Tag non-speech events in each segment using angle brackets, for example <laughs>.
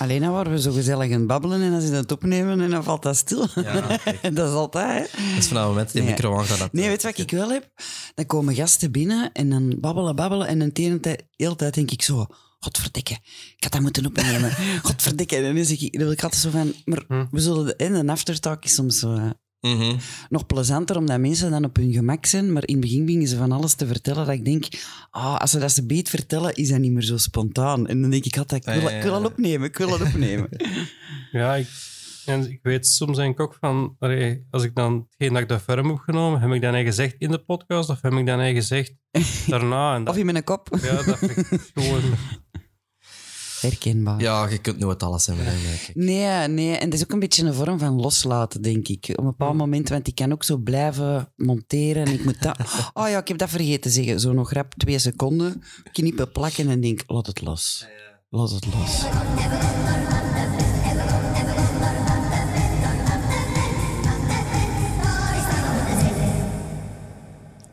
Alleen dan waren we zo gezellig aan het babbelen en dan zit het opnemen en dan valt dat stil. Ja, <laughs> dat is altijd, hè? Dat is vanaf het moment dat Nee. micro dat- Nee, weet je wat ik wel heb? Dan komen gasten binnen en dan babbelen, babbelen en de hele tijd, hele tijd denk ik zo... Godverdikke, ik had dat moeten opnemen. <laughs> Godverdikke. En dan, zeg ik, dan wil ik altijd zo van... Maar Hm. we zullen... De, en een aftertalk is soms zo, eh, Mhm. nog plezanter, omdat mensen dan op hun gemak zijn. Maar in het begin beginnen ze van alles te vertellen dat ik denk... Ah, als ze dat ze beet vertellen, is dat niet meer zo spontaan. En dan denk ik altijd, ik wil, ik wil dat opnemen, ik wil dat opnemen. <laughs> Ja, ik, en ik weet soms denk ik ook van, allee, als ik dan hetgeen dat ik daarvoor heb opgenomen, heb ik dat eigenlijk gezegd in de podcast of heb ik dat eigenlijk gezegd <laughs> daarna? En dat, Of in mijn kop. ja, dat vind ik <laughs> gewoon... Herkenbaar. Ja, je kunt nooit alles hebben. Nee, nee. En dat is ook een beetje een vorm van loslaten, denk ik. Op een bepaald moment, want ik kan ook zo blijven monteren en ik moet dat... <laughs> Oh ja, ik heb dat vergeten te zeggen. Zo nog rap twee seconden, knippen, plakken en denk, laat het los. Laat het los.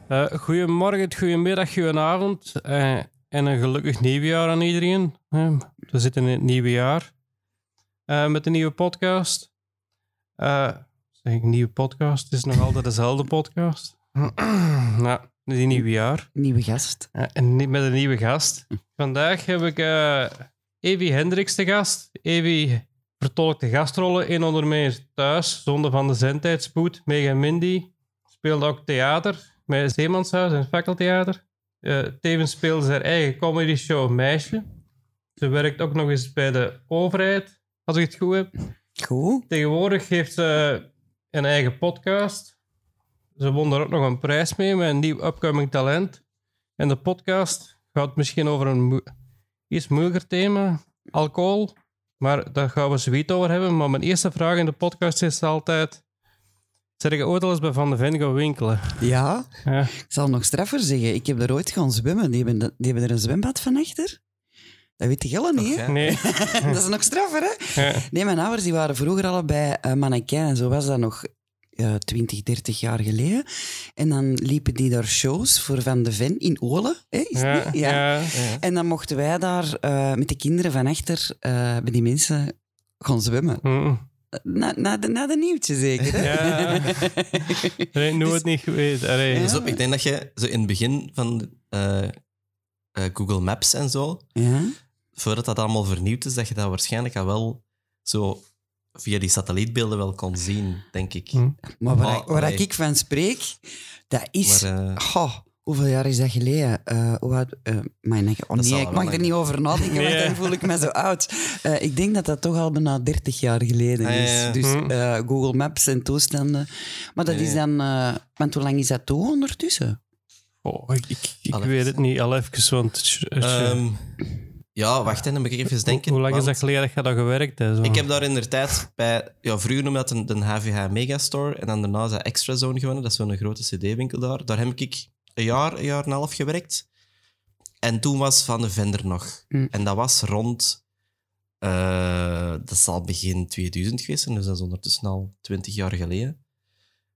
Eh goedemorgen, goedemiddag, goedenavond eh, en een gelukkig nieuwjaar aan iedereen. We zitten in het nieuwe jaar eh, met een nieuwe podcast. Eh, zeg ik nieuwe podcast? Het is nog altijd dezelfde podcast. <clears throat> nou, die nieuwe jaar. Nieuwe gast. Ja, en met een nieuwe gast. Vandaag heb ik eh Evi Hendricks te gast. Evi vertolkt de gastrollen in onder meer Thuis, Zonde van de Zendtijdspoed, Mega Mindy. Speelde ook theater met Zeemanshuis en Fakkeltheater. Eh tevens speelde ze haar eigen comedy show Meisje. Ze werkt ook nog eens bij de overheid, als ik het goed heb. Goed. Tegenwoordig heeft ze een eigen podcast. Ze won daar ook nog een prijs mee met een nieuw upcoming talent. En de podcast gaat misschien over een iets moeilijker thema, alcohol. Maar daar gaan we zoiets over hebben. Maar mijn eerste vraag in de podcast is altijd... Zeg je ooit al eens bij Van de Ven gaan winkelen? Ja, Ja. ik zal nog straffer zeggen. Ik heb er ooit gaan zwemmen. Die hebben, die hebben er een zwembad van achter. Dat weet je niet, hè? Nee. <laughs> dat is nog straffer, hè? Ja. Nee, mijn ouders die waren vroeger allebei uh, mannequin. En zo was dat nog uh, 20, 30 jaar geleden. En dan liepen die daar shows voor Van de Ven in Olen. Hè, is Ja, niet? Ja. ja. En dan mochten wij daar uh, met de kinderen van achter uh, bij die mensen gaan zwemmen. Mm. Na, na, de, na de nieuwtje zeker, hè? Ja. <laughs> Nee, nooit niet geweest. Allee. Ja. Dus op, ik denk dat je zo in het begin van eh, eh, Google Maps en zo, Ja. voordat dat allemaal vernieuwd is, dat je dat waarschijnlijk al wel zo via die satellietbeelden wel kon zien, denk ik. Hm. Maar waar, waar ik van spreek, dat is... Maar, eh, Goh, hoeveel jaar is dat geleden? Uh, uh, mijn, oh Dat nee, zal ik mag er niet over nadenken, want Nee. dan voel ik me zo oud. Uh, ik denk dat dat toch al bijna 30 jaar geleden Ah, ja, is. Dus Hm. uh, Google Maps en toestanden. Maar dat is dan... Uh, want hoe lang is dat toch ondertussen? Oh, ik ik, weet even. het niet, al even, want... ehm, ja, wacht, hè, dan moet ik even denken. Hoe lang is want dat geleden dat je dat gewerkt hebt? zo? Ik heb daar in de tijd bij... Ja, vroeger noemde dat een, de HVH Megastore en dan daarna is dat Extra Zone gewonnen. Dat is zo'n grote cd-winkel daar. Daar heb ik een jaar, een jaar en een half gewerkt. En toen was Van de Vender nog. Hm. En dat was rond... eh, dat zal begin 2000 geweest zijn, dus dat is ondertussen al 20 jaar geleden.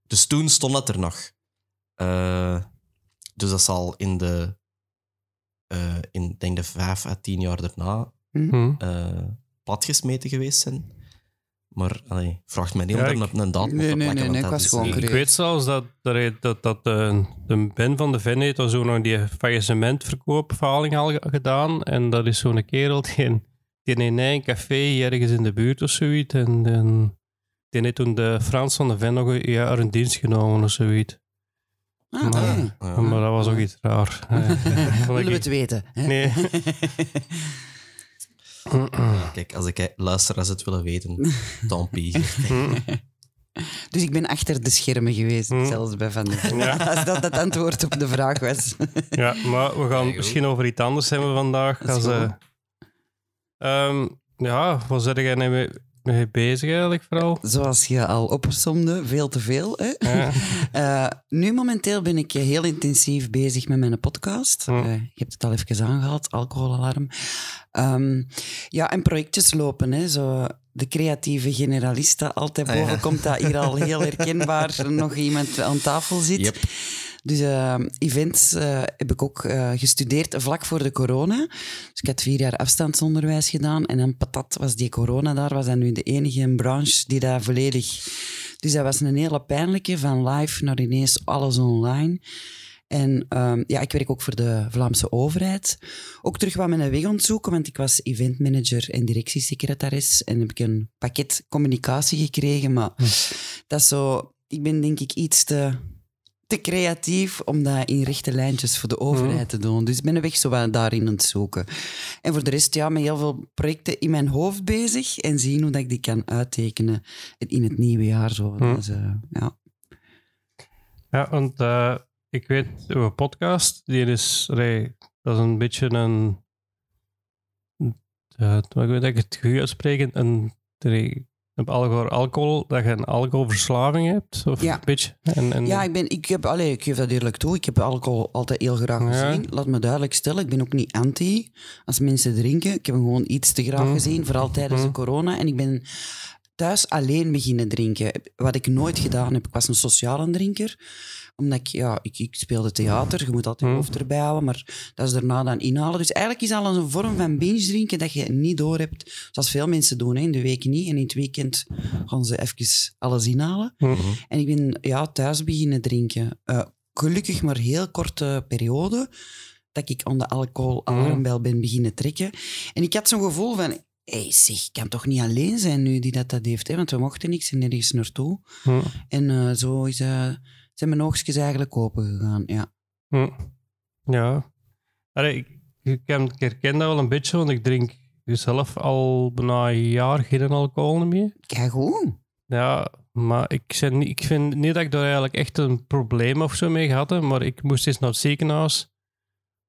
Dus toen stond dat er nog. Eh, dus dat zal in de... eh, in, denk de vijf à tien jaar daarna Hm. eh platgesmeten geweest zijn. Maar allee, vraagt mij niet Ja, om ik- er een, een datum Nee, te plakken. nee, dat ik was gewoon eh, Ik weet zelfs dat, dat, dat, dat de, de Ben van de Ven heeft al zo nog die faillissementverkoopverhaling al ge- gedaan. En dat is zo'n kerel die in, die in een café ergens in de buurt of zoiets. En, en die heeft toen de Frans van de Ven nog een jaar in dienst genomen of zoiets. Ah, Maar- ja. Maar dat was ook iets raar. <laughs> Eh, Willen we het weten? Hè? Nee. <laughs> Ja, <laughs> kijk, als ik luisteraars het willen weten, tant pis. <laughs> Dus ik ben achter de schermen geweest, Hm. zelfs bij Van de Ven. Ja. <laughs> Als dat het antwoord op de vraag was. Ja, maar we gaan misschien over iets anders hebben vandaag. Als, eh, ehm, ja, wat zit jij nou mee, mee bezig eigenlijk vooral? Zoals je al opzomde, veel te veel. Hè? Ja. <laughs> Eh, nu momenteel ben ik heel intensief bezig met mijn podcast. Hm. Eh, je hebt het al even aangehaald, alcoholalarm. Ehm, ja, en projectjes lopen. Hè, zo de creatieve generalista. Altijd Ah, ja. boven komt dat hier al <laughs> heel herkenbaar nog iemand aan tafel zit. Yep. Dus eh, events eh, heb ik ook eh, gestudeerd vlak voor de corona. Dus ik had vier jaar afstandsonderwijs gedaan. En dan patat was die corona daar. Was dat nu de enige branche die daar volledig... Dus dat was een hele pijnlijke, van live naar ineens alles online. En ehm, ja, ik werk ook voor de Vlaamse overheid. Ook terug wat mijn weg ontzoeken, want ik was eventmanager en directiesecretaris. En heb ik een pakket communicatie gekregen. Maar dat is zo... Ik ben denk ik iets te, te creatief om dat in rechte lijntjes voor de overheid te doen. Dus ik ben een weg zo wat daarin aan het zoeken. En voor de rest, ja, met heel veel projecten in mijn hoofd bezig. En zien hoe dat ik die kan uittekenen in het nieuwe jaar. Zo. Hm. Dus, eh, ja. Ja, want eh, ik weet, uw podcast, die is, allee, dat is een beetje een, uh, ik weet dat ik het goed uitspreken, een, op alcohol, alcohol, dat je een alcoholverslaving hebt, of Ja. een beetje. En, en, Ja, ik, ben, ik, heb, allez, ik geef dat eerlijk toe. Ik heb alcohol altijd heel graag Ja. gezien. Laat me duidelijk stellen, ik ben ook niet anti als mensen drinken. Ik heb hem gewoon iets te graag Mm. gezien, vooral tijdens de Mm. corona. En ik ben thuis alleen beginnen drinken. Wat ik nooit gedaan heb. Ik was een sociale drinker. Omdat ik, ja, ik, ik speelde theater. Je moet altijd je Mm. hoofd erbij houden. Maar dat is daarna dan inhalen. Dus eigenlijk is al een vorm van binge drinken dat je niet door hebt. Zoals veel mensen doen. Hè. In de week niet. En in het weekend gaan ze even alles inhalen. Hm. En ik ben ja, thuis beginnen drinken. Eh, gelukkig maar heel korte periode dat ik aan de alcoholalarmbel ben beginnen trekken. En ik had zo'n gevoel van... Hé, zeg, ik kan toch niet alleen zijn nu die dat, dat heeft, hè? want we mochten niks en nergens naartoe. Hm. En eh, zo is, zijn mijn oogstjes eigenlijk open gegaan, ja. Hm. Ja. Allee, ik, ik, ken- ik herken dat wel een beetje, want ik drink zelf al bijna een jaar geen alcohol meer. Kijk goed. Ja, maar ik, ik vind niet dat ik daar eigenlijk echt een probleem of zo mee heb, maar ik moest eens naar het ziekenhuis.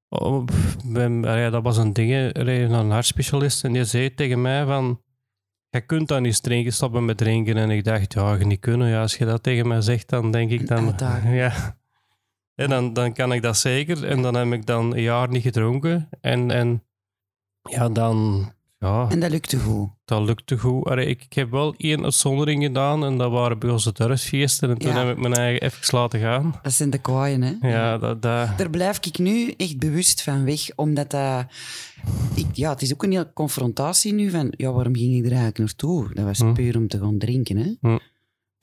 Oh, pff, ben- ja, dat was een ding, naar een hartspecialist en die zei tegen mij van, je kunt dan niet drinken, stoppen met drinken. En ik dacht, ja, je niet kunnen. Ja, als je dat tegen mij zegt, dan denk ik dan... <laughs> Ja. En dan, dan kan ik dat zeker. En dan heb ik dan een jaar niet gedronken. En, en ja, dan... Ja, En dat lukte goed. dat lukte goed. Allee, ik, ik heb wel één uitzondering gedaan en dat waren bij onze dorpsfeesten. En toen Ja. heb ik mijn eigen even laten gaan. Dat zijn de kwaaien, hè. Ja, dat... dat Daar blijf ik nu echt bewust van weg, omdat dat... Ik, ja, het is ook een hele confrontatie nu van, ja, waarom ging ik er eigenlijk naartoe? Dat was Hm. puur om te gaan drinken, hè. Hm.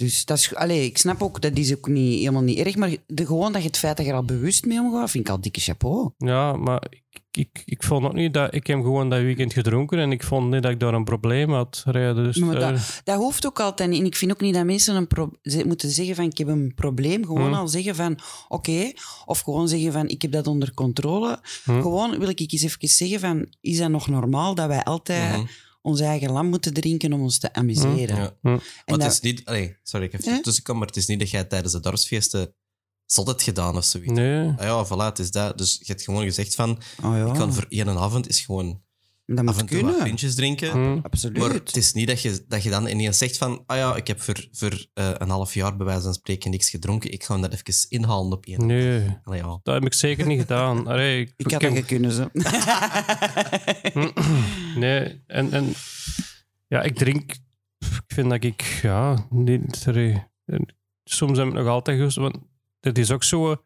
Dus dat is... Allee, ik snap ook, dat is ook niet, helemaal niet erg, maar de, gewoon dat je het feit dat je er al bewust mee omgaat, vind ik al dikke chapeau. ja, maar ik, ik, ik vond ook niet dat... Ik heb gewoon dat weekend gedronken en ik vond niet dat ik daar een probleem had. Allee, Dus, Maar eh, Dat hoeft ook altijd niet. En ik vind ook niet dat mensen een pro- ze moeten zeggen van, ik heb een probleem. Gewoon Hm. al zeggen van, oké. Of gewoon zeggen van, ik heb dat onder controle. Hm. Gewoon wil ik eens even zeggen van, is dat nog normaal dat wij altijd... Mhm. Ons eigen lam moeten drinken om ons te amuseren. Ja. En Maar het dat- is niet... Allee, sorry, ik even Ja? tussenkom, maar het is niet dat jij tijdens de dorpsfeesten zot hebt gedaan of zoiets. Nee. Ah ja, voilà, het is dat. Dus je hebt gewoon gezegd van, oh ja, ik kan voor één avond is gewoon dat af moet en toe wat pintjes drinken. Hm. Absoluut. Maar het is niet dat je, dat je dan ineens zegt van, ah ja, ik heb voor, voor eh, een half jaar bij wijze van spreken niks gedronken, ik ga dat even inhalen op één. Nee, Allee, ja. dat heb ik zeker niet gedaan. <laughs> Allee, ik, ik had dat kunnen, zo. Nee, en, en ja, ik drink. Ik vind dat ik, ja, niet. Sorry. En Soms heb ik nog altijd gewust, want het is ook zo.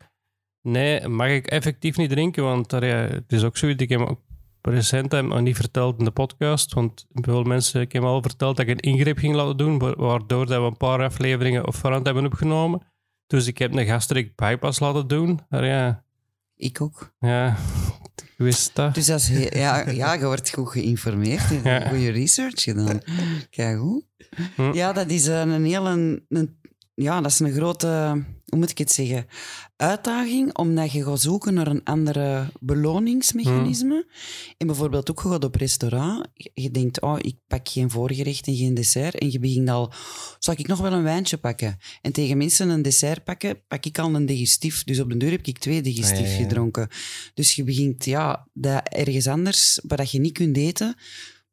Nee, mag ik effectief niet drinken? Want allee, het is ook zoiets. Ik heb ook recent heb ik nog niet verteld in de podcast. Want veel mensen, ik heb al verteld dat ik een ingreep ging laten doen, wa- waardoor dat we een paar afleveringen op voorhand hebben opgenomen. Dus ik heb een gastric bypass laten doen. Maar ja, ik ook. ja, ik wist dat. Dus is heel- ja, ja, je wordt goed geïnformeerd. Je hebt Ja. goede research gedaan. Kijk goed. Hm. Ja, dat is een, een hele... Een, ja, dat is een grote... Hoe moet ik het zeggen? Uitdaging, omdat je gaat zoeken naar een andere beloningsmechanisme. En bijvoorbeeld ook, je gaat op restaurant. Je- denkt, oh, ik pak geen voorgerecht en geen dessert. En je begint al... Zal ik nog wel een wijntje pakken? En tegen mensen een dessert pakken, pak ik al een digestief. Dus op de deur heb ik twee digestief Ah, ja, ja. gedronken. Dus je begint, ja, dat ergens anders, waar dat je niet kunt eten,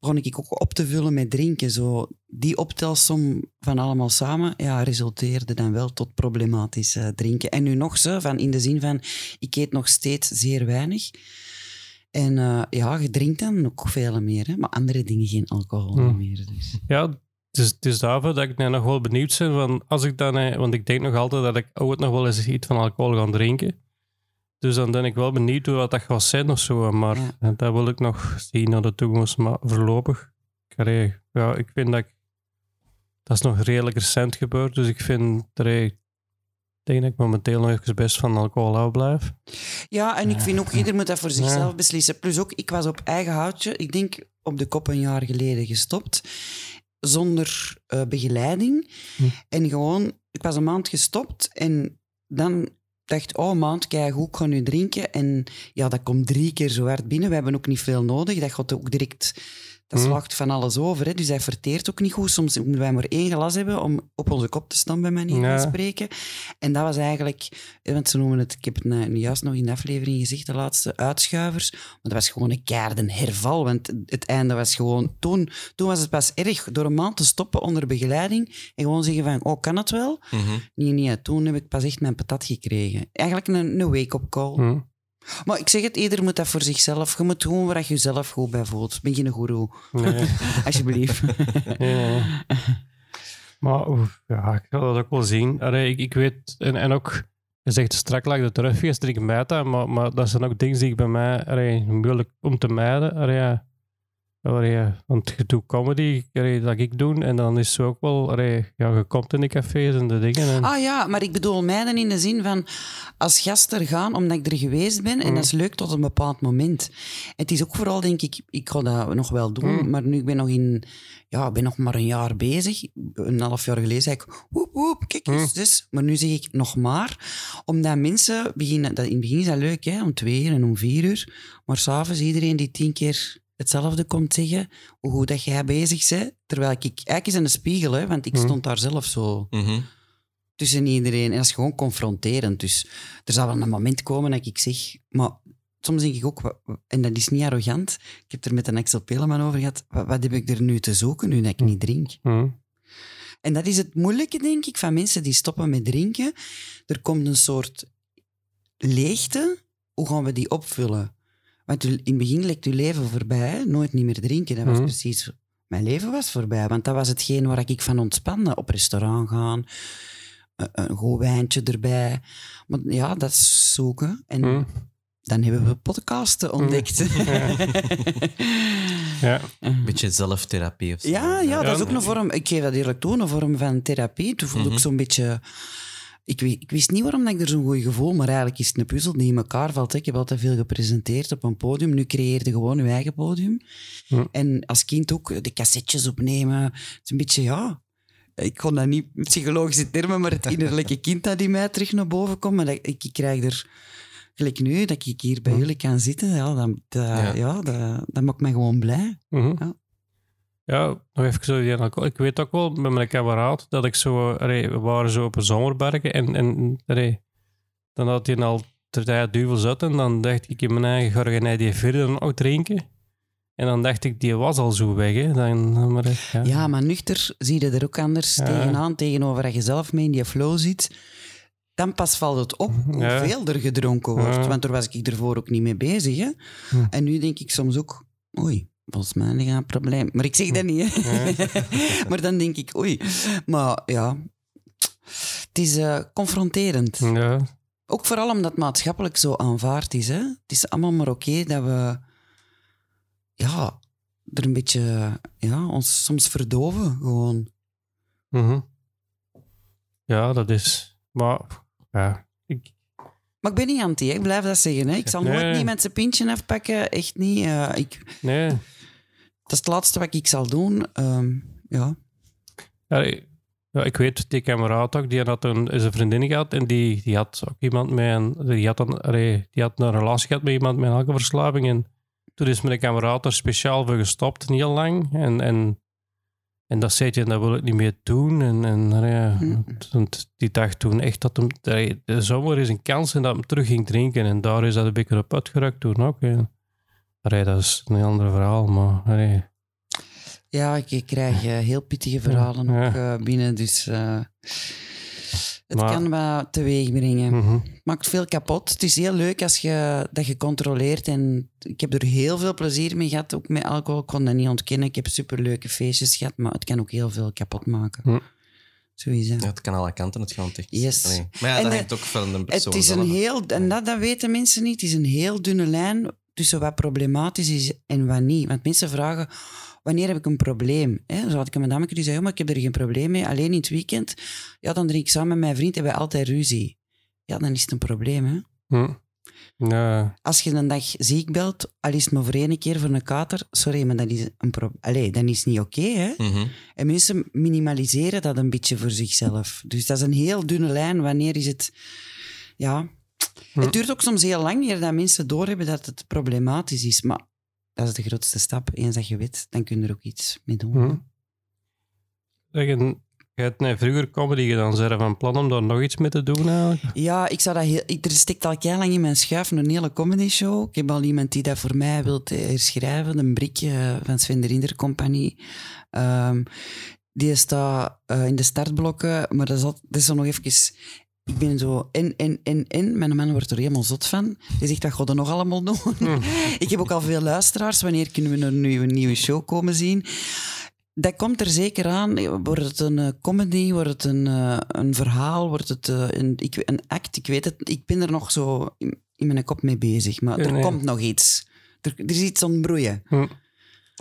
begon ik ook op te vullen met drinken. Zo, die optelsom van allemaal samen ja, resulteerde dan wel tot problematisch drinken. En nu nog zo, van in de zin van, ik eet nog steeds zeer weinig. En eh, ja, je drinkt dan ook veel meer, hè? maar andere dingen geen alcohol meer. Dus. Ja, het is, het is daarvoor dat ik nou nog wel benieuwd ben. Van als ik dan, eh, want ik denk nog altijd dat ik ooit nog wel eens iets van alcohol ga drinken. Dus dan ben ik wel benieuwd hoe wat dat gaat zijn of zo. Maar Ja. dat wil ik nog zien naar de toekomst. Maar voorlopig, ja, ik vind dat ik, dat is nog redelijk recent gebeurd. Dus ik vind, ik denk dat ik momenteel nog even best van alcohol af blijf. Ja, en ik vind ook, ieder moet dat voor zichzelf Ja. beslissen. Plus ook, ik was op eigen houtje, ik denk op de kop een jaar geleden gestopt, zonder eh, begeleiding. Hm. En gewoon, ik was een maand gestopt en dan dacht oh, maand, kijk hoe ik ga nu drinken. En ja, dat komt drie keer zo hard binnen. We hebben ook niet veel nodig. Dat gaat ook direct... Dat Hm. slaagt van alles over, hè. dus hij verteert ook niet goed. Soms moeten wij maar één glas hebben om op onze kop te staan, bij manier Ja. van spreken. En dat was eigenlijk, want ze noemen het, ik heb het nou juist nog in de aflevering gezegd, de laatste uitschuivers. Maar dat was gewoon een keiharde herval, want het einde was gewoon, toen, toen was het pas erg, door een maand te stoppen onder begeleiding en gewoon zeggen van, oh, kan het wel? Mhm. Nee, nee, toen heb ik pas echt mijn patat gekregen. Eigenlijk een, een wake-up call. Hm. Maar ik zeg het, ieder moet dat voor zichzelf. Je moet doen waar je jezelf goed bij voelt. Ben geen goeroe, Nee. <laughs> alsjeblieft. <laughs> Nee. Maar oef, ja, ik zal dat ook wel zien. Allee, ik, ik weet, en, en ook, je zegt strak lag de teruggeest, drink ik dat, maar, maar dat zijn ook dingen die ik bij mij allee, moeilijk om te mijden. Allee, ja, want je doet comedy, dat ik doe, en dan is het zo ook wel, ja, je komt in de cafés en de dingen. En, Ah ja, maar ik bedoel meiden in de zin van als gast er gaan omdat ik er geweest ben en Mm. dat is leuk tot een bepaald moment. Het is ook vooral denk ik, ik ga dat nog wel doen, Mm. maar nu ik ben nog in, ja, ik ben nog maar een jaar bezig. Een half jaar geleden zei ik, woep woep, kijk eens, Mm. dus. Maar nu zeg ik nog maar, omdat mensen beginnen, dat, in het begin is dat leuk hè, om twee uur en om vier uur, maar s'avonds iedereen die tien keer hetzelfde komt zeggen, hoe goed dat jij bezig bent, terwijl ik, eigenlijk is het een spiegel, hè, want ik Mm. stond daar zelf zo Mhm. tussen iedereen. En dat is gewoon confronterend. Dus er zal wel een moment komen dat ik zeg... Maar soms denk ik ook, en dat is niet arrogant, ik heb er met een Axel Peleman over gehad, wat, wat heb ik er nu te zoeken nu dat ik niet drink? Hm. En dat is het moeilijke, denk ik, van mensen die stoppen met drinken. Er komt een soort leegte. Hoe gaan we die opvullen? Want in het begin lekt uw leven voorbij. hè? Nooit niet meer drinken. Dat was Mhm. precies... Mijn leven was voorbij. Want dat was hetgeen waar ik van ontspande. Op restaurant gaan. Een, een goed wijntje erbij. Maar ja, dat is zoeken. En Hm. dan hebben we podcasten ontdekt. <laughs> Ja. <laughs> Beetje zelftherapie of zo. Ja, ja, dat is ook een vorm. Ik geef dat eerlijk toe, een vorm van therapie. Toen voelde ik Mhm. zo'n beetje. Ik, ik wist niet waarom dat ik er zo'n goed gevoel, maar eigenlijk is het een puzzel die in elkaar valt. hè. Ik heb altijd veel gepresenteerd op een podium. Nu creëer je gewoon je eigen podium. En als kind ook de cassettes opnemen. Het is een beetje, ja. Ik kon dat niet psychologische termen, maar het innerlijke kind dat in mij terug naar boven komt. Maar dat, ik, ik krijg er, gelijk nu, dat ik hier bij jullie kan zitten, ja, dat, dat, Ja. ja. dat, dat maakt mij gewoon blij. Mhm. Ja. Ja, nog even zo. Ik weet ook wel met mijn kameraad dat ik zo. Allee, we waren zo op een zomerbergen en, en allee, dan had hij al ter tijd duivel zat en dan dacht ik in mijn eigen jij die verder ook drinken. En dan dacht ik, die was al zo weg. Hè. Dan, maar, ja. Ja, maar nuchter zie je er ook anders Ja. tegenaan, tegenover dat je zelf mee in die flow zit. Dan pas valt het op Ja. hoeveel er gedronken wordt. Ja. Want daar was ik ervoor ook niet mee bezig. Hè? Hm. En nu denk ik soms ook, oei, volgens mij ligt een probleem. Maar ik zeg dat niet, <laughs> maar dan denk ik, oei. Maar ja, het is eh, confronterend. Ja. Ook vooral omdat het maatschappelijk zo aanvaard is. Hè? Het is allemaal maar oké dat we ja, er een beetje ja, ons soms verdoven gewoon. Mhm. ja, dat is. Maar ja, ik, Maar ik ben niet anti, ik blijf dat zeggen. Hè. Ik zal nooit Nee. met zijn pintje afpakken, echt niet. Eh, ik, nee. Dat is het laatste wat ik zal doen. Ehm, ja. Ja, ik, ja, ik weet, die kameraad ook, die had een, is een vriendin gehad en die, die had ook iemand met een, die had, een, die had een relatie gehad met iemand met een alcoholverslaving en toen is mijn kameraad er speciaal voor gestopt, niet heel lang. En, en, en dat zei hij, dat wil ik niet meer doen. En, en ja, Hm. die dacht toen echt dat hem, de zomer is een kans en dat hem terug ging drinken. En daar is dat een beetje op uitgerukt toen ook. Allee, dat is een ander verhaal, maar allee, ja, ik, ik krijg eh, heel pittige verhalen Ja. ook eh, binnen. Dus eh, Het Maar- kan wat teweeg brengen. Mhm. maakt veel kapot. Het is heel leuk als je dat je controleert. En ik heb er heel veel plezier mee gehad, ook met alcohol. Ik kon dat niet ontkennen. Ik heb superleuke feestjes gehad, maar het kan ook heel veel kapot maken. Sowieso. Ja, het kan alle kanten, het gewoon technisch. Yes. Allee. Maar ja, En dat hangt ook van de persoon Het is een zelf. heel, en dat, dat weten mensen niet, het is een heel dunne lijn tussen wat problematisch is en wat niet. Want mensen vragen, wanneer heb ik een probleem? Hè? Zo had ik een madame die zei, oh, maar ik heb er geen probleem mee. Alleen in het weekend, ja, dan drink ik samen met mijn vriend en wij altijd ruzie. Ja, dan is het een probleem, hè. Hm. Ja. Als je een dag ziek belt, al is het maar voor één keer voor een kater, sorry, maar dat is, een pro Allee, dat is niet oké. hè? Mhm. en mensen minimaliseren dat een beetje voor zichzelf. Dus dat is een heel dunne lijn. Wanneer is het... Ja... Hm. Het duurt ook soms heel lang eer dat mensen doorhebben dat het problematisch is. Maar dat is de grootste stap. Eens dat je weet, dan kun je er ook iets mee doen. Hm. Zeg, en je hebt net vroeger comedy gedaan. Zijn er van plan om daar nog iets mee te doen eigenlijk? Ja, ik zou dat heel, ik, er stikt al kei lang in mijn schuif een hele comedy show. Ik heb al iemand die dat voor mij wil herschrijven, een Brik eh, van Sven de Rinder Compagnie. Ehm, die staat eh, in de startblokken, maar dat is, al, dat is nog even... Ik ben zo in, in, in, in. Mijn man wordt er helemaal zot van. Die zegt, wat god er nog allemaal doen? <laughs> ik heb ook al veel luisteraars. Wanneer kunnen we een nieuwe, nieuwe show komen zien? Dat komt er zeker aan. Wordt het een eh, comedy? Wordt het een, eh, een verhaal? Wordt het eh, een, ik, een act? Ik weet het. Ik ben er nog zo in, in mijn kop mee bezig. Maar Ja, er nee. komt nog iets. Er, er is iets ontbroeien.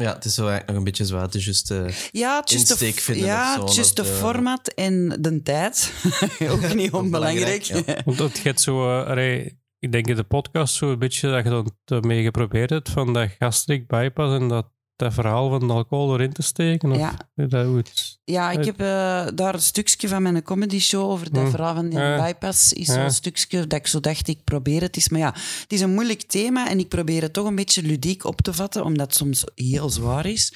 Ja, het is zo eigenlijk nog een beetje zwaar. Het is juist... eh, Ja, just de, Insteek vinden ja, of zo, het is just de eh, format en de tijd. <laughs> ook niet onbelangrijk. belangrijk, <laughs> Want het gaat zo... eh, allee, ik denk in de podcast zo een beetje dat je dan ermee geprobeerd hebt van dat gastric bypass en dat, dat verhaal van de alcohol erin te steken. Of, Ja. Dat, Ja, ik heb eh, daar een stukje van mijn comedy show over dat Hm. verhaal van die Ja. bypass. Is Ja. zo'n stukje dat ik zo dacht, ik probeer het eens. Maar ja, het is een moeilijk thema en ik probeer het toch een beetje ludiek op te vatten, omdat het soms heel zwaar is.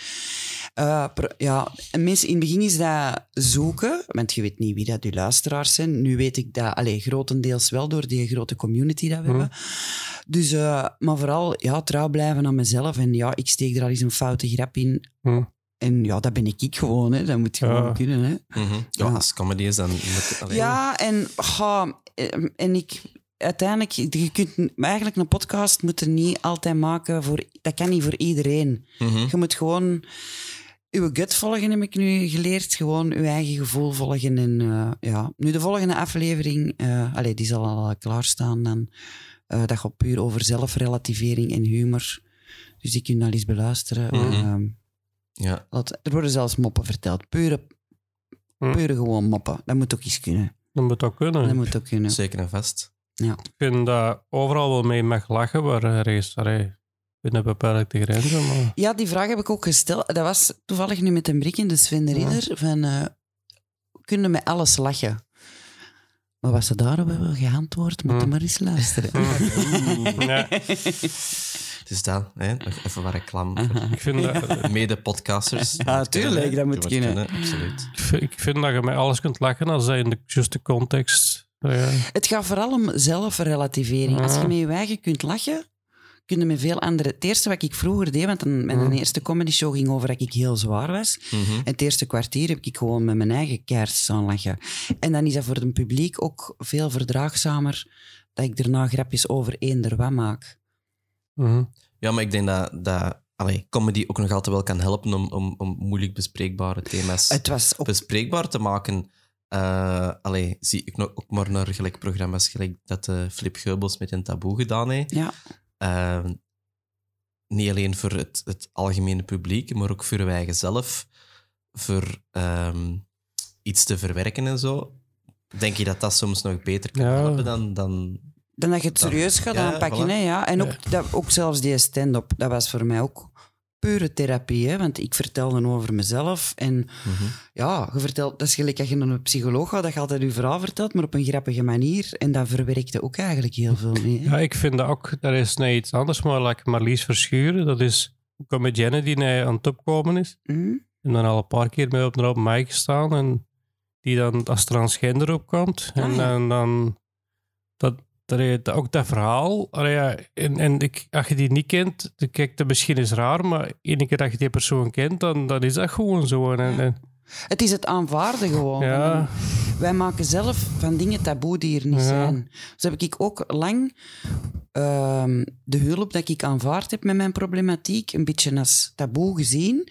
Eh, ja, en mensen, in het begin is dat zoeken, want je weet niet wie dat uw luisteraars zijn. Nu weet ik dat allee, grotendeels wel door die grote community dat we Hm. hebben. Dus, eh, maar vooral ja, trouw blijven aan mezelf. En ja, ik steek er al eens een foute grap in. Hm. En ja, dat ben ik ik gewoon. Hè. Dat moet je Ja. gewoon kunnen. Hè. mhm. ja, Ja. als comedy is, dan... Moet, allee, Ja, en, ga en ik uiteindelijk, je kunt eigenlijk een podcast moeten niet altijd maken voor, dat kan niet voor iedereen. mhm. Je moet gewoon uw gut volgen, heb ik nu geleerd. Gewoon uw eigen gevoel volgen. En eh, ja, nu de volgende aflevering, eh allee, die zal al klaarstaan dan. Eh, dat gaat puur over zelfrelativering en humor. Dus die kun je al eens beluisteren. Mhm. Ehm, Ja. laat- er worden zelfs moppen verteld. Pure, Hm. pure gewoon moppen. Dat moet ook eens kunnen. Dat moet ook kunnen. Dat moet ook kunnen. Zeker en vast. Ik vind dat overal wel mee mag lachen, waar er is allee, binnen beperkte grenzen. Maar... Ja, die vraag heb ik ook gesteld. Dat was toevallig nu met een brik in de Sven de Ja. Van, eh, kunnen met alles lachen? Maar wat ze daarop hebben geantwoord, moet je maar eens luisteren. Ja, Het is dat, hè. Nog even wat reclame. Ik, vind dat, <laughs> Mede-podcasters. Ja, moet tuurlijk, hè. dat moet kunnen. Absoluut. ik vind- ik vind dat je met alles kunt lachen als dat in de juiste context. Ja. Het gaat vooral om zelfrelativering. Als je met je eigen kunt lachen, kun je met veel andere... Het eerste wat ik vroeger deed, want een, mijn Hm. eerste comedy show ging over dat ik heel zwaar was. Mhm. En het eerste kwartier heb ik gewoon met mijn eigen kaart staan lachen. En dan is dat voor het publiek ook veel verdraagzamer dat ik daarna grapjes over eender wat maak. Mhm. Ja, maar ik denk dat, dat allee, comedy ook nog altijd wel kan helpen om, om, om moeilijk bespreekbare thema's Het was ook... bespreekbaar te maken. Eh allee, zie ik nog ook maar naar gelijk programma's gelijk dat eh Flip Geubels met een taboe gedaan heeft. Ja, Eh, niet alleen voor het, het algemene publiek, maar ook voor wij eigen zelf. Voor ehm, iets te verwerken en zo. Denk je dat dat soms nog beter kan Ja. helpen dan... dan dan dat je het Dan- serieus gaat ja, aanpakken. voilà. Hè, ja. En ook, dat, ook zelfs die stand-up, dat was voor mij ook pure therapie. Hè, want ik vertelde over mezelf. En Mhm. ja, je vertelt, dat is gelijk als je naar een psycholoog gaat, dat je altijd je verhaal vertelt, maar op een grappige manier. En dat verwerkte ook eigenlijk heel veel mee. hè. Ja, ik vind dat ook, dat is net iets anders, maar like Marlies Verschuren, dat is een comedienne die net aan het opkomen is. Hm? En dan al een paar keer mee op de open mic gestaan. En die dan als transgender opkomt. En Ah, ja. dan, dan dat, dat, ook dat verhaal. ja, en en ik, als je die niet kent, dan kijk, dat misschien is raar, maar één keer dat je die persoon kent, dan, dan is dat gewoon zo. En, en, Het is het aanvaarden gewoon. ja, Wij maken zelf van dingen taboe die er niet Ja. zijn. Zo heb ik ook lang ehm, de hulp dat ik aanvaard heb met mijn problematiek een beetje als taboe gezien.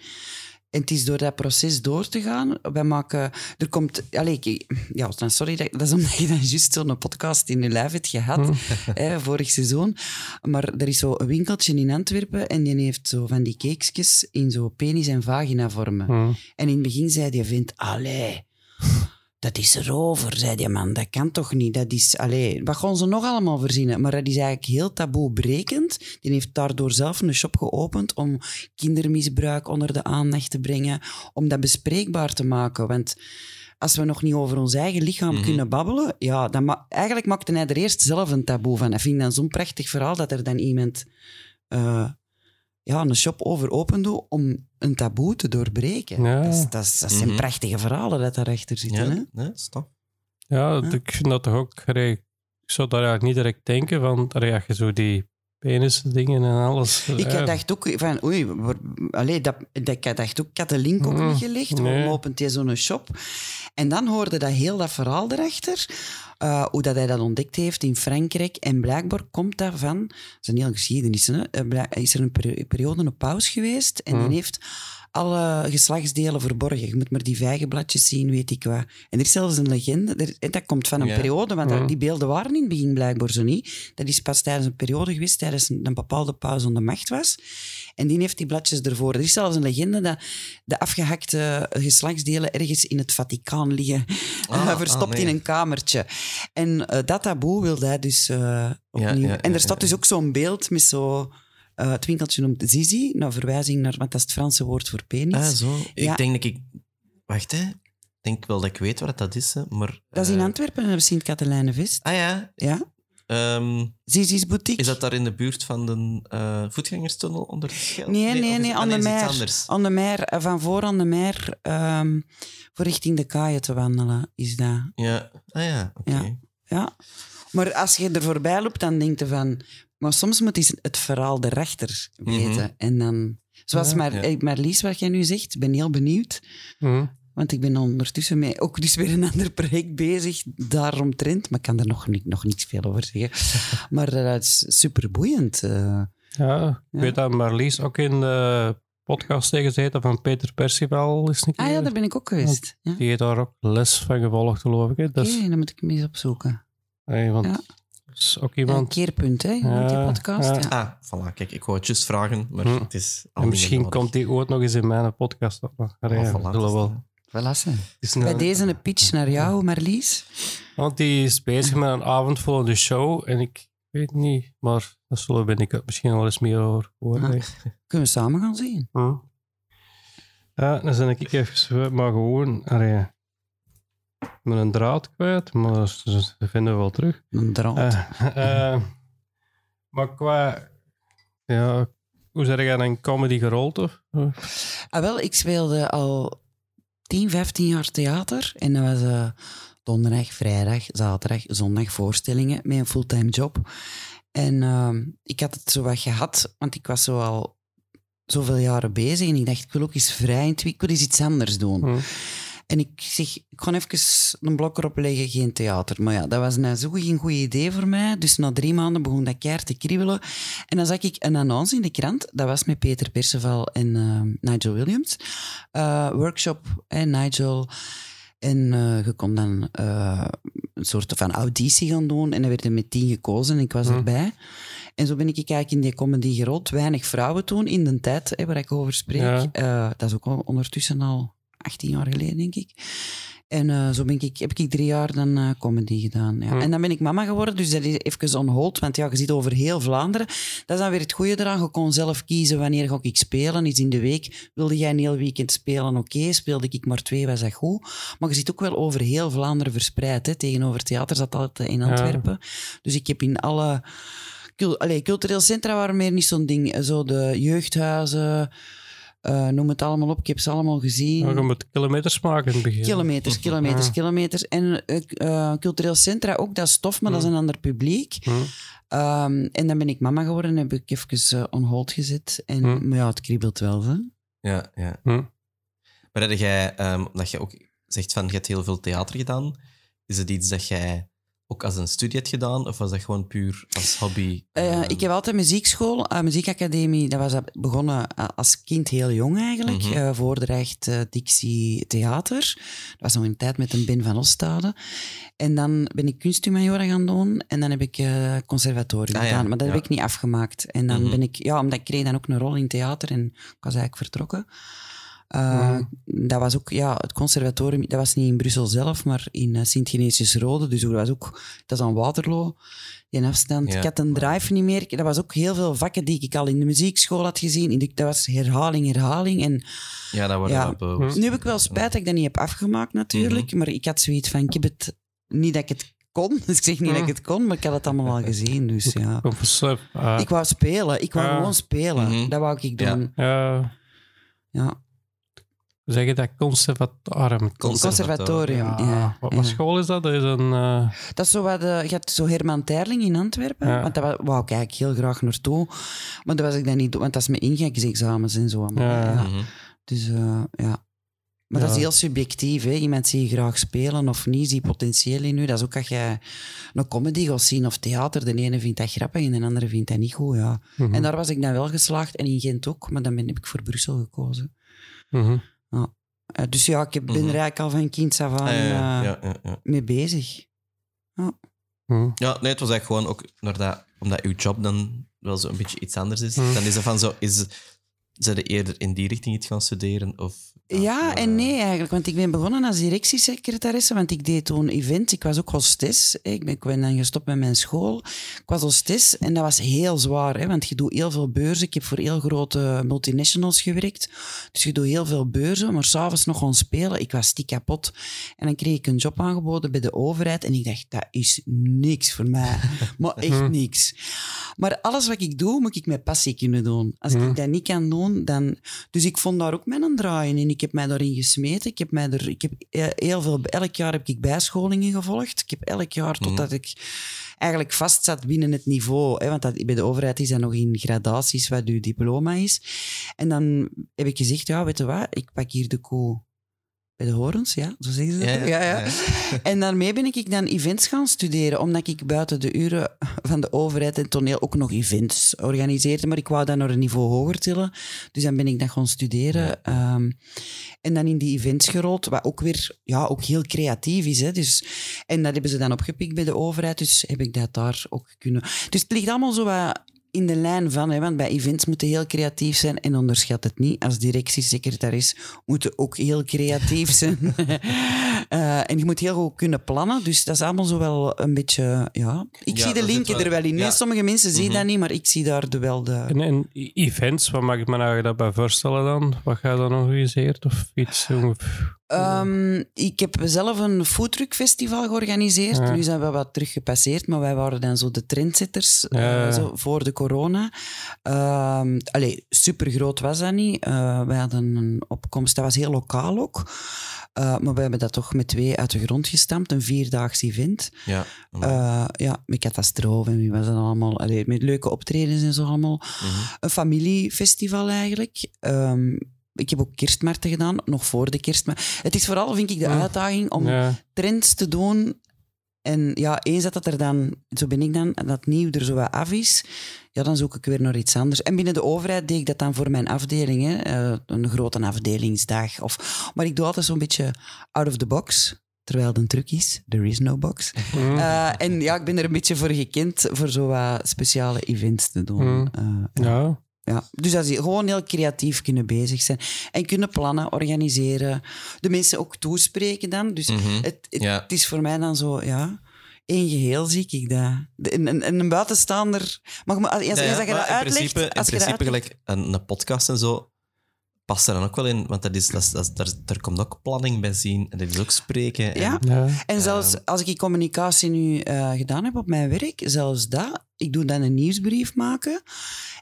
En het is door dat proces door te gaan. Wij maken... Er komt... Allee, ik- ja, sorry, dat, dat is omdat je dan juist zo'n podcast in je lijf hebt gehad, <laughs> hè, vorig seizoen. Maar er is zo een winkeltje in Antwerpen en die heeft zo van die cakesjes in zo penis- en vagina vormen. Hm. En in het begin zei die vent, allee, dat is erover, zei die man. Dat kan toch niet? Dat is, allee, wat gaan ze nog allemaal verzinnen? Maar dat is eigenlijk heel taboebrekend. Die heeft daardoor zelf een shop geopend om kindermisbruik onder de aandacht te brengen, om dat bespreekbaar te maken. Want als we nog niet over ons eigen lichaam Mhm. kunnen babbelen, ja, dan ma- eigenlijk maakte hij er eerst zelf een taboe van. Ik vind dat zo'n prachtig verhaal dat er dan iemand eh, ja, een shop over opende om een taboe te doorbreken. Ja. Dat, is, dat, is- dat zijn Mhm. prachtige verhalen dat daarachter zitten. Hè? Ja, nee, stop. Ja, Ja. ik vind dat toch ook... Ik zou daar eigenlijk niet direct denken van... als je zo die penisdingen en alles... Ik ja, dacht ook van, oei, waar- allee, dat, dat, ik dacht ook, ik had de link ook Mm, niet gelegd. nee. Waarom opent hij zo'n shop? En dan hoorde dat heel dat verhaal erachter, eh, hoe dat hij dat ontdekt heeft in Frankrijk. En blijkbaar komt dat van, dat is een heel geschiedenis, hè? Eh, is er een peri- periode een paus geweest en Mm. die heeft alle geslachtsdelen verborgen. Je moet maar die vijgenbladjes zien, weet ik wat. En er is zelfs een legende, er- en dat komt van een Ja. periode, want Mm. die beelden waren in het begin blijkbaar zo niet. Dat is pas tijdens een periode geweest, tijdens een, een bepaalde paus aan de macht was. En die heeft die bladjes ervoor. Er is zelfs een legende dat de afgehakte geslachtsdelen ergens in het Vaticaan liggen, <laughs> Ah, eh, verstopt ah, nee. in een kamertje. En eh, dat taboe wilde hij dus eh, opnieuw. ja, en ja, er staat ja. dus ook zo'n beeld met zo... eh, het winkeltje noemt Zizi, naar verwijzing naar, want dat is het Franse woord voor penis. Ah, zo. Ja. Ik denk dat ik... Wacht, hè. Ik denk wel dat ik weet wat dat is, maar... dat is in eh, Antwerpen, op Sint-Katelijnevest. Ah ja. Ja, Ehm, Zizi's boutique. is dat daar in de buurt van de eh, voetgangerstunnel onder? Nee, nee, nee, aan de anders. Aan de mer, eh, van voor aan de mer, ehm, voor richting de kaaien te wandelen, is dat. Ja. Ah ja, oké. Ja. Ja. Maar als je er voorbij loopt, dan denk je van... Maar soms moet je het verhaal erachter weten. Mhm. En dan... Zoals Ja. Mar Ja. eh, Marlies, wat jij nu zegt, ik ben heel benieuwd. hm. Want ik ben ondertussen met ook dus weer een <laughs> ander project bezig daaromtrent. Maar ik kan er nog, niet, nog niet veel over zeggen. <laughs> maar eh, dat is superboeiend. eh. Ja, ik Ja. weet dat Marlies ook in de podcast tegen gezeten van Peter Percival is een keer. Ah ja, daar ben ik ook geweest. Ja. Oké, Die heeft daar ook les van gevolgd, geloof ik. Dat is, dan moet ik hem eens opzoeken. hey, want Ja. Is ook Ja, een iemand... keerpunt, hè, met die Ja, podcast. ja. Ja. Ah, voilà. Kijk, ik wou het juist vragen, maar Hm. het is al en misschien komt die ooit nog eens in mijn podcast op. Maar, ja, voilà, wel. dat. Voilà, is Bij een- deze een pitch naar jou, Marlies. Want die is bezig met een avondvullende show en ik weet niet, maar daar zullen we binnenkort misschien wel eens meer over horen. Ah. Kunnen we samen gaan zien. Hm. Ja, dan ben ik even maar gewoon allee, met een draad kwijt, maar ze vinden we wel terug. Een draad. Eh, <laughs> eh, maar qua, ja, hoe zeg jij dan comedy gerold? Of? Ah, wel, ik speelde al 10, 15 jaar theater. En dat was eh, donderdag, vrijdag, zaterdag, zondag voorstellingen met een fulltime job. En ehm, ik had het zo wat gehad, want ik was zo al zoveel jaren bezig. En ik dacht, ik wil ook eens vrij ik wil eens iets anders doen. Hm. En ik zeg, ik ga even een blok erop leggen, geen theater. Maar ja, dat was nou zo geen goed idee voor mij. Dus na drie maanden begon dat keihard te kriebelen. En dan zag ik een annonce in de krant. Dat was met Peter Perceval en eh, Nigel Williams. Eh, workshop, en Nigel. En eh, je kon dan een soort van auditie gaan doen. En er werden met tien gekozen en ik was Hm. erbij. En zo ben ik eigenlijk in die comedy gerold. Weinig vrouwen toen, in de tijd hè, waar ik over spreek. Ja. Dat is ook al ondertussen al 18 jaar geleden, denk ik. En eh, zo ben ik, heb ik drie jaar dan eh, comedy gedaan. Ja. Hm. En dan ben ik mama geworden, dus dat is even on hold. Want ja, je zit over heel Vlaanderen. Dat is dan weer het goede eraan. Je kon zelf kiezen wanneer ga ik spelen. Is in de week. Wilde jij een heel weekend spelen? Oké. Speelde ik maar twee, was dat goed. Maar je zit ook wel over heel Vlaanderen verspreid. Hè. Tegenover theater zat altijd in Ja. Antwerpen. Dus ik heb in alle... Allee, cultureel centra waren meer niet zo'n ding. Zo de jeugdhuizen... eh, noem het allemaal op. Ik heb ze allemaal gezien. Ja, je moet kilometers maken in het begin. Kilometers, kilometers, Ja. kilometers. En eh, eh, cultureel centra ook, dat is tof, maar dat is een ander publiek. Hm. Ehm, en dan ben ik mama geworden en heb ik even eh, on hold gezet. En. Maar ja, het kriebelt wel. Hè? Ja, ja. Maar heb jij, ehm, omdat je ook zegt van je hebt heel veel theater gedaan, is het iets dat jij ook als een studie hebt gedaan? Of was dat gewoon puur als hobby? Eh, Ehm, ik heb altijd muziekschool, eh, muziekacademie, dat was begonnen eh, als kind heel jong eigenlijk. Eh, Voordrecht, eh, Dixie, Theater. Dat was nog een tijd met een Ben van Ostade. En dan ben ik kunsthumanioren gaan doen en dan heb ik conservatorium Ah, ja. gedaan. Maar dat Ja. heb ik niet afgemaakt. En dan Mhm. ben ik, ja, omdat ik kreeg dan ook een rol in theater en ik was eigenlijk vertrokken. Uh, Mhm. Dat was ook, ja, het conservatorium, dat was niet in Brussel zelf, maar in uh, Sint-Genesius-Rode. Dus dat was ook, dat is aan Waterloo, die afstand. Ja. Ik had een drive niet meer. Dat was ook heel veel vakken die ik al in de muziekschool had gezien. In de- Dat was herhaling, herhaling. En Ja, dat wordt Ja. bewust. nu heb ik wel spijt dat ik dat niet heb afgemaakt, natuurlijk. Mhm. Maar ik had zoiets van, ik heb het... Niet dat ik het kon, <laughs> dus ik zeg niet dat ik het kon, maar ik had het allemaal al gezien. Dus ja. Ah, Ik wou spelen. Ik wou Ah. gewoon spelen. Mhm. Dat wou ik doen. ja, Ja. Zeg je dat? Conservatorium. Conservatorium, Ja. ja. Wat, ja. school is dat? Dat is een... eh, Dat is zo wat, eh, je hebt zo Herman Terling in Antwerpen, Ja. want daar wou- ik eigenlijk heel graag naartoe. Maar dat was ik dan niet, want dat is met ingangsexamens en zo. ja. Mhm. Dus eh, ja. Maar dat is heel subjectief. Hè? Iemand zie je graag spelen of niet, zie potentieel in u. Dat is ook als je een comedy gaat zien of theater. De ene vindt dat grappig en de andere vindt dat niet goed. Ja. mhm, En daar was ik dan wel geslaagd en in Gent ook, maar dan ben, heb ik voor Brussel gekozen. Mhm. Eh, dus ja, ik heb- ben Mhm. er eigenlijk al van kind af aan Ah, ja, ja, eh, ja, ja, ja. mee bezig. Mhm. Ja, nee, het was eigenlijk gewoon ook naar dat, omdat uw job dan wel zo een beetje iets anders is. Hmm. Dan is het van zo, is, zijn er eerder in die richting iets gaan studeren? Of, Ja en nee eigenlijk, want ik ben begonnen als directiesecretaresse, want ik deed toen event. Ik was ook hostes. hè. Ik ben, ik ben dan gestopt met mijn school. Ik was hostes en dat was heel zwaar, hè, want je doet heel veel beurzen. Ik heb voor heel grote multinationals gewerkt, dus je doet heel veel beurzen, maar s'avonds nog gewoon spelen. Ik was stiek kapot. En dan kreeg ik een job aangeboden bij de overheid en ik dacht, dat is niks voor mij. <laughs> maar echt niks. Maar alles wat ik doe, moet ik met passie kunnen doen. Als ik dat niet kan doen, dan... Dus ik vond daar ook mijn draai in en ik heb mij daarin gesmeten. Ik heb, mij er, ik heb eh, heel veel... Elk jaar heb ik bijscholingen gevolgd. Ik heb elk jaar, Mhm. totdat ik eigenlijk vast zat binnen het niveau. Hè, want dat, bij de overheid is dat nog in gradaties wat uw diploma is. En dan heb ik gezegd, ja, weet je wat, ik pak hier de koe bij de horens, ja, zo zeggen ze dat. Ja, toch? ja, ja, ja. <laughs> En daarmee ben ik dan events gaan studeren, omdat ik buiten de uren van de overheid en toneel ook nog events organiseerde. Maar ik wou dat naar een niveau hoger tillen. Dus dan ben ik dat gaan studeren. Ehm, en dan in die events gerold, wat ook weer ja, ook heel creatief is. Hè. Dus, en dat hebben ze dan opgepikt bij de overheid, dus heb ik dat daar ook kunnen... Dus het ligt allemaal zo wat in de lijn van, hè, want bij events moeten heel creatief zijn en onderschat het niet. Als directiesecretaris moeten ook heel creatief <laughs> zijn. <laughs> Eh, en je moet heel goed kunnen plannen, dus dat is allemaal zo wel een beetje, ja... Ik Ja, zie de linken wel- er wel in. ja. Sommige mensen zien Mhm. dat niet, maar ik zie daar de, wel de... En, en events, wat mag ik me nou daarbij voorstellen dan? Wat ga je dan organiseerd of iets? Ehm, ik heb zelf een foodtruckfestival georganiseerd. Ja. Nu zijn we wat teruggepasseerd, maar wij waren dan zo de trendsetters eh, zo voor de corona. Ehm allee, super groot was dat niet. Eh wij hadden een opkomst, dat was heel lokaal ook. Eh, maar we hebben dat toch met twee uit de grond gestampt, een vierdaags event. Ja, ja, met catastrofe en wie was dat allemaal? Allee, met leuke optredens en zo allemaal. Mhm. Een familiefestival eigenlijk. Ehm, ik heb ook kerstmarkten gedaan, nog voor de kerstmarkt. Het is vooral, vind ik, de uitdaging om ja. trends te doen. En ja, eens dat het er dan, zo ben ik dan, dat nieuw er zo wat af is, ja, dan zoek ik weer naar iets anders. En binnen de overheid deed ik dat dan voor mijn afdeling, hè, eh, een grote afdelingsdag. Of, maar ik doe altijd zo'n beetje out of the box. Terwijl het een truc is, there is no box. Mhm. Eh, en ja, ik ben er een beetje voor gekend voor zo wat speciale events te doen. Mm. Eh, ja. Ja, dus dat is gewoon heel creatief kunnen bezig zijn. En kunnen plannen, organiseren. De mensen ook toespreken dan. Dus Mhm. het, het, Ja. het is voor mij dan zo, ja... één geheel zie ik dat. De- Een, een, buitenstaander... Maar als, als, Ja, als ja, je dat in uitlegt... principe, in als je dat principe uitlegt- gelijk een, een podcast en zo past er dan ook wel in, want dat is, dat is, dat is- daar, daar komt ook planning bij zien en dat is ook spreken. En, Ja. ja. En zelfs Ehm. als ik die communicatie nu eh, gedaan heb op mijn werk, zelfs dat, ik doe dan een nieuwsbrief maken.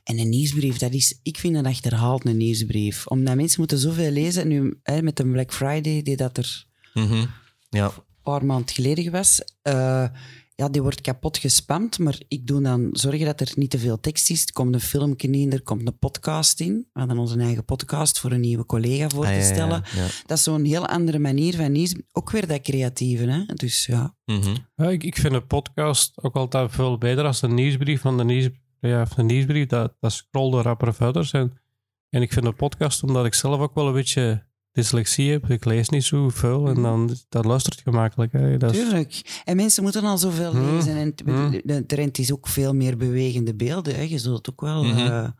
En een nieuwsbrief, dat is, ik vind dat achterhaald, een nieuwsbrief. Omdat mensen moeten zoveel lezen. Nu, hè, met een Black Friday, die dat er Mhm. ja. een paar maanden geleden was. eh, ja, die wordt kapot gespamd, maar ik doe dan zorgen dat er niet te veel tekst is. Er komt een filmpje in, er komt een podcast in. We hadden onze eigen podcast voor een nieuwe collega voor Ah, te ja, ja, stellen. ja. Dat is zo'n heel andere manier van nieuws. Ook weer dat creatieve, hè. Dus ja. Mhm. Ja, ik, ik vind een podcast ook altijd veel beter als een nieuwsbrief. Want de, nieuws, ja, de nieuwsbrief, dat, dat scrolde rapper verder. En, en ik vind een podcast, omdat ik zelf ook wel een beetje dyslexie heb. Ik lees niet zoveel en dan dat luistert gemakkelijk. Hè. Dat is- Tuurlijk. En mensen moeten al zoveel Hmm. lezen. En Hmm. de trend is ook veel meer bewegende beelden. Hè. Je zult het ook wel Mhm. Ja,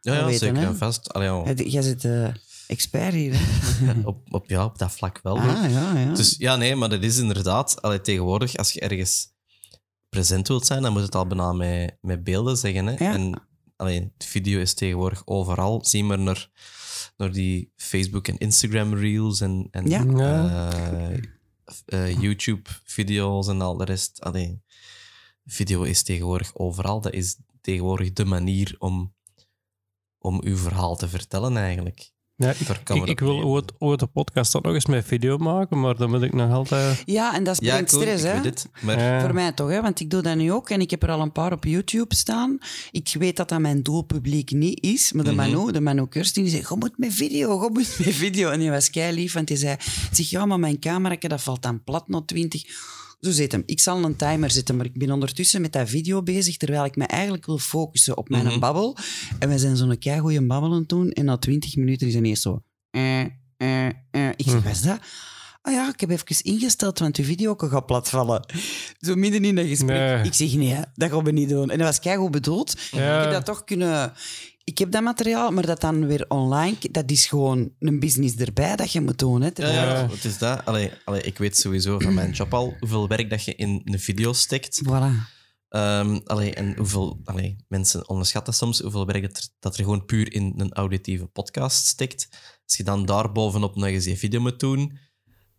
ja weten, zeker hè? vast. Allee, Jij zit eh, expert hier. <laughs> Op, op, ja, op dat vlak wel. ah, ja, ja. Dus ja, nee, maar dat is inderdaad... Allee, tegenwoordig, als je ergens present wilt zijn, dan moet het al bijna met, met beelden zeggen. Hè? Ja. En allee, de video is tegenwoordig overal. Zie maar naar, naar die Facebook- en Instagram-reels en, en Ja. eh, eh, YouTube-video's en al de rest. Allee, video is tegenwoordig overal. Dat is tegenwoordig de manier om, om uw verhaal te vertellen, eigenlijk. Ja, Daar kan ik, ik wil ooit, ooit de podcast dan nog eens met video maken, maar dan moet ik nog altijd... ja, en dat Ja, brengt Koen, stress, ik hè? Maar Ja. Voor mij toch, hè? want ik doe dat nu ook en ik heb er al een paar op YouTube staan. Ik weet dat dat mijn doelpubliek niet is, maar de Mhm. Manu, de Manu Kirsten, die zei, je moet met video, je moet met video. En die was kei lief, want die zei, zeg, ja, maar mijn camera, dat valt dan plat na 20. Zo zit hem. Ik zal een timer zetten, maar ik ben ondertussen met dat video bezig, terwijl ik me eigenlijk wil focussen op mijn Mhm. babbel. En we zijn zo'n kei goede babbelen toen, en na 20 minuten is ineens zo... eh, eh, eh. Ik zeg, Mhm. wat is dat? Ah ja, ik heb even ingesteld, want uw video gaat platvallen. Zo midden in dat gesprek. Nee. Ik zeg, nee, dat gaan we niet doen. En dat was keigoed bedoeld. Ja. Ik heb dat toch kunnen... Ik heb dat materiaal, maar dat dan weer online... Dat is gewoon een business erbij dat je moet doen. Hè, Ja, Ja. het is dat. Allee, allee, ik weet sowieso van mijn job al hoeveel werk dat je in een video steekt. Voilà. Ehm, allee, en hoeveel allee, mensen onderschatten soms hoeveel werk dat er, dat er gewoon puur in een auditieve podcast steekt. Als je dan daar bovenop nog eens je video moet doen.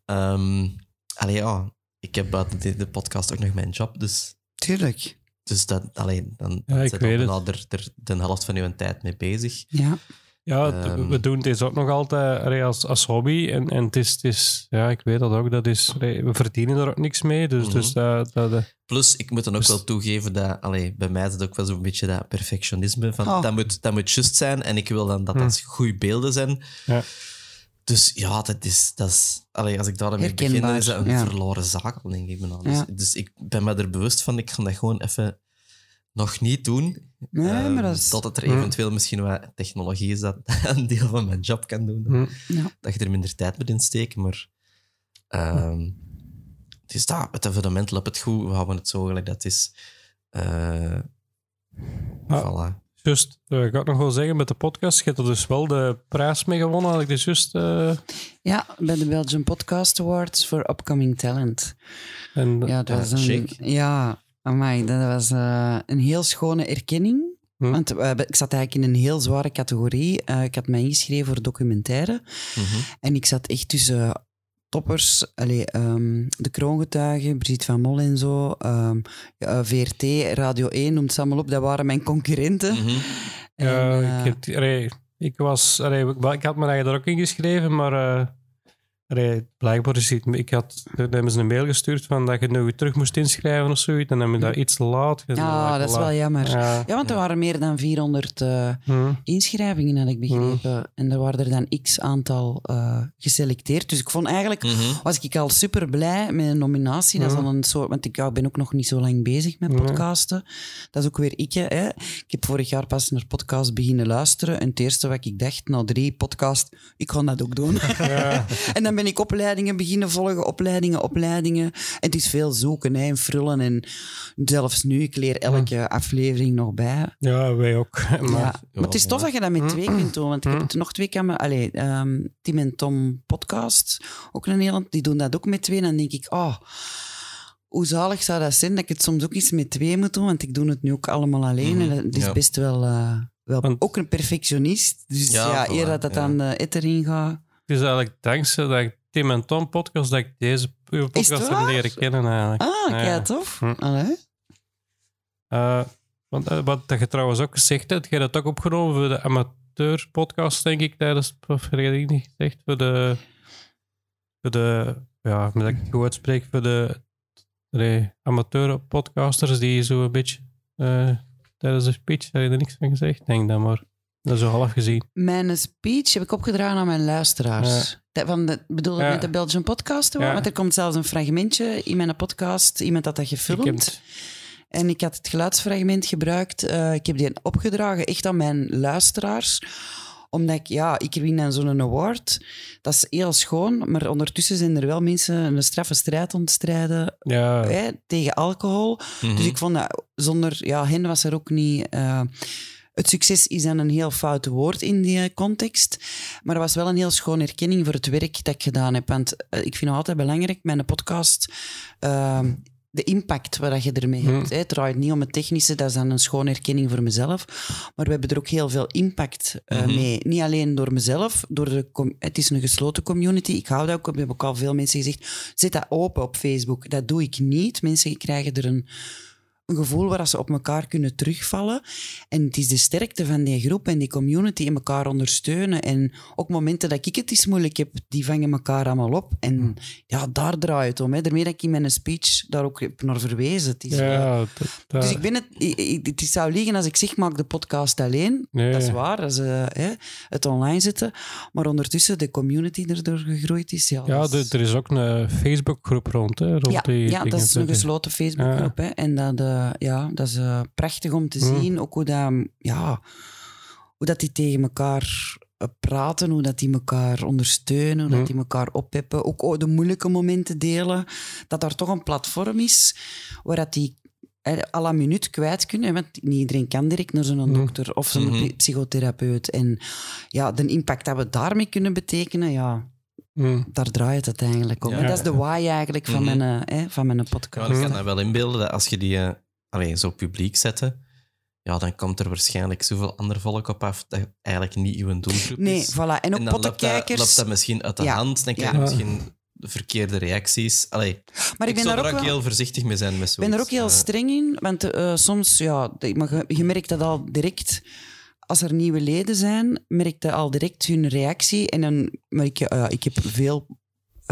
ehm allee, ja, ik heb buiten de, de podcast ook nog mijn job, dus, Tuurlijk. Dus dat, allee, dan, Ja, zit je weet bijna er, er de helft van je tijd mee bezig. Ja. Ja, Ehm. we doen dit ook nog altijd allee, als, als hobby. En, en het, is, het is, ja, ik weet dat ook, dat is, allee, we verdienen er ook niks mee. Dus, Mhm. dus dat, dat, dat- Plus, ik moet dan ook Dus- wel toegeven dat allee, bij mij is het ook wel zo'n beetje dat perfectionisme. Van, Oh. dat, moet, dat moet just zijn en ik wil dan dat dat goede beelden zijn. ja. Dus ja, dat is, dat is, allee, als ik daarmee begin, is dat een ja. verloren zaak, al, denk ik. bijna. Dus, Ja. dus ik ben me er bewust van, ik ga dat gewoon even nog niet doen. Nee, Ehm, maar dat is... Totdat er eventueel misschien wat technologie is dat <laughs> een deel van mijn job kan doen. Hm. Ja. Dat je er minder tijd moet insteken, maar... ehm het is dat, het evenement loopt het goed, we houden het zo gelijk dat het is. Eh Ah. Voilà. Juist, eh, ik ga nog wel zeggen, met de podcast, je hebt er dus wel de prijs mee gewonnen. Had ik dus juist... eh, Ja, bij de Belgian Podcast Awards for Upcoming Talent. en, Ja, dat Ja, was een... chic. Ja, amai, dat was eh, een heel schone erkenning. Hm. Want ik zat eigenlijk in een heel zware categorie. Eh, ik had mij ingeschreven voor documentaire. Mhm. En ik zat echt tussen toppers. Allee, ehm, de Kroongetuigen, Brigitte van Mol en zo. ehm, ja, VRT, Radio 1, noemt ze allemaal op. Dat waren mijn concurrenten. Mhm. En, eh, ik, heb, allee, ik was... Allee, ik, ik had me eigen er ook ingeschreven, maar... eh, allee, blijkbaar is het... Ik had... Hebben ze een mail gestuurd van dat je nu terug moest inschrijven of zoiets. Dan hebben we dat iets te laat. gedaan. ja, dat is wel jammer. Ja, Ja. want er waren meer dan 400 eh, Hm. inschrijvingen, had ik begrepen. En er waren er dan x aantal eh, geselecteerd. Dus ik vond eigenlijk... Mhm. was ik al super blij met een nominatie. Dat is al een soort, want ik ja, ben ook nog niet zo lang bezig met podcasten. Dat is ook weer ik. Hè. Ik heb vorig jaar pas naar podcast beginnen luisteren. En het eerste wat ik dacht, na drie podcasts, ik ga dat ook doen. Ja. <laughs> en dan ben ik opleidingen beginnen volgen, opleidingen, opleidingen. En het is veel zoeken hè, en frullen. En zelfs nu, ik leer elke aflevering nog bij. ja, wij ook. Maar, <laughs> Ja. Maar het is tof dat je dat met twee kunt doen. Want ik heb het nog twee kamer. Allee, ehm, Tim en Tom podcast, ook in Nederland, die doen dat ook met twee. En dan denk ik, oh, hoe zalig zou dat zijn dat ik het soms ook eens met twee moet doen. Want ik doe het nu ook allemaal alleen. Mhm, En het is ja. best wel, eh, wel Want- ook een perfectionist. Dus Ja, ja, voilà, eer dat dat ja. dan de etter in gaat. Het is eigenlijk dankzij dat ik Tim en Tom podcast, dat ik deze podcast heb leren kennen eigenlijk. Ah, Ja. tof. Hm. Allee. Eh, want eh, wat dat je trouwens ook gezegd hebt, hebt dat ook opgenomen voor de amateur podcast, denk ik, tijdens, of vergeet ik niet gezegd, voor de, voor de, ja, moet ik het goed uitspreken, voor de, allee, amateur podcasters die zo een beetje eh, tijdens de speech, heb je er niks van gezegd? Denk dan maar. Dat is zo half gezien. Mijn speech heb ik opgedragen aan mijn luisteraars. Dat Van de, bedoel je Ja. met de Belgian podcast? hoor? Ja. Want er komt zelfs een fragmentje in mijn podcast. Iemand had dat Ik gefilmd. het- En ik had het geluidsfragment gebruikt. Eh, ik heb die opgedragen echt aan mijn luisteraars. Omdat ik, ja, ik win dan zo'n award. Dat is heel schoon. Maar ondertussen zijn er wel mensen een straffe strijd aan het strijden Ja, hè, tegen alcohol. Mhm. Dus ik vond dat zonder ja, hen was er ook niet. eh, het succes is dan een heel fout woord in die context. Maar het was wel een heel schoon erkenning voor het werk dat ik gedaan heb. Want eh, ik vind het altijd belangrijk, mijn podcast, eh, de impact waar je ermee Hmm. hebt. Het draait niet om het technische, dat is dan een schoon erkenning voor mezelf. Maar we hebben er ook heel veel impact eh, Mhm. mee. Niet alleen door mezelf, door de het is een gesloten community. Ik hou dat ook, we hebben ook al veel mensen gezegd, zet dat open op Facebook. Dat doe ik niet. Mensen krijgen er een, een gevoel waar ze op elkaar kunnen terugvallen. En het is de sterkte van die groep en die community en elkaar ondersteunen. En ook momenten dat ik het eens moeilijk heb, die vangen elkaar allemaal op. En ja, daar draait het om. Hè. Daarmee dat ik in mijn speech daar ook heb naar verwezen. Het is, eh, ja, dat- dat- dus ik ben het, het zou liegen als ik zeg, maak de podcast alleen. Nee. Dat is waar, dat is eh, hè, het online zetten. Maar ondertussen de community erdoor gegroeid is. Ja, ja, is- er is ook een Facebookgroep rond, hè, rond ja, die ja, dat is een gesloten Facebookgroep. hè. En dat, eh, ja, dat is eh, prachtig om te Mm. zien. Ook hoe, dat, ja, hoe dat die tegen elkaar eh, praten, hoe dat die elkaar ondersteunen, hoe Mm. dat die elkaar oppeppen. Ook oh, de moeilijke momenten delen. Dat daar toch een platform is waar dat die à la minuut kwijt kunnen. Want niet iedereen kan direct naar zo'n Mm. dokter of zo'n Mhm. psy- psychotherapeut. En ja, de impact dat we daarmee kunnen betekenen, ja, Mm. daar draait het eigenlijk om. Ja. En dat is de why eigenlijk van, Mhm. mijn, eh, hè, van mijn podcast. Ja, ik kan me wel inbeelden dat als je die eh, allee, zo publiek zette, ja, dan komt er waarschijnlijk zoveel ander volk op af dat eigenlijk niet uw doelgroep Nee, is. voilà. En ook en dan loopt dat, pottenkijkers. loopt dat misschien uit de Ja. hand. Dan krijg Ja. je misschien de verkeerde reacties. Allee, maar ik ben zou daar er ook, wel, heel voorzichtig mee zijn met ik ben er ook heel streng in. Want eh, soms, ja, maar je, je merkt dat al direct. Als er nieuwe leden zijn, merk je al direct hun reactie. En dan merk je, eh, ik heb veel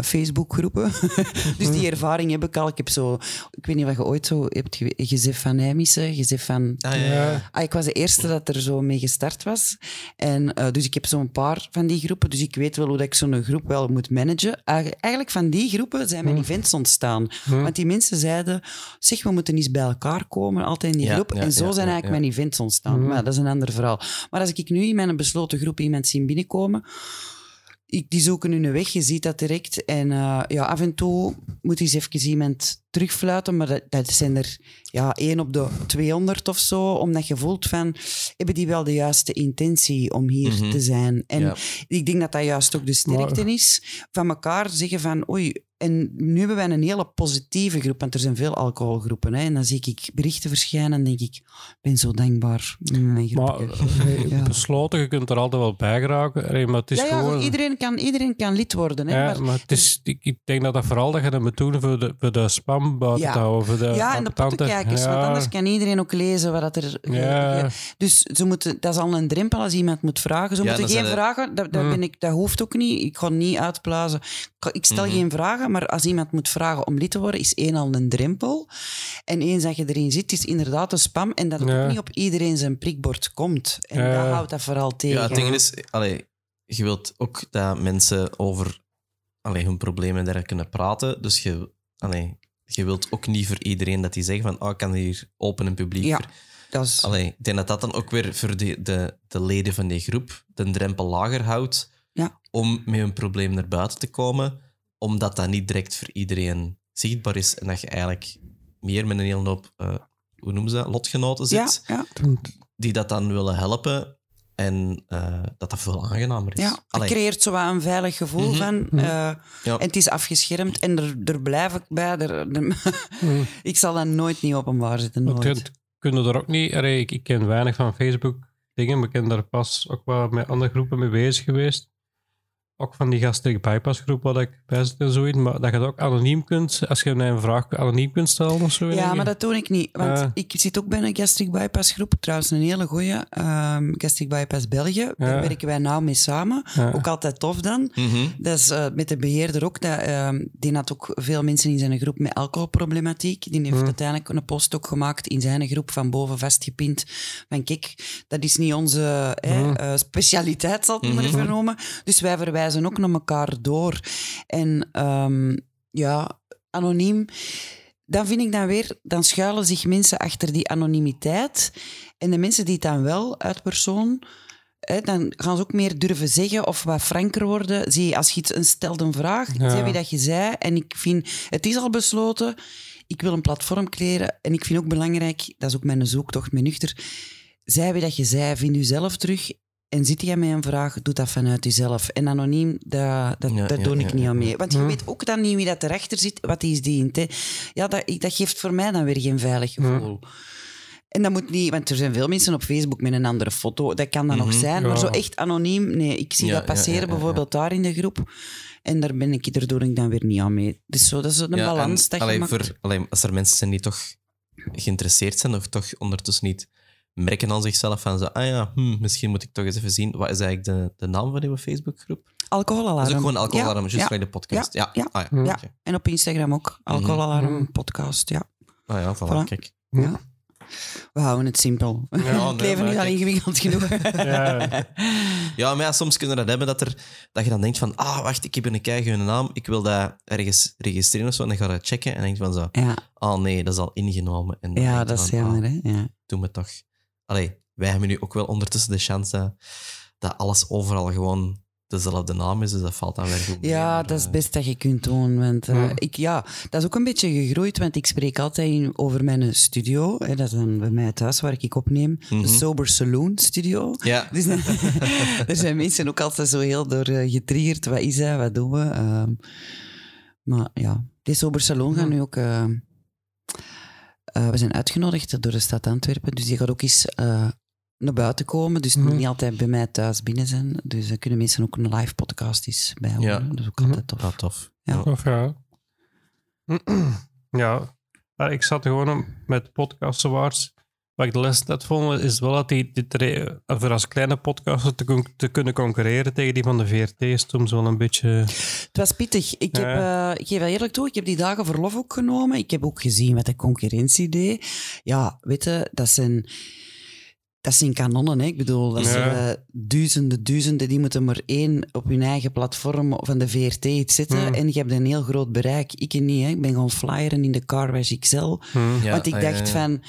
Facebookgroepen. <laughs> dus die ervaring heb ik al. Ik heb zo, ik weet niet wat je ooit zo hebt ge- gezegd van Nijmissen, gezegd van Ah, ja. Ah, ik was de eerste dat er zo mee gestart was. En, eh, dus ik heb zo'n paar van die groepen. Dus ik weet wel hoe dat ik zo'n groep wel moet managen. Eigen- Eigenlijk van die groepen zijn mijn Hm. events ontstaan. Hm. Want die mensen zeiden, zeg, we moeten eens bij elkaar komen, altijd in die Ja, groep. en zo zijn eigenlijk mijn events ontstaan. Maar dat is een ander verhaal. Maar als ik nu in mijn besloten groep iemand zie binnenkomen... Ik, die zoeken hun weg, je ziet dat direct. En eh, ja, af en toe moet eens even iemand terugfluiten, maar dat, dat zijn er ja, één op de 200 of zo, omdat je voelt van, hebben die wel de juiste intentie om hier Mhm. te zijn? En Ja. ik denk dat dat juist ook de sterkte is, van elkaar zeggen van, oei, en nu hebben wij een hele positieve groep, want er zijn veel alcoholgroepen. Hè, en dan zie ik berichten verschijnen en denk ik, ik ben zo dankbaar. Mijn Maar eh, Ja. besloten, je kunt er altijd wel bij geraken. Allee, Maar het is ja, ja, gewoon... iedereen, kan, iedereen kan lid worden. Hè, Ja, maar- maar, het is, ik, ik denk dat dat vooral dat je dat moet doen voor de, voor de spam buiten Ja. te houden. Voor de ja, en de pottenkijkers, want Ja. anders kan iedereen ook lezen wat dat er... dus ze moeten, dat is al een drempel als iemand moet vragen. Ze Ja, moeten geen vragen, dat, dat, Hmm. ben ik, dat hoeft ook niet. Ik ga niet uitblazen. Ik, ik stel Mhm. geen vragen, maar als iemand moet vragen om lid te worden, is één al een drempel. En eens dat je erin zit, is inderdaad een spam. En dat het Ja. ook niet op iedereen zijn prikbord komt. En Ja. dat houdt dat vooral tegen. Ja, het ding is, allee, je wilt ook dat mensen over allee, hun problemen daar kunnen praten. Dus je, allee, je wilt ook niet voor iedereen dat die zeggen van oh, ik kan hier open en publiek Ja. Dat is, Allee, ik denk dat dat dan ook weer voor de, de, de leden van die groep de drempel lager houdt Ja. om met hun probleem naar buiten te komen, omdat dat niet direct voor iedereen zichtbaar is en dat je eigenlijk meer met een hele hoop, eh, hoe noemen ze dat, lotgenoten ja, zit, ja, die dat dan willen helpen en eh, dat dat veel aangenamer is. ja. Het creëert zo wat een veilig gevoel Mhm. van... Mhm. eh, ja. En het is afgeschermd en er, er blijf ik bij. Er, er- <laughs> Hm. ik zal dat nooit niet openbaar zetten. Want Nooit. kunnen er ook niet... allee, ik, ik ken weinig van Facebook dingen, maar ik ben daar pas ook wel met andere groepen mee bezig geweest. Ook van die gastric bypass groep wat ik bij zit en zoiets, maar dat je het ook anoniem kunt, als je mij een vraag anoniem kunt stellen of zo. Ja, maar dat doe ik niet. Want ik zit ook bij een gastric bypass groep. Trouwens, een hele goeie. ehm gastric bypass België. Daar werken wij nauw mee samen. Ja. Ook altijd tof dan. Mhm. Dat is eh, met de beheerder ook. Dat, ehm, die had ook veel mensen in zijn groep met alcoholproblematiek. Die heeft Hmm. uiteindelijk een post ook gemaakt in zijn groep van boven vastgepind. Van kijk, dat is niet onze hè, Hmm. eh, specialiteit, zal het maar Mhm. even noemen. Dus wij verwijzen ook naar elkaar door. En ehm, ja, anoniem... Dan vind ik dan weer, dan schuilen zich mensen achter die anonimiteit. En de mensen die het dan wel uit persoon hè, dan gaan ze ook meer durven zeggen of wat franker worden. Zie je, als je iets een stelt een vraag, Ja. zeg wie dat je zei. En ik vind, het is al besloten, ik wil een platform creëren. En ik vind ook belangrijk, dat is ook mijn zoektocht, mijn nuchter. Zij wie dat je zei, vind jezelf terug. En zit jij met een vraag, doe dat vanuit jezelf. En anoniem, dat, dat, Ja, ja, doe ja, ik niet ja, aan mee. Want je Hm. weet ook dan niet wie dat erachter zit, wat die is dient. Hè. Ja, dat, ik- dat geeft voor mij dan weer geen veilig gevoel. En dat moet niet, want er zijn veel mensen op Facebook met een andere foto. Dat kan dan nog Mhm. zijn, maar zo echt anoniem. Nee, ik zie Ja, dat passeren ja, ja, ja, bijvoorbeeld daar in de groep. En daar ben ik, daar doe ik dan weer niet aan mee. Dus zo, dat is een Ja, balans en, dat je allee, maakt. voor, allee, als er mensen zijn die toch geïnteresseerd zijn, of toch ondertussen niet merken aan zichzelf van zo, ah ja, hm, misschien moet ik toch eens even zien, wat is eigenlijk de, de naam van uw Facebookgroep? Alcoholalarm. Dat is ook gewoon alcoholalarm, Ja, juist ja. bij de podcast. Ja, ja, Ah, ja. En op Instagram ook. Alcoholalarm Mhm. podcast, ja. Ah ja, voilà, Voilà. kijk. ja. We houden het simpel. Ja, het leven is al ingewikkeld genoeg. <laughs> Ja. Ja, maar ja, soms kunnen we dat hebben dat, er, dat je dan denkt van, ah, wacht, ik heb een keigoede naam, ik wil dat ergens registreren of zo, en dan ga je dat checken en denk je van zo, ja, ah nee, dat is al ingenomen. En dan ja dat is van, jammer, ah, hè. Ja. doe me toch. Allee, wij hebben nu ook wel ondertussen de chance dat, dat alles overal gewoon dezelfde naam is, dus dat valt dan weer goed mee, Ja, dat is eh, het beste dat je kunt doen. Want, eh, Ja. ik, ja, dat is ook een beetje gegroeid, want ik spreek altijd in- over mijn studio. Hè, dat is dan bij mij thuis waar ik opneem. Mhm. De Sober Saloon Studio. Ja, <laughs> Dus <laughs> er zijn mensen ook altijd zo heel door eh, getriggerd. Wat is dat? Wat doen we? Ehm, maar ja, die Sober Salon gaan nu ook... eh, eh, we zijn uitgenodigd door de stad Antwerpen, dus die gaat ook eens eh, naar buiten komen. Dus het moet Mhm. niet altijd bij mij thuis binnen zijn. Dus dan kunnen mensen ook een live podcast eens bijhouden. Ja. Dat is ook Mhm. altijd tof. dat tof. Ja. Of ja. <clears throat> ja. Maar ik zat gewoon om- met podcast Awards. Wat ik de les net vond, is wel dat die, die voor als kleine podcaster te, te kunnen concurreren tegen die van de VRT is soms wel een beetje... Het was pittig. Ik, heb, Ja. eh, ik geef wel eerlijk toe, ik heb die dagen verlof ook genomen. Ik heb ook gezien wat de concurrentie deed. Ja, weet je, dat zijn... Dat zijn kanonnen, hè. Ik bedoel, dat Ja. zijn eh, duizenden, duizenden. Die moeten maar één op hun eigen platform van de VRT iets. Hmm. En je hebt een heel groot bereik. Ik niet, hè. Ik ben gewoon flyeren in de Car XL. Hm. Ja, Want ik ah, ja, dacht ja. van...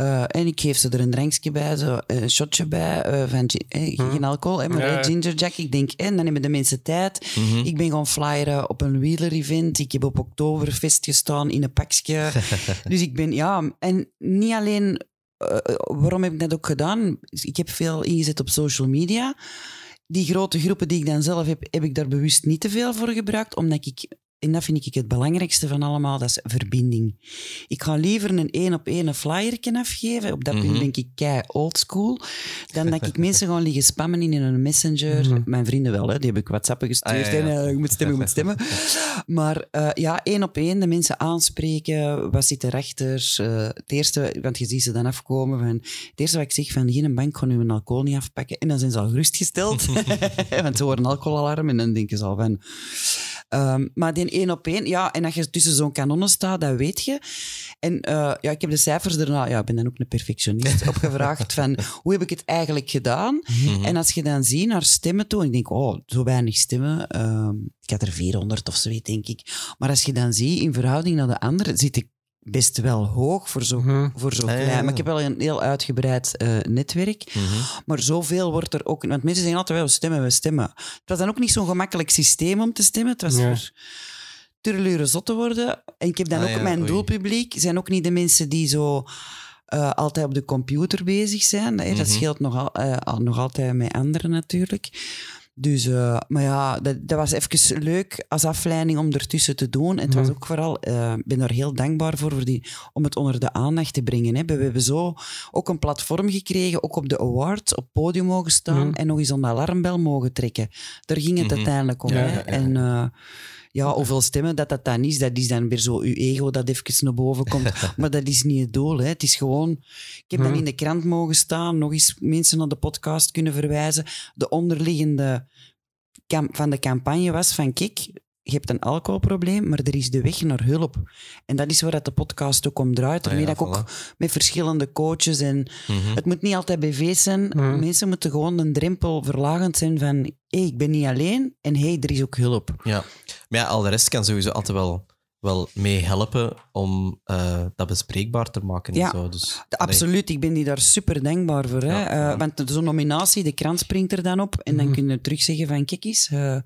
eh, en ik geef ze er een drankje bij, zo, een shotje bij, eh, van eh, geen alcohol, hè, maar Ja. eh, ginger jack. Ik denk, en dan hebben de mensen tijd. Mhm. Ik ben gaan flyeren op een wieler-event. Ik heb op Oktoberfest gestaan in een pakje. <laughs> dus ik ben, ja... En niet alleen... eh, waarom heb ik dat ook gedaan? Ik heb veel ingezet op social media. Die grote groepen die ik dan zelf heb, heb ik daar bewust niet te veel voor gebruikt, omdat ik... En dat vind ik het belangrijkste van allemaal, dat is verbinding. Ik ga liever een één op één flyerken afgeven. Op dat punt Mhm. ben ik kei oldschool. Dan dat ik <laughs> mensen gewoon liggen spammen in een messenger. Mhm. Mijn vrienden wel, hè, die heb ik WhatsAppen gestuurd. Ah, ja, ja. En, je moet stemmen, je moet stemmen. <laughs> Maar eh, ja, één op één de mensen aanspreken. Wat zit erachter? Eh het eerste, want je ziet ze dan afkomen. Van, het eerste wat ik zeg, van geen bank nu een alcohol niet afpakken. En dan zijn ze al gerustgesteld. <laughs> want ze horen alcoholalarm en dan denken ze al van... Ehm, maar die één op één, ja, en als je tussen zo'n kanonnen staat, dat weet je. En eh, ja, ik heb de cijfers daarna, ja, ik ben dan ook een perfectionist, opgevraagd van <laughs> hoe heb ik het eigenlijk gedaan? Mhm. En als je dan ziet naar stemmen toe, en ik denk, oh, zo weinig stemmen. ehm, ik had er 400 of zoiets, denk ik. Maar als je dan ziet, in verhouding naar de anderen, zit ik best wel hoog voor zo, Mhm. voor zo Ah, ja, klein. ja. Maar ik heb wel een heel uitgebreid eh, netwerk. Mhm. Maar zoveel wordt er ook... Want mensen zeggen altijd, wel, we stemmen, we stemmen. Het was dan ook niet zo'n gemakkelijk systeem om te stemmen. Het was Ja. voor turluren zot te worden. En ik heb dan Ah, ook ja, mijn oei. doelpubliek. zijn ook niet de mensen die zo eh, altijd op de computer bezig zijn. Hè. Dat Mhm. scheelt nog, al, eh, al- nog altijd met anderen natuurlijk. Dus, eh, maar ja, dat, dat was even leuk als afleiding om ertussen te doen. En het was Mhm. ook vooral, eh, ik ben daar heel dankbaar voor, voor die, om het onder de aandacht te brengen. Hè. We hebben zo ook een platform gekregen, ook op de awards, op podium mogen staan Mhm. en nog eens de alarmbel mogen trekken. Daar ging het Mhm. uiteindelijk om. Ja, hè. ja, ja. En eh, ja, hoeveel stemmen dat dat dan is, dat is dan weer zo uw ego dat even naar boven komt. <laughs> maar dat is niet het doel. Hè. Het is gewoon, ik heb dan Mhm. in de krant mogen staan, nog eens mensen naar de podcast kunnen verwijzen. De onderliggende van de campagne was van, kijk, je hebt een alcoholprobleem, maar er is de weg naar hulp. En dat is waar dat de podcast ook om draait. Ah Daarmee ja, dat ik ook met verschillende coaches en Mhm. het moet niet altijd BV's zijn. Mhm. Mensen moeten gewoon een drempel verlagend zijn van hé, ik ben niet alleen en hé, er is ook hulp. Ja. Maar ja, al de rest kan sowieso altijd wel, wel mee helpen om eh, dat bespreekbaar te maken. Ja. En zo. Dus, De- Absoluut, ik ben die daar super dankbaar voor. Hè? Ja, Eh, ja. want zo'n nominatie, de krant springt er dan op en dan Mhm. kun je terug zeggen van kijk eens, eh,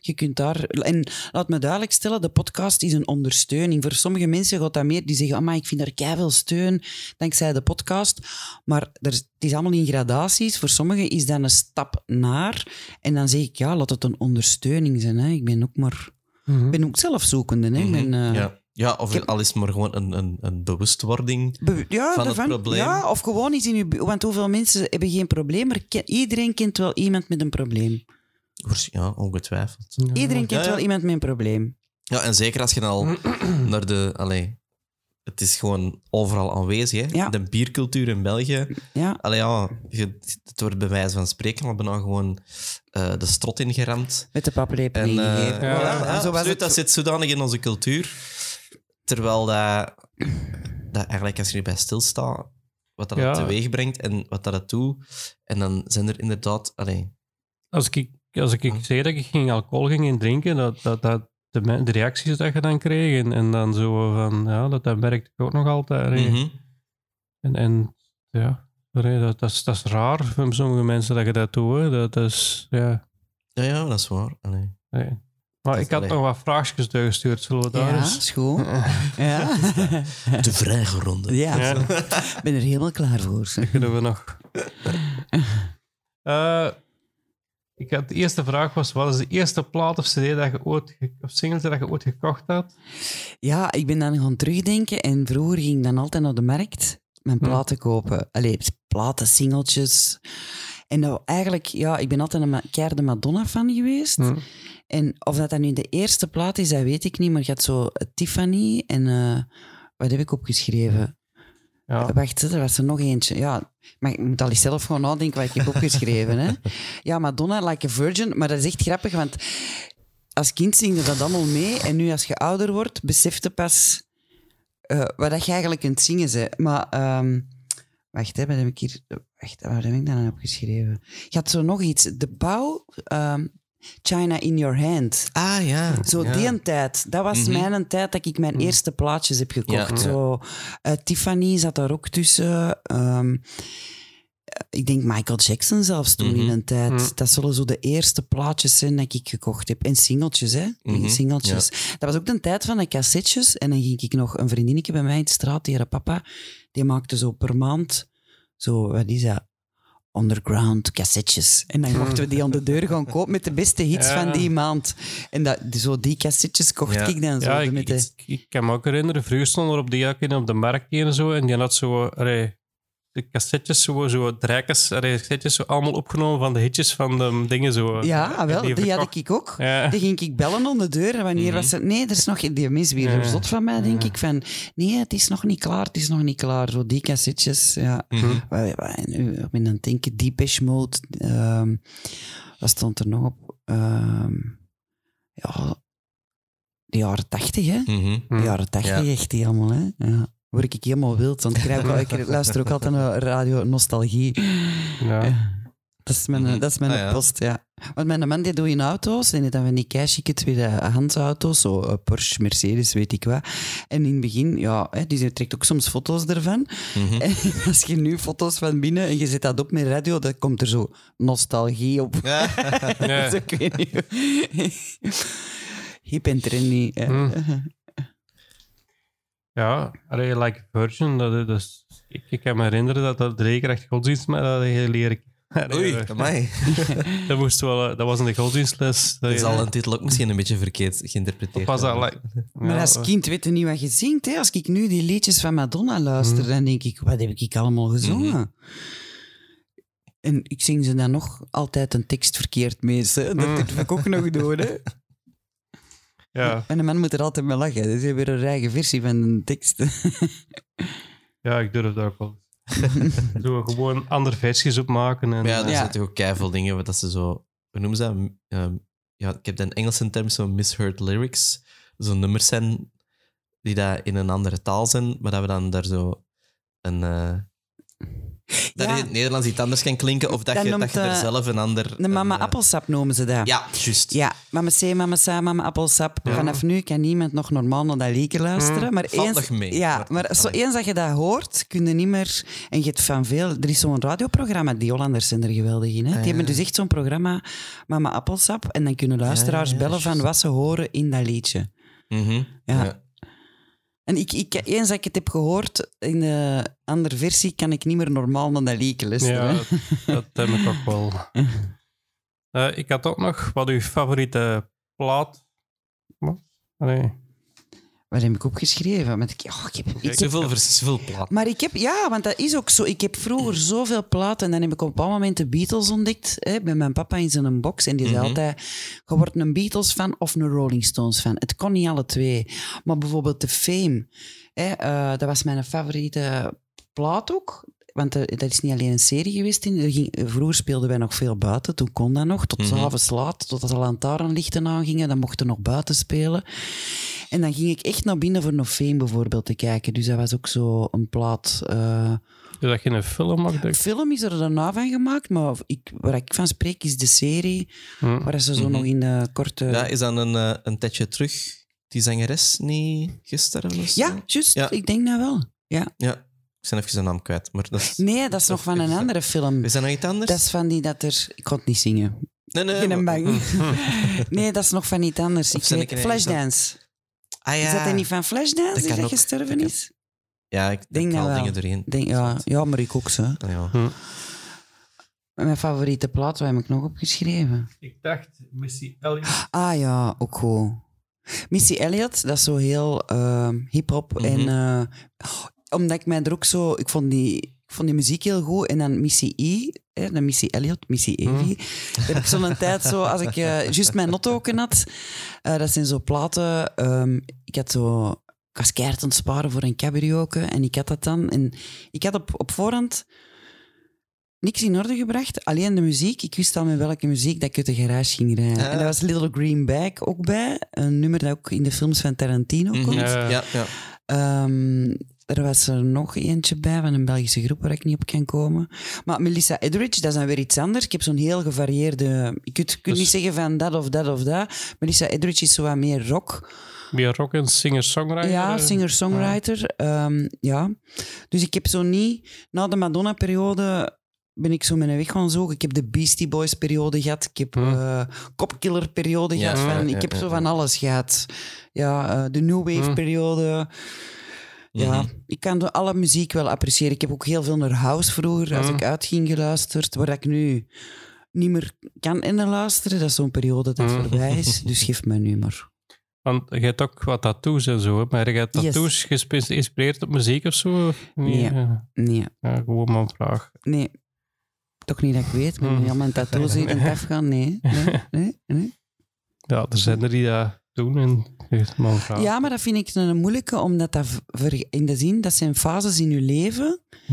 je kunt daar... En laat me duidelijk stellen, de podcast is een ondersteuning. Voor sommige mensen gaat dat meer, die zeggen, maar ik vind er keiveel steun dankzij de podcast. Maar er, het is allemaal in gradaties. Voor sommigen is dat een stap naar. En dan zeg ik, ja, laat het een ondersteuning zijn. Hè? Ik ben ook maar... Mhm. Ik ben ook zelf zoekende. Hè? Mhm. ben, eh, ja. ja, of heb- al is het maar gewoon een, een, een bewustwording. Be- ja, van het probleem. Ja, of gewoon iets in je... Want hoeveel mensen hebben geen probleem, maar iedereen kent wel iemand met een probleem. Ja, ongetwijfeld. Ja. Iedereen kent Ja, ja. wel iemand met een probleem. Ja, en zeker als je dan al <clears throat> naar de... Allee, het is gewoon overal aanwezig. Hè? Ja. De biercultuur in België. Ja, Allee, ja, het wordt bij wijze van spreken al bijna gewoon eh, de strot ingeramd. met de paplepel En, eh, ja, Voilà, ja, en zo was absoluut, het. dat zit zodanig in onze cultuur. Terwijl dat, dat eigenlijk, als je erbij stilstaat, wat dat teweeg brengt en wat dat het doet. En dan zijn er inderdaad... Allee, Als ik, als ik zei dat ik geen alcohol ging in drinken, dat, dat, dat de, reacties dat je dan kreeg, en, en dan zo van, ja, dat, dat merkte ik ook nog altijd. hè. mhm. En, en ja, dat, dat, is, dat is raar voor sommige mensen dat je dat doet. Dat, dat is, ja. Ja, ja, dat is waar. Allee. nee. Maar Dat ik had alleen- nog wat vraagjes doorgestuurd. Zullen we daar Ja, eens... is goed. Ja. <laughs> <laughs> De vragenronde. ja, Ja. ik ben er helemaal klaar voor. kunnen we nog. <laughs> Eh, ik had, de eerste vraag was: wat is de eerste plaat of CD dat je ooit, of single dat je ooit gekocht had? Ja, ik ben dan gaan terugdenken en vroeger ging ik dan altijd naar de markt mijn Hm. platen kopen. Allee, platen, singeltjes. En dat, eigenlijk, ja, ik ben altijd een keiharde Madonna-fan geweest. Hm. En of dat dan nu de eerste plaat is, dat weet ik niet. Maar je had zo Tiffany en... eh, wat heb ik opgeschreven? Ja. Wacht, er was er nog eentje. Ja, maar ik moet al eens zelf gewoon nadenken wat ik heb opgeschreven. hè. Ja, Madonna, Like a Virgin. Maar dat is echt grappig, want als kind zing je dat allemaal mee. En nu als je ouder wordt, besef je pas eh, wat je eigenlijk kunt zingen. Maar, ehm, wacht, hè, wat heb ik hier... Wacht, wat heb ik dan opgeschreven? Je had zo nog iets. De bouw... ehm, China in your hand. Ah, ja. Zo ja. die een tijd. Dat was Mhm. mijn tijd dat ik mijn eerste plaatjes heb gekocht. Ja. Zo, eh, Tiffany zat daar ook tussen. Ehm, ik denk Michael Jackson zelfs toen Mhm. in een tijd. Mhm. Dat zullen zo de eerste plaatjes zijn dat ik gekocht heb. En singeltjes, hè. Mhm, Singeltjes. Dat was ook de tijd van de cassettes. En dan ging ik nog een vriendinnetje bij mij in de straat, die haar papa, die maakte zo per maand, zo, wat is dat? Underground cassettes. En dan mochten we die aan de deur gaan kopen met de beste hits Ja. van die maand. En dat, zo die cassettes kocht Ja. ik dan zo. Ja, ik, met de, ik, ik kan me ook herinneren, vroeger stonden er op die jakken op de markt en zo, en die had zo, allee, de cassettes, zo, zo cassettes zo allemaal opgenomen van de hitjes van de dingen zo. ja, En wel, die, had ik ook. Ja. Die ging ik bellen aan de deur. Wanneer Mhm. was het? Nee, er is nog... Die mis weer Ja. zot van mij, denk Ja. ik. Van, nee, het is nog niet klaar, het is nog niet klaar. Zo die cassettes, ja. Wat- nu, Ik ben aan het denken, Deepish Mode. ehm, wat stond er nog op? Ehm, ja, de jaren tachtig, hè? Mhm. De jaren tachtig, Ja. echt helemaal, hè? Ja. Word ik helemaal wild, want ik, krijg ook- ik luister ook altijd naar radio Nostalgie. Ja. Dat is mijn, Mhm. dat is mijn Ah, ja. post, ja. Want mijn man die doet in auto's en die dan van die keichique tweedehands auto's, zo eh, Porsche, Mercedes, weet ik wat. En in het begin, ja, hè, die trekt ook soms foto's ervan. Mhm. <laughs> En als je nu foto's van binnen en je zet dat op met radio, dan komt er zo nostalgie op. Ja. Ja. <laughs> Dus ik weet niet. <laughs> Hip en trendy. Mm. Ja, allee, Like Virgin, dat, dat is, ik, ik kan me herinneren dat dat de leerkracht godsdienst me dat je leren Oei, dat- amai. <laughs> dat, moest wel, dat was in de godsdienstles. Dat is al een titel ook misschien een beetje verkeerd geïnterpreteerd. was dat like- Maar ja, als kind weet je niet wat je zingt. Hè? Als ik nu die liedjes van Madonna luister, Mhm. dan denk ik, wat heb ik allemaal gezongen? Mhm. En ik zing ze dan nog altijd een tekst verkeerd mee. hè. Dat Mhm. durf ik ook nog doen. Hè? <laughs> ja, En de man moet er altijd mee lachen. Dus je hebt weer een eigen versie van een tekst. <laughs> ja, ik durf daar ook wel. <laughs> Zo gewoon andere versies op maken. En, ja, er eh, zijn toch ook keiveel dingen wat dat ze zo... Hoe noemen ze dat? Ehm, ja, ik heb de Engelse term zo misheard lyrics. Zo'n nummers zijn die daar in een andere taal zijn, maar dat we dan daar zo een... eh dat Ja. in het Nederlands iets anders kan klinken, of dat, Dat je, dat je er eh, zelf een ander... De mama een, eh, appelsap noemen ze dat. Ja, juist. Ja, mama C, mama sa, mama appelsap. Ja. Vanaf nu kan niemand nog normaal naar dat liedje luisteren. Mm, maar valt eens, mee. Ja, Maar- zo eens dat je dat hoort, kun je niet meer... En je hebt van veel... Er is zo'n radioprogramma, die Hollanders zijn er geweldig in. Hè? Ah, Die hebben dus echt zo'n programma, Mama Appelsap. En dan kunnen luisteraars ja, bellen van wat ze horen in dat liedje. Mhm. Ja. En ik, ik, eens dat ik het heb gehoord in de andere versie, kan ik niet meer normaal naar dat liedje luisteren. ja, dat, dat heb ik ook wel. <laughs> Eh, ik had ook nog wat uw favoriete plaat was. Nee. Wat heb ik opgeschreven? Want ik, oh, ik heb, ik heb Zoveel, vers- zoveel plaat. Maar ik heb, ja, want dat is ook zo. Ik heb vroeger zoveel platen en dan heb ik op een bepaald moment de Beatles ontdekt. Hè, bij mijn papa in zijn box. En die zei Mhm. altijd: Je wordt een Beatles-fan of een Rolling Stones-fan. Het kon niet alle twee. Maar bijvoorbeeld de Fame, hè, eh, dat was mijn favoriete plaat ook. Want eh, dat is niet alleen een serie geweest. In. Er ging, vroeger speelden wij nog veel buiten. Toen kon dat nog. Tot Mhm. s'avonds laat. Totdat de lantaarnlichten aangingen. Dan mochten we nog buiten spelen. En dan ging ik echt naar binnen voor nog Fame bijvoorbeeld te kijken. Dus dat was ook zo een plaat. eh, Dus dat je een film de film is er daarna van gemaakt, maar ik, waar ik van spreek is de serie. Hm. Waar ze zo Mhm. nog in de korte. Ja, is dan een, een tijdje terug die zangeres niet zo? Ja, juist. Ja. Ik denk dat wel. Ja. Ja, ik ben even zijn naam kwijt. Maar dat is... Nee, dat is nog van een andere film. Is dat nog iets anders? Dat is van die dat er. Ik kon het niet zingen. Nee, nee. Geen maar- bang. <laughs> Nee, dat is nog van iets anders. Of Ik zijn weet, ik ineens Flashdance. Ah, ja. Is dat hij niet van Flashdance Dat die dat ook. gestorven Dat kan. is? Ja, ik Denk dat al wel. dingen doorheen. Denk, ja, ja, maar ik ook zo. Ah, ja. Hm. Mijn favoriete plaat, waar heb ik nog opgeschreven? Ik dacht, Missy Elliott. Ah ja, ook goed. Missy Elliott, dat is zo heel ehm, hip-hop. Mhm. En eh, omdat ik mij er ook zo. Ik vond die, ik vond die muziek heel goed. En dan Missy E, hè, dan Missy Elliott, Missy Evie. Daar heb ik zo'n tijd zo, als ik eh, juist mijn nottoken had. eh, dat zijn zo platen. ehm, ik had zo. Ik was keihard aan het sparen voor een cabrioke. En ik had dat dan. En ik had op, op voorhand niks in orde gebracht. Alleen de muziek. Ik wist al met welke muziek dat ik uit de garage ging rijden. Ah. En daar was Little Green Bag ook bij. Een nummer dat ook in de films van Tarantino Mhm. komt. Ja. ja, ja. Ehm, er was er nog eentje bij van een Belgische groep waar ik niet op kan komen. Maar Melissa Etheridge, dat is dan weer iets anders. Ik heb zo'n heel gevarieerde... Ik kunt, Dus- niet zeggen van dat of dat of dat. Melissa Etheridge is zo wat meer rock. Meer rock en singer-songwriter. Ja, eh. singer-songwriter. Ehm, ja. Dus ik heb zo niet... Na de Madonna-periode ben ik zo mijn weg gaan zoeken. Ik heb de Beastie Boys-periode gehad. Ik heb Hm. eh Copkiller-periode Ja, gehad. Van, ja, ik heb ja, zo ja. van alles gehad. Ja, eh, de New Wave-periode. Ja, Mhm. ik kan alle muziek wel appreciëren. Ik heb ook heel veel naar house vroeger, als Mhm. ik uitging, geluisterd. Waar ik nu niet meer kan in luisteren. Dat is zo'n periode dat Mhm. voorbij is. Dus geef mij nu maar. Want je hebt ook wat tattoos en zo, hè, maar je hebt tattoos geïnspireerd op muziek of zo? Nee. Ja. Nee, Ja, gewoon maar een vraag. nee. Toch niet dat ik weet. Met Mhm. al mijn tattoos <laughs> hier in het afgaan. Nee, nee, nee. nee. Ja, er zijn er die dat doen. Ja, maar dat vind ik een moeilijke, omdat dat in de zin, dat zijn fases in je leven. Hm.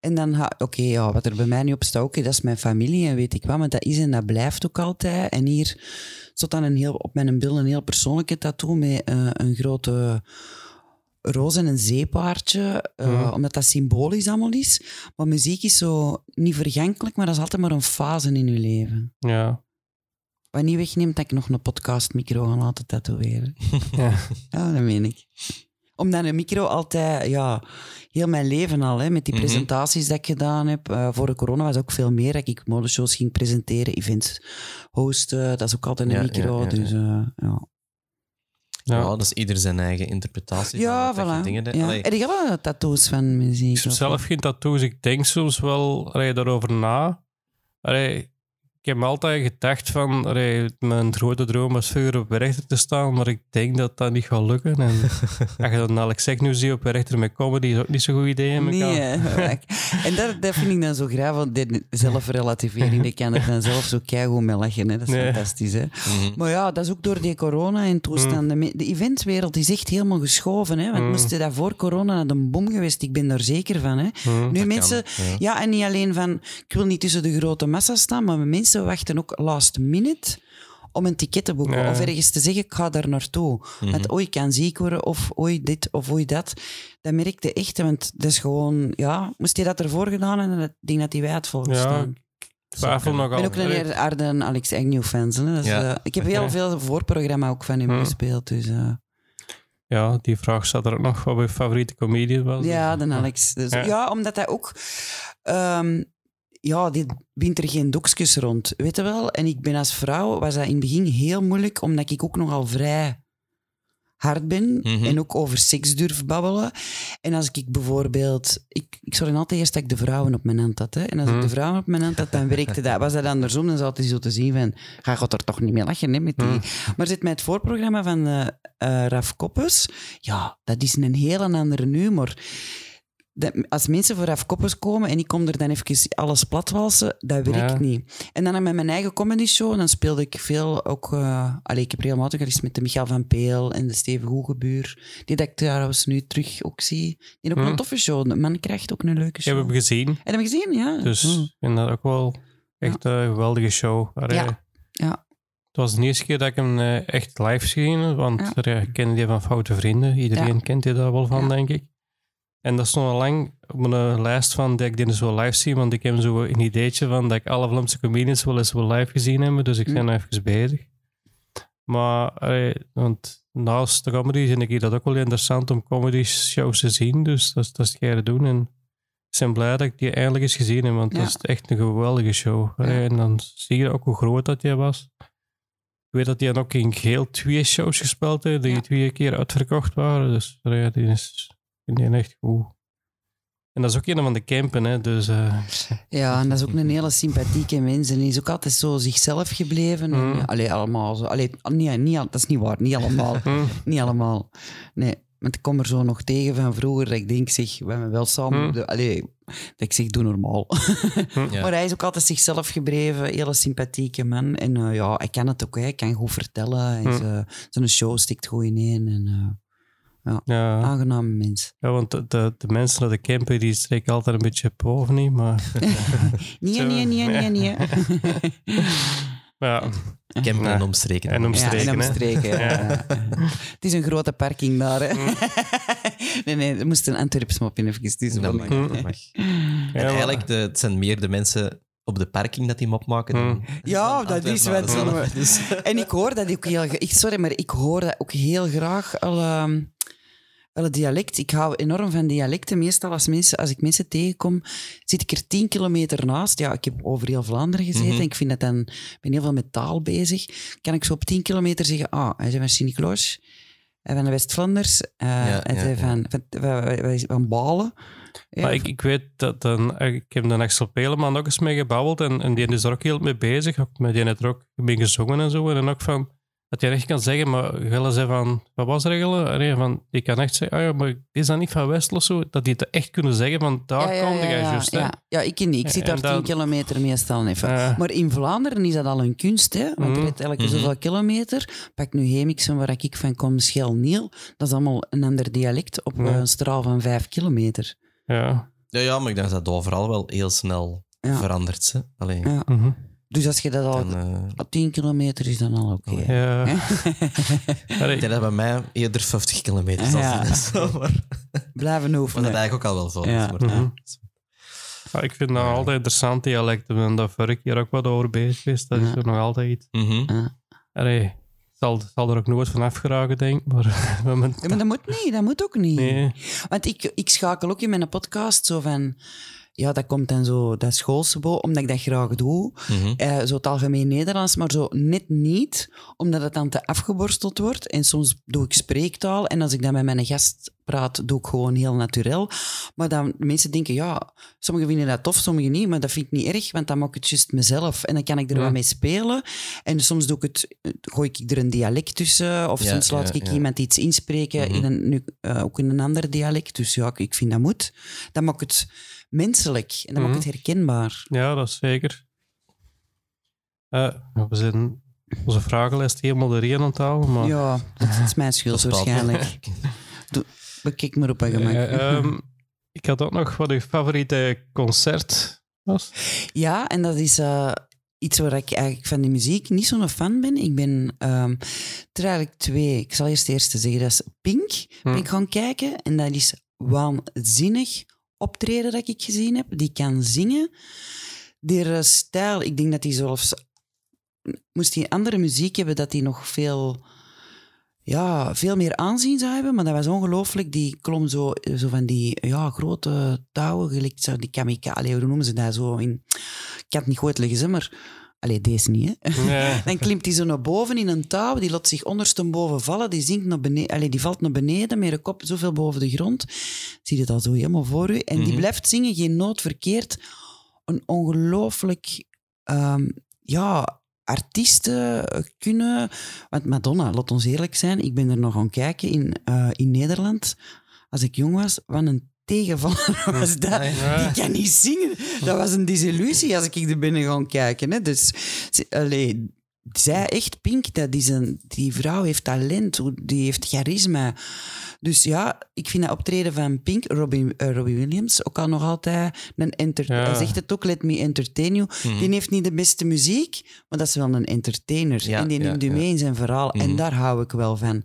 En dan, ga- oké, ja, wat er bij mij nu op staat, dat is mijn familie en weet ik wat, maar dat is en dat blijft ook altijd. En hier zat dan een heel, op mijn bil een heel persoonlijke tattoo met eh, een grote roos en een zeepaardje, eh, Hm. omdat dat symbolisch allemaal is. Maar muziek is zo niet vergankelijk, maar dat is altijd maar een fase in je leven. Ja. Wat niet wegneemt dat ik nog een podcastmicro ga laten tatoeëren. <laughs> ja. Ja, dat meen ik. Omdat een micro altijd, ja, heel mijn leven al, hè, met die Mhm. presentaties dat ik gedaan heb. eh, voor de corona was ook veel meer dat ik modeshows ging presenteren, events hosten. Dat is ook altijd een Ja, micro. ja, ja, dus, eh, ja. Ja. Ja. dat is ieder zijn eigen interpretatie. Ja, van voilà. Dingen, ja. Allee, Heb je wel tattoos van muziek? Ik heb zelf geen tattoos. Ik denk soms wel, als je daarover na, allee, ik heb me altijd gedacht van, allee, mijn grote droom was vroeger op rechter te staan, maar ik denk dat dat niet gaat lukken. En <laughs> als je dan Alex Zeg nu ziet op rechter met comedy, is ook niet zo'n goed idee. in Nee, en dat, dat vind ik dan zo graag, want die zelfrelativering, ik kan er dan zelf zo keigoed mee lachen. Hè. Dat is Nee. fantastisch. Hè. Mhm. Maar ja, dat is ook door die corona en toestanden. Mm. De eventwereld is echt helemaal geschoven. Hè. Want Mm. moest je dat voor corona naar een bom geweest, ik ben daar zeker van. Hè. Hm. Nu Dat mensen, kan, ja. ja, en niet alleen van, ik wil niet tussen de grote massa staan, maar mensen wachten ook last minute om een ticket te boeken. Ja. Of ergens te zeggen, ik ga daar naartoe. Mhm. Want oei, ik kan ziek worden, of oei, dit, of oei, dat. Dat merkte echt, want dat is gewoon, ja, moest hij dat ervoor gedaan en ik denk dat hij wij het volgens Ja, staan. Ik twijfel kunnen. nogal. Ik ben ook een heer Arden Alex Agnew-fans. hè. Dat is, Ja. eh, ik heb heel veel voorprogramma ook van hem gespeeld, dus... eh, Ja, die vraag staat er ook nog wat mijn favoriete comedian was. Ja, de Alex. Dus, ja. Ja. omdat hij ook... ehm, ja, dit wint er geen doekjes rond, weet je wel? En ik ben als vrouw, was dat in het begin heel moeilijk, omdat ik ook nogal vrij hard ben Mhm. en ook over seks durf babbelen. En als ik bijvoorbeeld... Ik, ik zorg altijd eerst dat ik de vrouwen op mijn hand had. Hè? En als ik Mhm. de vrouwen op mijn hand had, dan werkte dat. Was dat andersom, dan zou hij zo te zien van... Ga gaat er toch niet mee lachen, hè, met die... Mhm. Maar zit met het voorprogramma van eh, Raf Koppes, ja, dat is een heel andere humor. Dat- als mensen voor Raf Koppes komen en ik kom er dan even alles platwalsen, dat werkt Ja. niet. En dan met mijn eigen comedy show, dan speelde ik veel ook... eh allee, ik heb regelmatig eens met de Michael van Peel en de Steven Goegebuur, die dat ik trouwens nu terug ook zie. Die ook Hm. een toffe show. De man krijgt ook een leuke Ik show. heb hem gezien, Heb je hem gezien? Ja. dus Hm. ik vind dat ook wel echt een geweldige show. Allee, Ja. Ja. Het was de eerste keer dat ik hem eh, echt live gezien want Ja. ja. ik ken die van Foute Vrienden. Iedereen kent die daar wel van, denk ik. En dat stond al lang op mijn lijst van dat ik die eens wil live zien, want ik heb zo een ideetje van dat ik alle Vlaamse comedians wel eens wil live gezien hebben, dus ik ben Hm. even bezig. Maar, allee, want naast de comedy vind ik dat ook wel interessant om comedy shows te zien, dus dat is, dat is het doen. En ik ben blij dat ik die eindelijk eens gezien heb, want Ja. dat is echt een geweldige show. Allee, En dan zie je ook hoe groot dat die was. Ik weet dat hij ook in geheel twee shows gespeeld heeft, die Ja. twee keer uitverkocht waren. Dus ja, die is die echt goed. En dat is ook een van de campen, hè. Dus, eh, Ja, en dat is ook een hele sympathieke mens. En die is ook altijd zo zichzelf gebleven. En, Mm. allee, allemaal zo. Allee, niet, niet, dat is niet waar, niet allemaal. hm, <laughs> niet allemaal. Nee, want ik kom er zo nog tegen van vroeger dat ik denk, zeg, we hebben wel samen... Mm. de- allee, dat ik zeg, doe normaal. <laughs> Ja. Maar hij is ook altijd zichzelf gebleven, hele sympathieke man. En eh, ja, hij kan het ook, hè. hij kan goed vertellen. En Mm. ze- Zijn show stikt goed ineen. En ja. aangename mens. ja, want de, de, de mensen naar de campen, die streken altijd een beetje boven, niet? Maar, <laughs> Nee, nee, nee, nee, nee. <laughs> maar ja, Campen Ja. en omstreken. En Ja, omstreken, en hè. omstreken. ja. Ja. Ja. Het is een grote parking daar. Hè. Mm. <laughs> nee, nee, er moest een Antwerps mop in even tussen. Dat mag, dat En eigenlijk, de, het zijn meer de mensen op de parking dat die mop maken. dan- Hmm. Ja, dat is wat. Dus- En ik hoor dat ook heel... Ik, sorry, maar ik hoor dat ook heel graag. Al, ehm, al het dialect. Ik hou enorm van dialecten. Meestal als, mensen, als ik mensen tegenkom, zit ik er tien kilometer naast. Ja, ik heb over heel Vlaanderen gezeten. Mhm. en Ik vind dat dan... Ben heel veel met taal bezig. Kan ik zo op tien kilometer zeggen... Ah, hij is van Sint-Niklaas. Hij van de West-Vlaanders. eh, Ja, van, van, van, Balen. Maar ik, ik weet dat dan, ik heb de Axel Peleman ook eens mee gebabbeld en, en die is er ook heel mee bezig. Met die heeft er ook mee gezongen en zo. En ook van, dat je echt kan zeggen, maar Gelle zei van, wat was regelen? Nee, van, die kan echt zeggen, ah ja, maar is dat niet van Westel of zo? Dat die het echt kunnen zeggen, van daar ja, kom ja, ja, juist. ja. ja, ik niet. Ik zit daar dan- tien kilometer meestal even. Eh, Maar in Vlaanderen is dat al een kunst, hè? Want Mhm. er rijdt elke Mhm. zoveel kilometer. Pak nu Hemiksen, waar ik van kom, Schel Niel. Dat is allemaal een ander dialect op Ja. een straal van vijf kilometer. ja. Ja, ja, maar ik denk dat dat overal wel heel snel Ja. verandert. Hè? Alleen, Ja. Mhm. Dus als je dat al... dan, eh, Op 10 kilometer is dan al oké. hè? Ja. <laughs> Ik denk dat bij mij eerder 50 kilometer zal Ja. zijn. Zo, maar, <laughs> Blijven maar oefenen. dat eigenlijk ook al wel zo. Ja. is, maar- Mhm. Ja, ik vind dat altijd interessant dialecten. Ik ben daar vorige keer ook wat over bezig geweest. Dat is er nog altijd iets. Mhm. Allee, zal, zal er ook nooit van afgeraken, denk ik. Maar, <laughs> Ja, maar dat moet niet, dat moet ook niet. nee. Want ik, ik schakel ook in mijn podcast zo van... Ja, dat komt dan zo, dat schoolse omdat ik dat graag doe. Eh, zo het algemeen Nederlands, maar zo net niet, omdat het dan te afgeborsteld wordt. En soms doe ik spreektaal. En als ik dan met mijn gast praat, doe ik gewoon heel natuurlijk. Maar dan mensen denken, ja, sommigen vinden dat tof, sommigen niet. Maar dat vind ik niet erg, want dan maak ik het juist mezelf. En dan kan ik er Ja. wat mee spelen. En soms doe ik het, gooi ik er een dialect tussen. Of Ja, soms laat ja, ik iemand iets inspreken, Mhm. in een, nu, eh, ook in een ander dialect. Dus ja, ik- ik vind dat moet. Dan maak ik het menselijk. En dan maak ik Mhm. het herkenbaar. Ja, dat is zeker. Eh, we zijn onze vragenlijst helemaal doorheen aan het halen, maar... Ja, dat is mijn schuld waarschijnlijk. <laughs> Bekijk maar op een gemak. Eh, ehm, ik had ook nog wat uw favoriete concert was. Ja, en dat is eh, iets waar ik eigenlijk van die muziek niet zo'n fan ben. Ik ben ehm, er eigenlijk twee. Ik zal eerst de eerste zeggen. Dat is Pink. Ben Hm. ik gaan kijken. En dat is waanzinnig optreden dat ik gezien heb. Die kan zingen. Die stijl, ik denk dat hij zelfs... Moest hij andere muziek hebben, dat hij nog veel... Ja, veel meer aanzien zou hebben, maar dat was ongelooflijk. Die klom zo, zo van die ja, grote touwen, gelijk zo die kamikaze, hoe noemen ze dat zo? In, ik kan het niet goed leggen, maar... Allee, deze niet, hè. Nee. <laughs> Dan klimt hij zo naar boven in een touw, die laat zich ondersteboven vallen, die zinkt naar beneden, allee, die valt naar beneden met de kop zoveel boven de grond. Zie je dat zo helemaal voor u? En die Mhm. blijft zingen, geen noot verkeerd. Een ongelooflijk, ehm, ja, artiesten kunnen... Want Madonna, laat ons eerlijk zijn, ik ben er nog aan kijken in, eh, in Nederland. Als ik jong was, wat een tegenvaller <laughs> was dat. Die kan niet zingen. Dat was een disillusie als ik er binnen gaan kijken. Hè. Dus, allee, zij echt, Pink, dat is een, die vrouw heeft talent, die heeft charisma. Dus ja, ik vind dat optreden van Pink, Robbie, eh, Robbie Williams, ook al nog altijd een enter Ja. Hij zegt het ook, let me entertain you. Mhm. Die heeft niet de beste muziek, maar dat is wel een entertainer. Ja, en die ja, neemt u mee in zijn verhaal. En Mhm. daar hou ik wel van.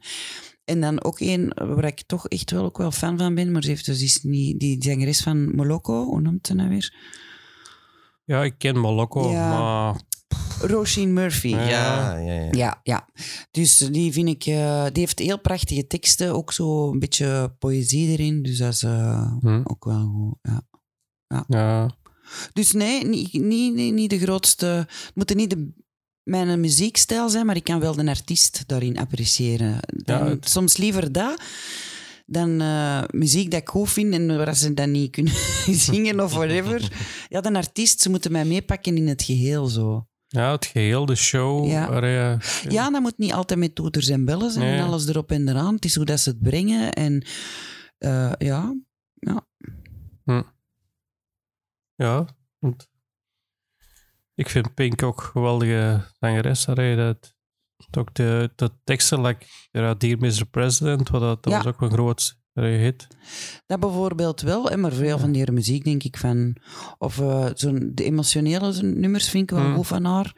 En dan ook één waar ik toch echt wel ook wel fan van ben, maar ze heeft dus is niet, die zangeres van Moloko, hoe noemt ze nou weer? Ja, ik ken Molokko, Ja. maar... Roisin Murphy. Ja. Ja, ja, ja. Ja, ja. Dus die vind ik... eh, die heeft heel prachtige teksten, ook zo een beetje poëzie erin. Dus dat is eh, Hm. ook wel goed, ja. Ja. Dus nee, niet, niet, niet, de grootste... Het moet er niet de, mijn muziekstijl zijn, maar ik kan wel de artiest daarin appreciëren. Dan, Ja, het- Soms liever dat dan eh, muziek dat ik goed vind en waar ze dan niet kunnen <laughs> zingen of whatever. Ja, de artiest, ze moeten mij meepakken in het geheel zo. ja, het geheel, de show. Ja. je- Ja, dat moet niet altijd met toeters en bellen zijn Nee. en alles erop en eraan. Het is hoe dat ze het brengen en eh, ja... Ja, want ik vind Pink ook een geweldige zangeres. Dat, ook de, de teksten, like Dear Mr. President, wat dat, dat Ja. was ook een groot hit. Dat bijvoorbeeld wel, maar veel van die muziek denk ik van... Of eh, zo'n, de emotionele nummers vind ik wel Mm. goed van haar.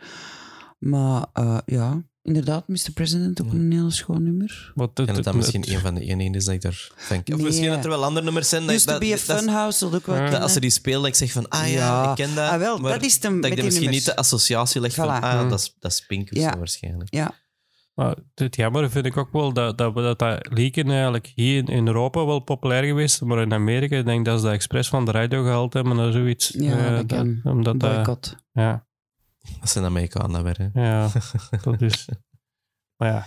Maar eh, ja, inderdaad, Mr. President ook Ja. een heel schoon nummer. Wat En dat dat misschien een van de enigen is dat ik daar van Of Nee. misschien dat er wel andere nummers zijn. Dat, Used to dat, be a dat- dat- funhouse, zal ook wel Ja. dat als ze die spelen, dat ik zeg van, ah ja, Ja. ik ken dat. Ah, wel, maar dat is de, dat met ik die misschien nummers. niet de associatie leg van, ah, Mm. dat is, dat is Pink of Ja. zo waarschijnlijk. Ja, Maar het jammer vind ik ook wel dat dat, dat, dat leaken eigenlijk hier in- Europa wel populair geweest, maar in Amerika ik denk dat ze dat expres van de radio gehaald hebben of zoiets. Ja, Eh, dat kan. Omdat dat, boycott. ja, Dat zijn Amerikanen weer, hè. ja, dat is... Maar ja.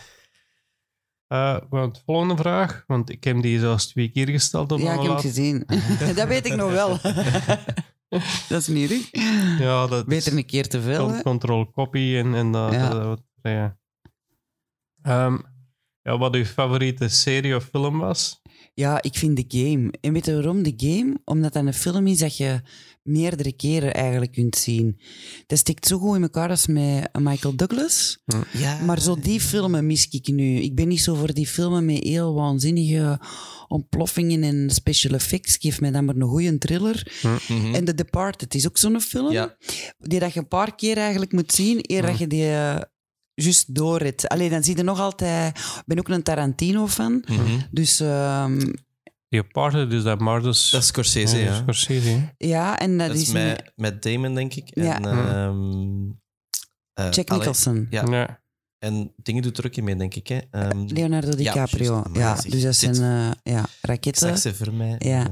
Eh, want volgende vraag, want ik heb die zelfs twee keer gesteld op Ja, ik heb het gezien. <laughs> dat weet ik nog wel. <laughs> dat is niet. Ja, dat Beter een keer te veel. Control copy en, en dat. Ja. dat- dat- ja. Ehm, ja, wat uw favoriete serie of film was? Ja, ik vind de game. En weet je waarom de game? Omdat dat een film is dat je meerdere keren eigenlijk kunt zien. Dat stikt zo goed in elkaar als met Michael Douglas. Ja. Maar zo die filmen mis ik nu. Ik ben niet zo voor die filmen met heel waanzinnige ontploffingen en special effects. Geef mij dan maar een goede thriller. Mhm. En The Departed is ook zo'n film. Ja. Die dat je een paar keer eigenlijk moet zien, eer dat je die eh, juist doorrit. Allee, dan zie je nog altijd... Ik ben ook een Tarantino-fan. Mhm. Dus ehm, Die aparte, dus dat Marcus... Dat is Scorsese, ja. Scorsese, ja, en dat, Dat is een- met, met Damon, denk ik. Ja. En, ehm, eh, Jack Nicholson. Ja. Ja. En dingen doet er ook in mee, denk ik. Hè. Ehm, Leonardo DiCaprio. Ja, dus dat zijn eh, ja, raketten. ze voor mij. Ja. Eh,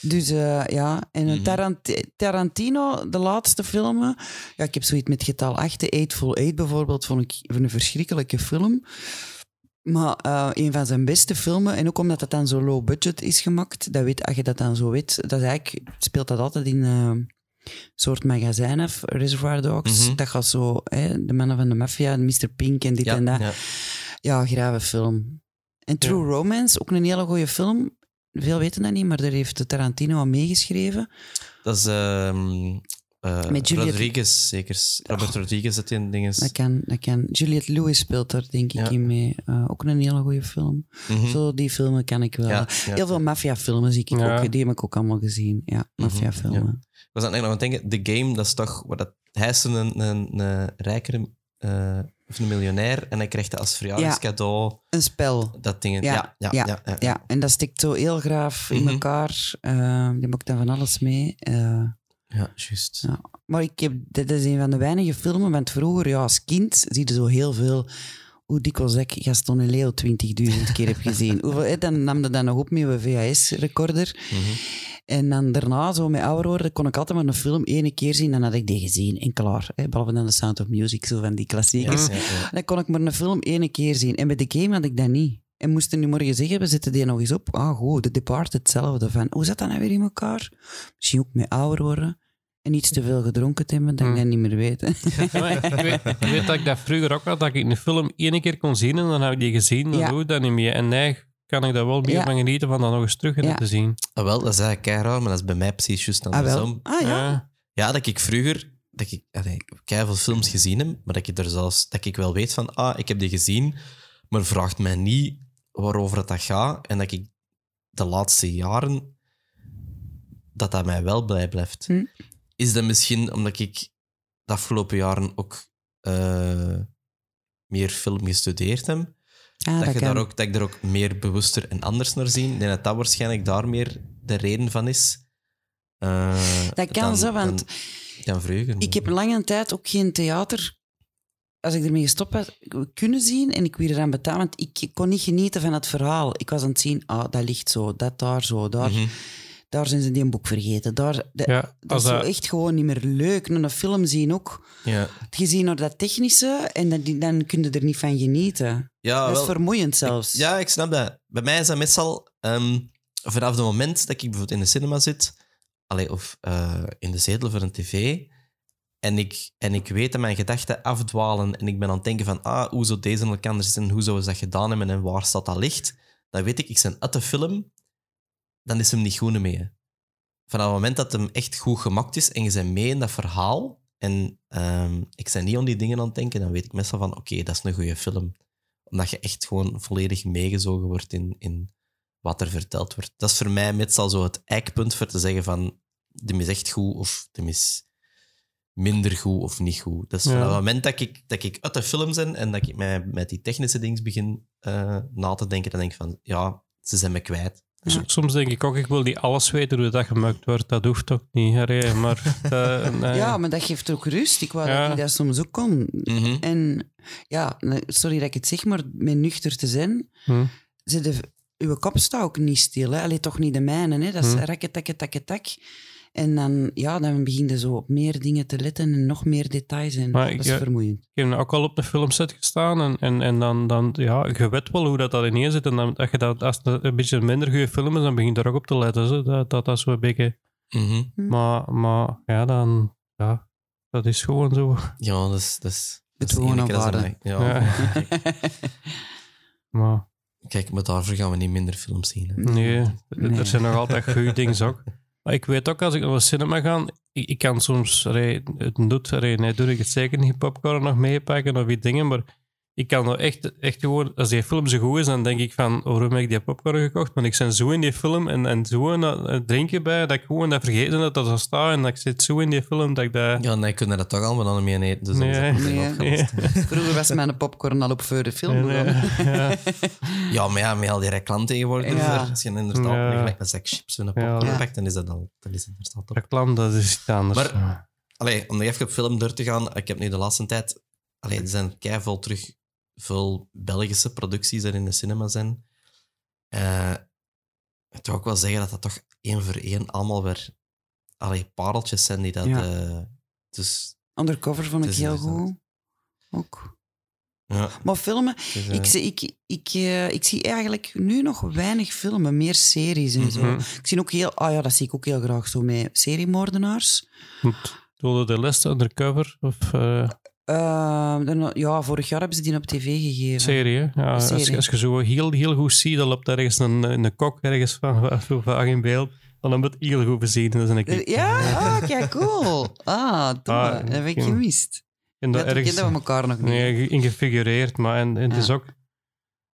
Dus eh, ja, en een Mhm. Tarant- Tarantino, de laatste filmen. Ja, ik heb zoiets met getal 8, de Eightful Eight bijvoorbeeld, vond ik een verschrikkelijke film. Maar eh, een van zijn beste filmen, en ook omdat het dan zo low budget is gemaakt, dat weet, als je dat dan zo weet, dat eigenlijk, speelt dat altijd in eh, een soort magazijn af, Reservoir Dogs. Mhm. Dat gaat zo, hè, de mannen van de maffia, Mr. Pink en dit Ja, en dat. ja. Ja, grave film. En True Romance, ook een hele goede film. Veel weten dat niet, maar daar heeft Tarantino aan meegeschreven. Dat is ehm eh, Met Juliette- Rodriguez, zeker. Robert Rodriguez, dat in dingen. Dat kan, dat kan. Juliette Lewis speelt daar, denk ik, Ja. in mee. Eh, ook een hele goede film. Mhm. Zo, die filmen kan ik wel. Ja, ja. Heel veel maffiafilmen zie ik Ja. ook. Die heb ik ook allemaal gezien. Ja, maffiafilmen. Ik was aan het nog aan het denken, The Game, dat is toch... Waar dat, hij is een, een, een rijkere... eh, of een miljonair en hij krijgt dat als verjaardagscadeau. Een spel. Dat ding. Ja, Ja, ja, ja, ja. ja, Ja, en dat stikt zo heel graaf in Mhm. elkaar. Eh die maakt daar van alles mee. Eh, Ja, juist. Ja. maar ik heb, dit is een van de weinige filmen, want vroeger, ja, als kind, zie je zo heel veel hoe dikwijls ik Gaston en Leo 20.000 keer heb gezien. <laughs> Hoeveel, hè, dan nam je dat nog op met een VHS-recorder. Mhm. En dan daarna, zo met ouder worden, kon ik altijd maar een film één keer zien. Dan had ik die gezien en klaar. Hè, behalve dan The Sound of Music, zo van die klassiekers. ja, ja. Dan kon ik maar een film één keer zien. En bij The Game had ik dat niet. En moesten nu morgen zeggen, we zetten die nog eens op. Ah, goed, The Departed hetzelfde. Van, hoe zat dat nou weer in elkaar? Misschien ook met ouder worden. En iets te veel gedronken te hebben, dat ik Hmm. dat niet meer. Ja, ik, weet, ik weet dat ik dat vroeger ook had, dat ik een film één keer kon zien en dan heb ik die gezien, dan Ja. doe ik dat niet meer. En nee, kan ik daar wel meer Ja. van genieten van dat nog eens terug in Ja. te zien. Ah, wel, dat is eigenlijk kei raar, maar dat is bij mij precies juist Ah, andersom. wel? Ah, ja. Ja. Ja, dat ik vroeger... Dat ik kei veel films gezien heb, maar dat ik er zelfs... Dat ik wel weet van, ah, ik heb die gezien, maar vraagt mij niet waarover het dat gaat. En dat ik de laatste jaren... Dat dat mij wel blij blijft. Hm. Is dat misschien omdat ik de afgelopen jaren ook eh, meer film gestudeerd heb? Ah, dat, dat je daar ook, dat ik daar ook meer bewuster en anders naar zie. Denk dat dat waarschijnlijk daar meer de reden van is. Eh, Dat kan dan- zo, want Dan, dan vroeger. ik heb lange tijd ook geen theater... Als ik ermee gestopt had, kunnen zien en ik weer eraan betalen. Want ik kon niet genieten van het verhaal. Ik was aan het zien, ah, dat ligt zo, dat daar zo, daar, Mhm. daar zijn ze die een boek vergeten. Daar, dat, Ja, dat als is zo echt gewoon niet meer leuk. Een film zien ook. Ja, Je ziet naar dat technische en dan, dan kun je er niet van genieten. ja dat is wel. vermoeiend zelfs. Ja, ik snap dat. Bij mij is dat meestal ehm, vanaf het moment dat ik bijvoorbeeld in de cinema zit, allee, of eh, in de zetel voor een tv, en ik, en ik weet dat mijn gedachten afdwalen en ik ben aan het denken van ah, hoe zou deze elkaar zitten, hoe zouden ze dat gedaan hebben en waar staat dat licht, dan weet ik, ik ben uit de film, dan is hem niet goed mee. Vanaf het moment dat hem echt goed gemaakt is en je bent mee in dat verhaal en ehm, ik ben niet aan die dingen aan het denken, dan weet ik meestal van oké, dat is een goede film omdat je echt gewoon volledig meegezogen wordt in, in wat er verteld wordt. Dat is voor mij meestal zo het eikpunt voor te zeggen van de is echt goed of de is minder goed of niet goed. Dat is Ja. vanaf het moment dat ik, dat ik uit de film ben en dat ik mij met die technische dingen begin eh, na te denken, dan denk ik van ja, ze zijn me kwijt. Soms denk ik ook, ik wil niet alles weten hoe dat gemaakt wordt. Dat hoeft ook niet. hè, Maar, <laughs> eh, nee. Ja, maar dat geeft ook rust. Ik wou Ja. dat ik dat soms ook kon. Mhm. En ja, sorry dat ik het zeg, maar met nuchter te zijn, Hm. zit de, uw kop staat ook niet stil. Hè? Allee, toch niet de mijne. Hè? Dat is Hm. rakke, takke, takke, tak. En dan, ja, dan begin je zo op meer dingen te letten en nog meer details. En Maar dat ik- is ja, vermoeiend. Ik heb ook al op een filmset gestaan en, en, en dan, dan, ja, je weet wel hoe dat, dat ineen zit. En dan, dat je dat, als het een beetje een minder goede film is, dan begin je er ook op te letten. Zo. Dat, dat, dat is zo een beetje... Mhm. Hm. Maar, maar ja, dan... Ja, dat is gewoon zo. Ja, dat is... Dat is Het gewoon aanvaarden. een- Ja, Ja. <laughs> Maar Kijk, maar daarvoor gaan we niet minder films zien. hè. nee, Nee. er zijn nog altijd goede dingen ook. <laughs> Maar ik weet ook, als ik naar de cinema ga, ik, ik kan soms allee, het doet, allee, doe ik het zeker niet, popcorn nog meepakken of die dingen, maar ik kan nou echt, echt gewoon, als die film zo goed is, dan denk ik van, waarom heb ik die popcorn gekocht? Maar ik ben zo in die film en, en zo een, een drinkje bij, dat ik gewoon dat vergeten dat dat zo staat en dat ik zit zo in die film dat ik dat... Ja, nee, kunnen dat toch allemaal dan niet meer eten. Dus is dat Nee. Nee. opgelost. <laughs> Vroeger was mijn popcorn al op voor de film. Nee, ja. <laughs> Ja, maar ja, met al die reclame tegenwoordig, Ja. als je inderdaad Ja. gelijk een zak chips en een popcorn Ja. pakt, dan is dat al, dan is het inderdaad op. Reclame, dat is iets anders. Maar- Allee, om nog even op film door te gaan, ik heb nu de laatste tijd... Allee, er zijn keiveel terug veel Belgische producties er in de cinema zijn. Eh ik wil ook wel zeggen dat dat toch één voor één allemaal weer allee, pareltjes zijn die dat... Ja. eh, dus Undercover vond ik heel goed. Ook. Ja, Maar filmen, is, eh, ik, zie- ik, ik, eh, ik zie eigenlijk nu nog weinig filmen, meer series en zo. Mhm. Ik zie ook heel, ah ja, dat zie ik ook heel graag zo met seriemoordenaars. Doelde de les undercover of eh, Dan- ja, vorig jaar hebben ze die op tv gegeven. serie? hè? Ja, Als, je- Serie. als je zo heel, heel goed ziet, dan loopt er ergens een, een kok ergens van, <laughs> zo vaag in beeld. Dan heb je het heel goed gezien. Is een Eh, Ja, ah, kijk, cool. Ah, domme. Ah, dat heb ik oké. gemist. En Ja, dat toen ergens, kenden we elkaar nog niet. nee, in gefigureerd. Maar en, en het is Ja. ook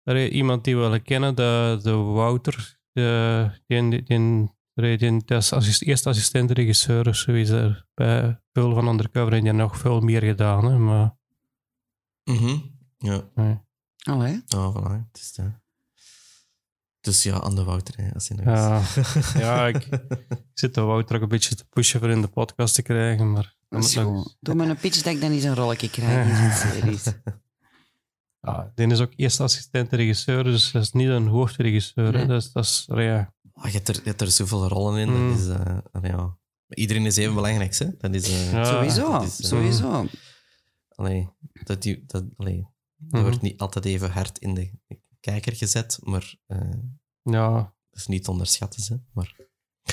er iemand die we wel kennen, de, de Wouter. De, die, die, die, die, die, die is assist, eerste assistent-regisseur of zoiets er bij veel van Undercover. En die heeft nog veel meer gedaan. Hè, maar, mhm. Ja, nee. Allee. oh, voilà. Is, eh, dus ja, aan de Wouter, hè, als je nog Ja, <laughs> ja ik, ik zit de Wouter ook een beetje te pushen voor in de podcast te krijgen. Maar Dat is nog-. Doe maar een pitch dat ik dan eens een rolletje krijg in zijn series. <laughs> Ja, die is ook eerste assistent-regisseur, dus dat is niet een hoofdregisseur. Nee. Dat is, dat is, ja. Oh, je, hebt er, je hebt er zoveel rollen in. Mm. Dat is, eh, ja. Maar Iedereen is even belangrijk, hè? Dat is, eh, Ja. Sowieso, dat is, eh, sowieso. allee, dat, die, dat, allee, dat Mhm. wordt niet altijd even hard in de kijker gezet, maar eh, Ja, dat is niet te onderschatten. Hè? Maar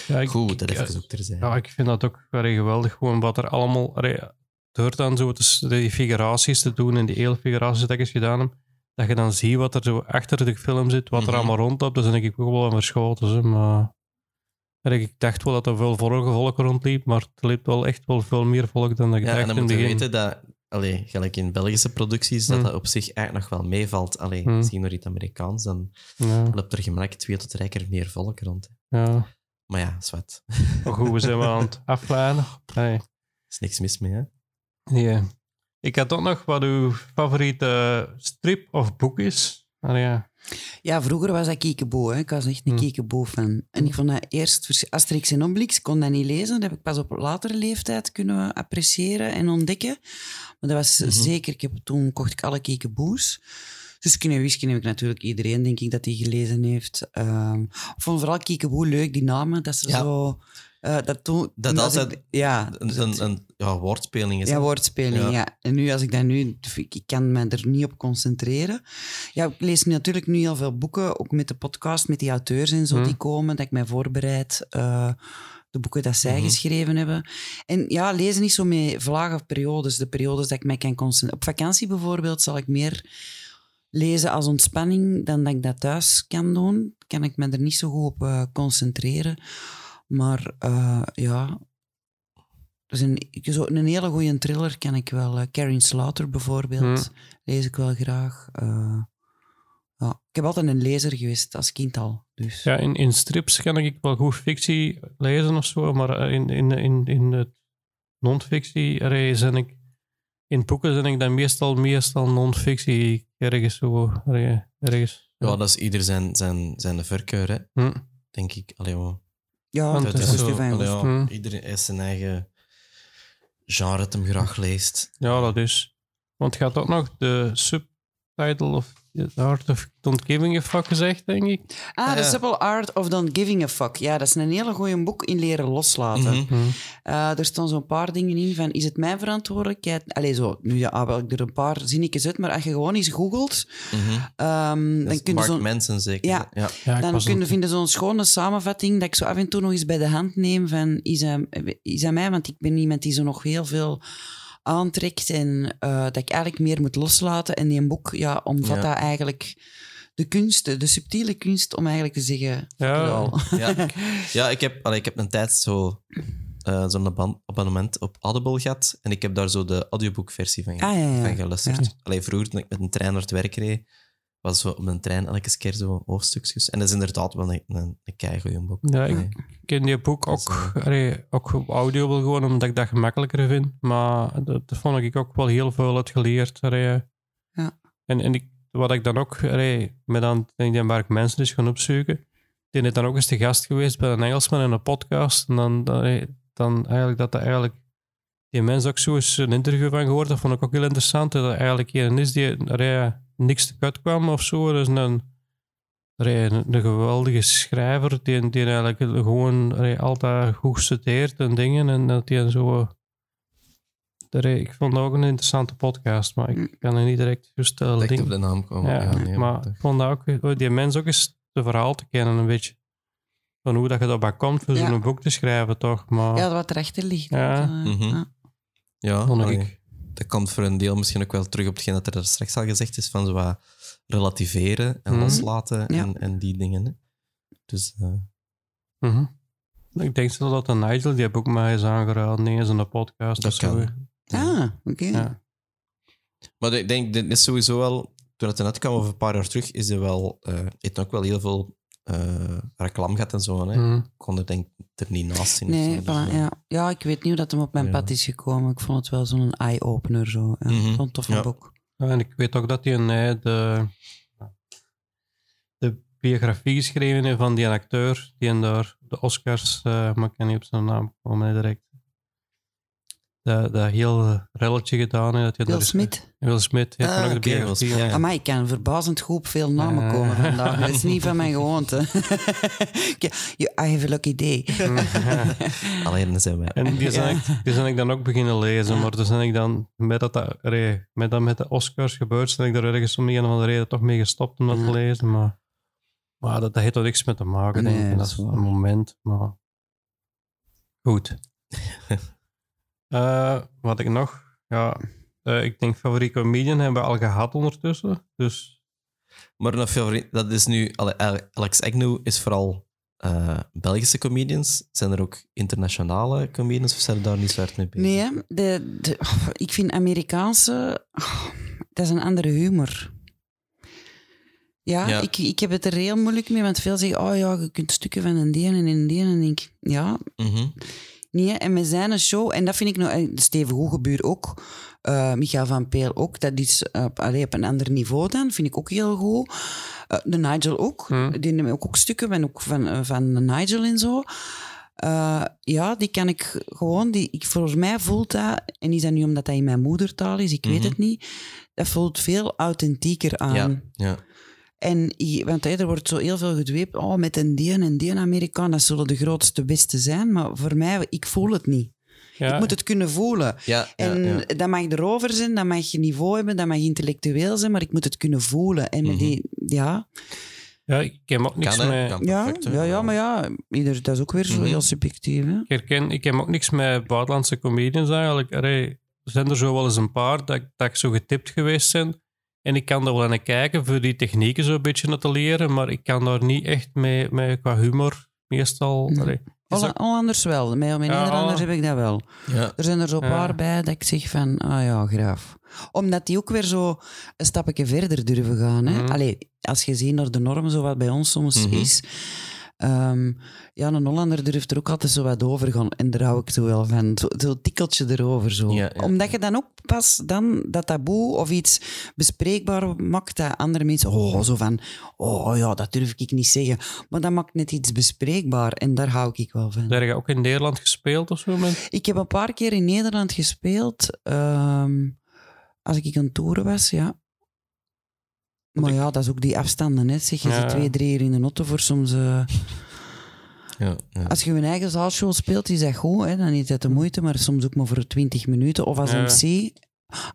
ja, ik, goed, dat ik- even ook terzijde. ja, ik vind dat ook allee, geweldig, gewoon wat er allemaal... allee, het hoort dan zo dus die figuraties te doen en die hele figuraties dat ik eens gedaan heb, dat je dan ziet wat er zo achter de film zit, wat er Mhm. allemaal rondloopt, dus dan denk ik ook wel aan verschoten. Hè, maar ik dacht wel dat er veel volk volk rondliep, maar er liep wel echt wel veel meer volk dan dat ik ja, dacht en dan in moet het je begin. weten dat, allee, gelijk in Belgische producties, dat Mm. dat op zich eigenlijk nog wel meevalt. Allee, Mm. Misschien door iets Amerikaans, dan Ja, loopt er gemakkelijk twee tot drie keer meer volk rond. ja. Maar ja, zwart. Maar goed, we zijn wel aan het afleiden. <laughs> Er is niks mis mee, hè? Ja. Ik had ook nog wat uw favoriete strip of boek is. Ah, ja. Ja, vroeger was dat Kiekebo. Hè. Ik was echt een Hmm. Kiekebo-fan. En ik vond dat eerst... Asterix en Obelix, ik kon dat niet lezen. Dat heb ik pas op latere leeftijd kunnen appreciëren en ontdekken. Maar dat was Mhm. zeker... Ik heb, toen kocht ik alle Kiekebo's. Dus en heb ik natuurlijk iedereen, denk ik, dat die gelezen heeft. Ehm, ik vond vooral Kiekebo leuk, die namen. Dat ze Ja. zo... eh, dat toen, Dat altijd ik- ja, Een, een, een ja, woordspeling is. ja, woordspeling, Ja. ja. En nu, als ik dat nu... Ik kan me er niet op concentreren. Ja, ik lees natuurlijk nu heel veel boeken, ook met de podcast, met die auteurs en zo Hmm. die komen, dat ik mij voorbereid, eh, de boeken dat zij Mhm. geschreven hebben. En ja, lezen niet zo met vlagen periodes, de periodes dat ik mij kan concentreren. Op vakantie bijvoorbeeld zal ik meer lezen als ontspanning dan dat ik dat thuis kan doen. Kan ik me er niet zo goed op eh, concentreren. Maar eh, ja, dus een, zo een hele goede thriller kan ik wel. eh Karen Slaughter bijvoorbeeld, lees ik wel graag. Eh, ja. Ik heb altijd een lezer geweest, als kind al. Dus. Ja, in, in strips kan ik wel goed fictie lezen of zo, maar eh, in, in, in, in het non-fictie zijn ik... In boeken zijn ik dan meestal, meestal non-fictie ergens zo... ergens. Ja, dat is ieder zijn, zijn, zijn voorkeur, hè, Hm. denk ik. Allee. Ja, Want dat is zo, allee, Hmm. Iedereen heeft zijn eigen genre dat hem graag leest. Ja, dat is. Want had ook nog de subtitle of The Art of Don't Giving a Fuck gezegd, denk ik. Ah, The. Simple Art of Don't Giving a Fuck. Ja, dat is een hele goeie boek in leren loslaten. Mhm. Hm. Eh, er staan zo'n paar dingen in van, is het mijn verantwoordelijkheid? Allee, zo, nu ja, ah, wel, ik er een paar zinnetjes uit, maar als je gewoon eens googelt, Mhm. ehm, Dat dan kun je Mark zo'n... Manson zeker. Ja. Dan kun je vinden zo'n schone samenvatting dat ik zo af en toe nog eens bij de hand neem van is aan, is aan mij, want ik ben iemand die zo nog heel veel aantrekt en eh, dat ik eigenlijk meer moet loslaten. En die boek ja, omvat Ja. dat eigenlijk de kunst, de subtiele kunst om eigenlijk te zeggen... Ja. Ja. <laughs> ja, ik heb, allee, ik heb een tijd zo, eh, zo'n abonnement op Audible gehad. En ik heb daar zo de audioboekversie van, ge- Ah, ja, ja. van geluisterd. Ja. Allee, vroeger, toen ik met een trein naar het werk reed, was zo op mijn trein elke keer zo hoofdstukjes. En dat is inderdaad wel een, een, een keigoeie boek. Ja, ik-. Ik ken die boek ook, allee, ook op audio wel gewoon, omdat ik dat gemakkelijker vind. Maar dat, dat vond ik ook wel heel veel uit geleerd. allee. Ja. En, en ik, wat ik dan ook, allee, met dan, denk ik, waar ik mensen dus gaan opzoeken, die is dan ook eens te gast geweest bij een Engelsman in een podcast. En dan, allee, dan eigenlijk dat dat eigenlijk, die mens ook zo eens een interview van gehoord, dat vond ik ook heel interessant. Dat er eigenlijk een is die allee, niks te kut kwam of zo. Dus een, een, een geweldige schrijver die, die eigenlijk gewoon altijd goed studeert en dingen. En dat hij zo Ik vond het ook een interessante podcast, maar ik kan er niet direct juist uh, link- op de naam komen. Ja, Ja, nee, maar ik vond dat ook, oh, die mens ook eens de verhaal te kennen, een beetje. Van hoe dat je daarbij komt voor Ja. zo'n boek te schrijven, toch? Maar Ja, wat erachter ligt. Ja. Dat, eh, Mhm. ja. ja, vond ik. Dat komt voor een deel misschien ook wel terug op hetgeen dat er daar straks al gezegd is, van zo wat relativeren en Mhm. loslaten Ja. en, en die dingen. Hè. Dus eh, Mhm. Ik denk zo dat de Nigel, die heb ook mij eens aangeraden, niet eens in de podcast. Dat of zo. kan. Ah, oké. Ja. Maar ik denk, dit is sowieso wel, toen het eruit kwam over een paar jaar terug, is er wel, eh heeft ook wel heel veel eh reclame gehad en zo. Hè. Mhm. Ik kon er denk ik er niet naast zien. of Nee, zo, dus, ja. ja, ik weet niet hoe dat hem op mijn Ja. pad is gekomen. Ik vond het wel zo'n eye-opener. Zo. Ja, Mhm. Zo'n toffe Ja. boek. Ja, en ik weet ook dat hij een, eh, de, de biografie geschreven heeft van die acteur die en daar de Oscars, eh, maar ik kan niet op zijn naam komen direct. Dat, dat heel relletje gedaan. Dat is- Smith. Will Smith heeft Ah, dan de. Smith, ja. Amai, ik kan verbazend goed op veel namen Eh. komen vandaag. Dat is niet van mijn gewoonte. <laughs> Ik- I have a lucky day. <laughs> Alleen zijn wij. En die zijn, Ja. ik, die zijn ik dan ook beginnen lezen, maar toen zijn ik dan, met dat, met dat met de Oscars gebeurd, zijn ik daar ergens om een of andere reden toch mee gestopt om dat te lezen. Maar, maar dat, dat heeft er niks mee te maken, Nee, denk ik. dat Dat is een moment, maar goed. <laughs> Eh, wat ik nog, ja, eh, ik denk favoriet comedian hebben we al gehad ondertussen. Dus Maar een favoriet, dat is nu, Alex Agnew is vooral eh, Belgische comedians. Zijn er ook internationale comedians of zijn er daar niet zo hard mee bezig? Nee, de, de, ik vind Amerikaanse... oh, dat is een andere humor. Ja, Ja. Ik, ik heb het er heel moeilijk mee, want veel zeggen, oh ja, je kunt stukken van een deen en een deen. En ik, ja, Mhm. Nee, en met zijn show, en dat vind ik nou, en Steven Hoegebuur ook, eh Michael van Peel ook, dat is eh, op, allee, op een ander niveau dan, vind ik ook heel goed. Eh, de Nigel ook, Hmm. die nemen ook, ook stukken van, ook van, eh, van de Nigel en zo. Eh, ja, die kan ik gewoon, die, ik, voor mij voelt dat, en is dat nu omdat dat in mijn moedertaal is, ik weet Mhm. het niet, dat voelt veel authentieker aan. Ja, ja. En, want hè, er wordt zo heel veel gedweept, oh, met een die en die Amerikaan, dat zullen de grootste beste zijn, maar voor mij, ik voel het niet. ja, Ik moet het kunnen voelen. ja, En ja. dat mag erover zijn, dat mag je niveau hebben, dat mag intellectueel zijn, maar ik moet het kunnen voelen. En met Mhm. die, ja, ja, ik heb ook niks Kan, met... Kan ja, perfect, ja, ja, maar ja, ieder, dat is ook weer zo Mhm. heel subjectief. Hè? Ik herken, ik heb ook niks met buitenlandse comedians eigenlijk. Allee, er zijn er zo wel eens een paar dat, dat ik zo getipt geweest ben. En ik kan daar wel naar kijken voor die technieken zo een beetje naar te leren, maar ik kan daar niet echt mee, mee qua humor meestal. Nee. allee, ook- Hollanders wel, met, met Ja, Nederlanders heb ik dat wel. Ja. Er zijn er zo'n Ja. paar bij dat ik zeg van, ah ja, graaf. Omdat die ook weer zo een stapje verder durven gaan. Hè? Mhm. Allee, als je ziet naar de norm, zo wat bij ons soms Mhm. is. Ehm, ja, een Hollander durft er ook altijd zo wat over gaan. En daar hou ik zo wel van. Zo'n zo tikkeltje erover. Zo. Ja, ja. Omdat je dan ook pas dan dat taboe of iets bespreekbaar maakt dat andere mensen... Oh, zo van... Oh ja, dat durf ik niet zeggen. Maar dat maakt net iets bespreekbaar. En daar hou ik wel van. Heb je ook in Nederland gespeeld of zo? Met? Ik heb een paar keer in Nederland gespeeld. ehm, als ik aan toeren was, ja. Maar ja, dat is ook die afstanden. Hè. Zeg, je Ja. zit twee, drie uur in de auto voor soms... eh, Ja, ja. als je een eigen zaalshow speelt, is dat goed. Hè. Dan is dat de moeite, maar soms ook maar voor 20 minuten. Of als. MC...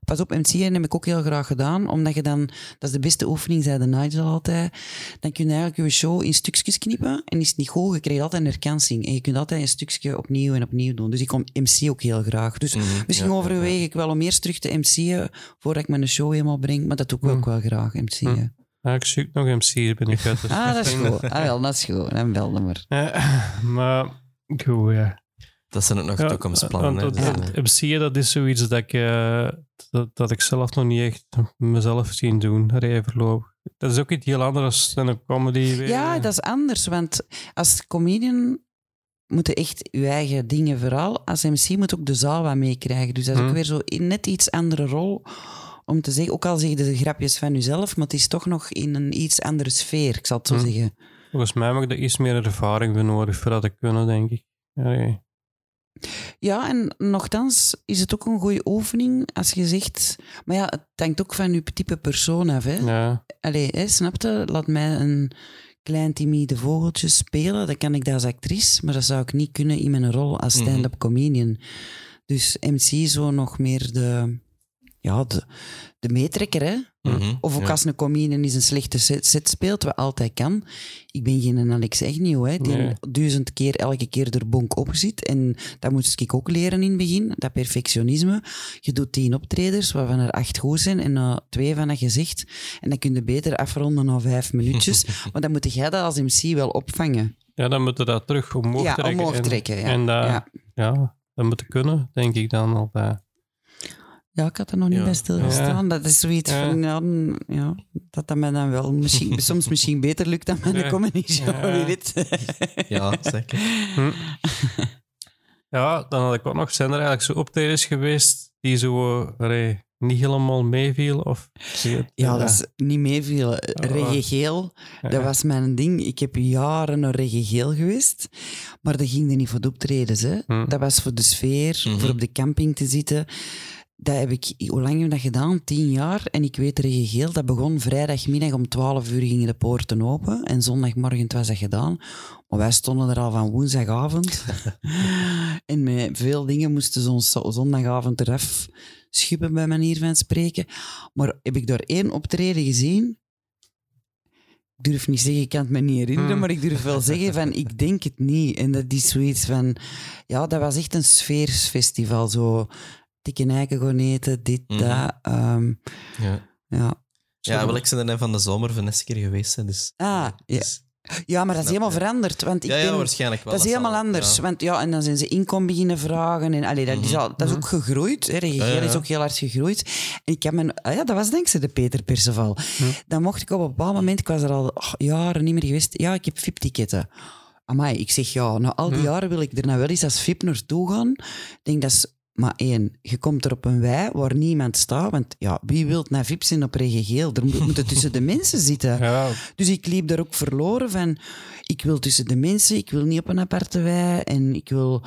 Pas op, MC heb ik ook heel graag gedaan. Omdat je dan... Dat is de beste oefening, zei de Nigel altijd. Dan kun je eigenlijk je show in stukjes knippen. En is het niet goed, je krijgt altijd een herkansing. En je kunt altijd een stukje opnieuw en opnieuw doen. Dus ik kom MC ook heel graag. Dus Mhm, Misschien ja, overweeg ik wel om eerst terug te MC'en voordat ik mijn show helemaal breng, maar dat doe ik ook wel graag, MC'en. Ja, ik zoek nog MC's, ben ik uit. dus Ah, dat is goed. Ah, wel, dat is goed. Dan belde maar. Ja, maar goed, ja. Dat zijn ook nog Ja, toekomstplannen. hè. want Dus, het- eh, dat is zoiets dat ik, eh, dat, dat ik zelf nog niet echt mezelf zien doen, rijverloop. Dat is ook iets heel anders dan een comedy. weer. Ja, dat is anders, want als comedian moet je echt je eigen dingen vooral. Als MC moet ook de zaal wat meekrijgen. Dus dat is ook Hmm. weer zo in net iets andere rol om te zeggen, ook al zeg je de grapjes van jezelf, maar het is toch nog in een iets andere sfeer, ik zal het zo Hmm. zeggen. Volgens mij heb ik er iets meer ervaring voor nodig voor dat te kunnen, denk ik. Ja, ja. Ja, en nogthans is het ook een goede oefening als je zegt... Maar ja, het hangt ook van je type persoon af, hè. ja. Allee, hè, snap je? Laat mij een klein timide vogeltje spelen. Dan kan ik dat als actrice, maar dat zou ik niet kunnen in mijn rol als Mhm. stand-up comedian. Dus MC zo nog meer de, ja, de, de meetrekker, hè. Mhm, Of ook ja. als een comedian eens een slechte set, speelt, wat altijd kan. Ik ben geen Alex Agnew, hè, die Nee. duizend keer elke keer er bonk op zit. En dat moest ik ook leren in het begin, dat perfectionisme. Je doet tien optredens, waarvan er acht goed zijn, en na twee van dat gezegd. En dan kun je beter afronden na vijf minuutjes. <laughs> maar dan moet jij dat als MC wel opvangen. Ja, dan moeten we dat terug omhoog ja, trekken. omhoog en- trekken. Ja. En dat, ja. dat moeten kunnen, denk ik dan altijd. Ja, ik had er nog niet Ja. bij stilgestaan. Ja. Dat is zoiets Ja. van, ja, ja, dat dat mij dan wel misschien, <laughs> soms misschien beter lukt dan met Ja. een comedy show, Ja. wie weet. Ja, zeker. Hm. Ja, dan had ik ook nog, zijn er eigenlijk zo optredens geweest die zo niet helemaal meeviel? Of, Ja, dat is niet meeviel. Reggae geel, Ja. dat was mijn ding. Ik heb jaren naar reggae geel geweest, maar dat ging er niet voor de optredens. Hè. Hm. Dat was voor de sfeer, Mhm. voor op de camping te zitten. Dat heb ik, hoe lang heb ik dat gedaan? Tien jaar. En ik weet reggae geel, dat begon vrijdagmiddag om 12 uur gingen de poorten open. En zondagmorgen was dat gedaan. Maar wij stonden er al van woensdagavond. <laughs> en met veel dingen moesten ze ons zo- zondagavond eraf schuppen, bij manier van spreken. Maar heb ik daar één optreden gezien? Ik durf niet zeggen, ik kan het me niet herinneren, Hmm. maar ik durf wel zeggen van, ik denk het niet. En dat is zoiets van, ja, dat was echt een sfeersfestival. Zo, dikke eiken gaan eten, dit, Mhm. dat. ehm, Ja, ja. ja wel, ik ben er net van de zomer van een keer geweest. hè, Dus, Ah, ja. dus- ja, maar dat is helemaal veranderd. Want ik ja, ja, ben, waarschijnlijk wel. dat is helemaal anders. Want ja, en dan zijn ze inkom beginnen vragen. En, allee, dat, is Mhm. al, dat is ook gegroeid. Hè. Geel is ook heel hard gegroeid. En ik heb mijn, ah ja, dat was dankzij de Peter Perceval. Dan mocht ik op een bepaald moment, ik was er al oh, jaren niet meer geweest, ja, ik heb VIP-ticketten. Amai, ik zeg ja, na al die jaren wil ik er nou wel eens als VIP naartoe gaan. Ik denk dat is maar één. Je komt er op een wei waar niemand staat. Want ja, wie wil naar VIP zijn op Reggae Geel? Er moet, moeten tussen de <laughs> mensen zitten. Ja, Dus ik liep daar ook verloren van, ik wil tussen de mensen, ik wil niet op een aparte wei en ik wil...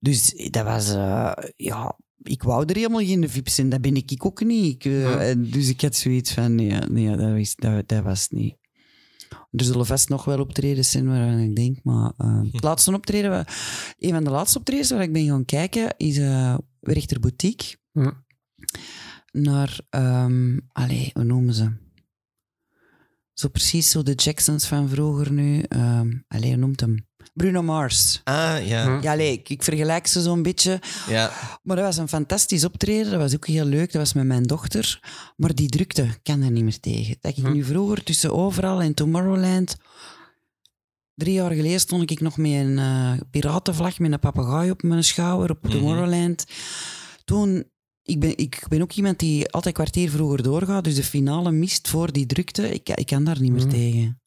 Dus dat was, eh, ja, ik wou er helemaal geen VIP zijn, dat ben ik ook niet. Ik, eh, Ja. Dus ik had zoiets van, nee, nee dat, was, dat, dat was niet. Er zullen vast nog wel optredens zijn waarvan ik denk, maar <laughs> het laatste optreden, wa- een van de laatste optredens waar ik ben gaan kijken, is eh Werchter Boutique Hm. naar, ehm allee, hoe noemen ze? Zo precies zo de Jacksons van vroeger nu. ehm allee, hoe noemt hem? Bruno Mars. Ah, ja. Hm. Ja, allee, ik, ik vergelijk ze zo'n beetje. ja. Maar dat was een fantastisch optreden. Dat was ook heel leuk. Dat was met mijn dochter. Maar die drukte kan er niet meer tegen. Dat ik Hm. nu vroeger tussen Overal en Tomorrowland... Drie jaar geleden stond ik nog met een eh, piratenvlag met een papegaai op mijn schouder op Mhm. Tomorrowland. Toen... Ik ben, ik ben ook iemand die altijd een kwartier vroeger doorgaat. Dus de finale mist voor die drukte. Ik, ik kan daar niet meer Hm. tegen.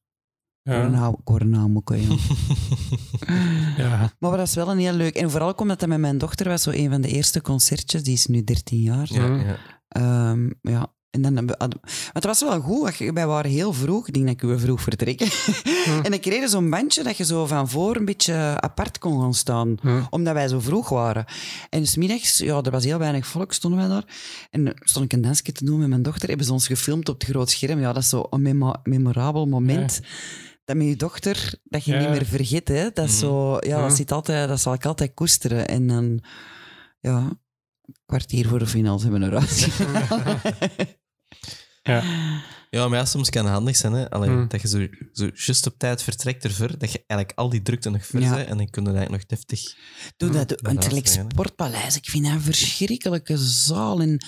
Ja, Corona, corona moet ik wel. <laughs> ja. Maar dat is wel een heel leuk. En vooral omdat dat met mijn dochter was, zo een van de eerste concertjes. Die is nu 13 jaar. Ja, ja. Ehm, ja. En dan, hebben we- hadden- want het was wel goed. Wij waren heel vroeg. Ik denk dat ik we vroeg vertrekken. <laughs> en ik kreeg zo'n bandje dat je zo van voor een beetje apart kon gaan staan. Hm. Omdat wij zo vroeg waren. En dus middags, ja, er was heel weinig volk, stonden wij daar. En stond ik een dansje te doen met mijn dochter. Hebben ze ons gefilmd op het groot scherm. Ja, dat is zo een memo- memorabel moment. Dat met je dochter, dat je Ja. niet meer vergeet. Hè? Dat, is Mhm. zo, ja, dat, Mhm. zit altijd, dat zal ik altijd koesteren. En dan, ja, een kwartier voor de finale hebben we eruit gehaald. <laughs> Ja. Ja, maar ja, soms kan het handig zijn, hè. Allee, Hm. dat je zo, zo just op tijd vertrekt ervoor, dat je eigenlijk al die drukte nog ver Ja. en dan kun je eigenlijk nog deftig... Doe dat, hè. Sportpaleis, ik vind dat een verschrikkelijke zaal. En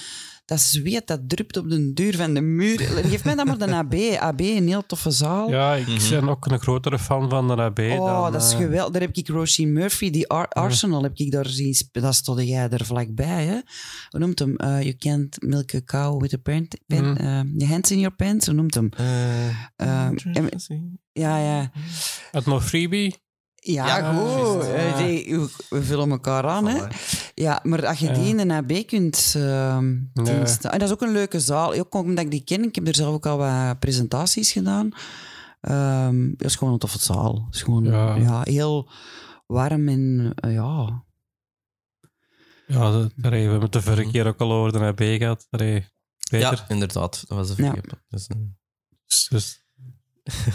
dat zweet, dat drupt op de deur van de muur. Geef mij dan maar de AB. AB, een heel toffe zaal. ja, ik Mhm. ben ook een grotere fan van de AB. Oh, dan, dat is eh, geweldig. Daar heb ik Roisin Murphy, die Ar- Arsenal, heb ik daar zien Dat stond jij er vlakbij, hè? Hoe noemt hem? Eh, you can't milk a cow with a pen. pen Mhm. eh, your hands in your pants, hoe noemt hem? en- Ja, ja. Had nog freebie? Ja, Ja, goed. we vullen elkaar aan, hè? Ja, maar als je Ja. die in de AB kunt ehm, Ja. diensten- En dat is ook een leuke zaal. Ook omdat ik die ken. Ik heb er zelf ook al wat presentaties gedaan. Ehm dat is gewoon een toffe zaal. Het is gewoon Ja. ja. heel warm en eh, ja. Ja, dat, allee, we hebben het de vorige Mhm. keer ook al over de AB gehad. Ja, inderdaad. Dat was een Ja. vergep. Dus, eh, dus, dus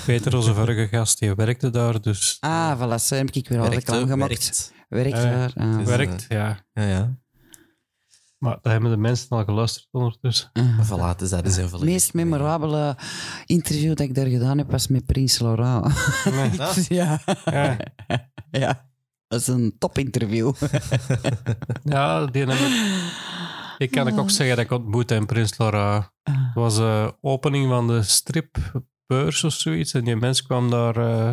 Peter, onze vorige gast, die werkte daar, dus Ah, voilà, zo heb ik weer al reclame gemaakt. werkt. Werkt Ja, ja. daar. ah. Dus, werkt, ja. Ja, ja. Maar daar hebben de mensen al geluisterd ondertussen. Ah. Voilà, dus dat is Het meest mee. memorabele interview dat ik daar gedaan heb, was met Prins Laurent. Ah. <laughs> ja. Ja. <laughs> ja, dat is een topinterview. <laughs> Ja, die hebben... Ik kan ik ook zeggen dat ik ontmoette in Prins Laura. Het was de opening van de stripbeurs of zoiets. En die mens kwam daar... eh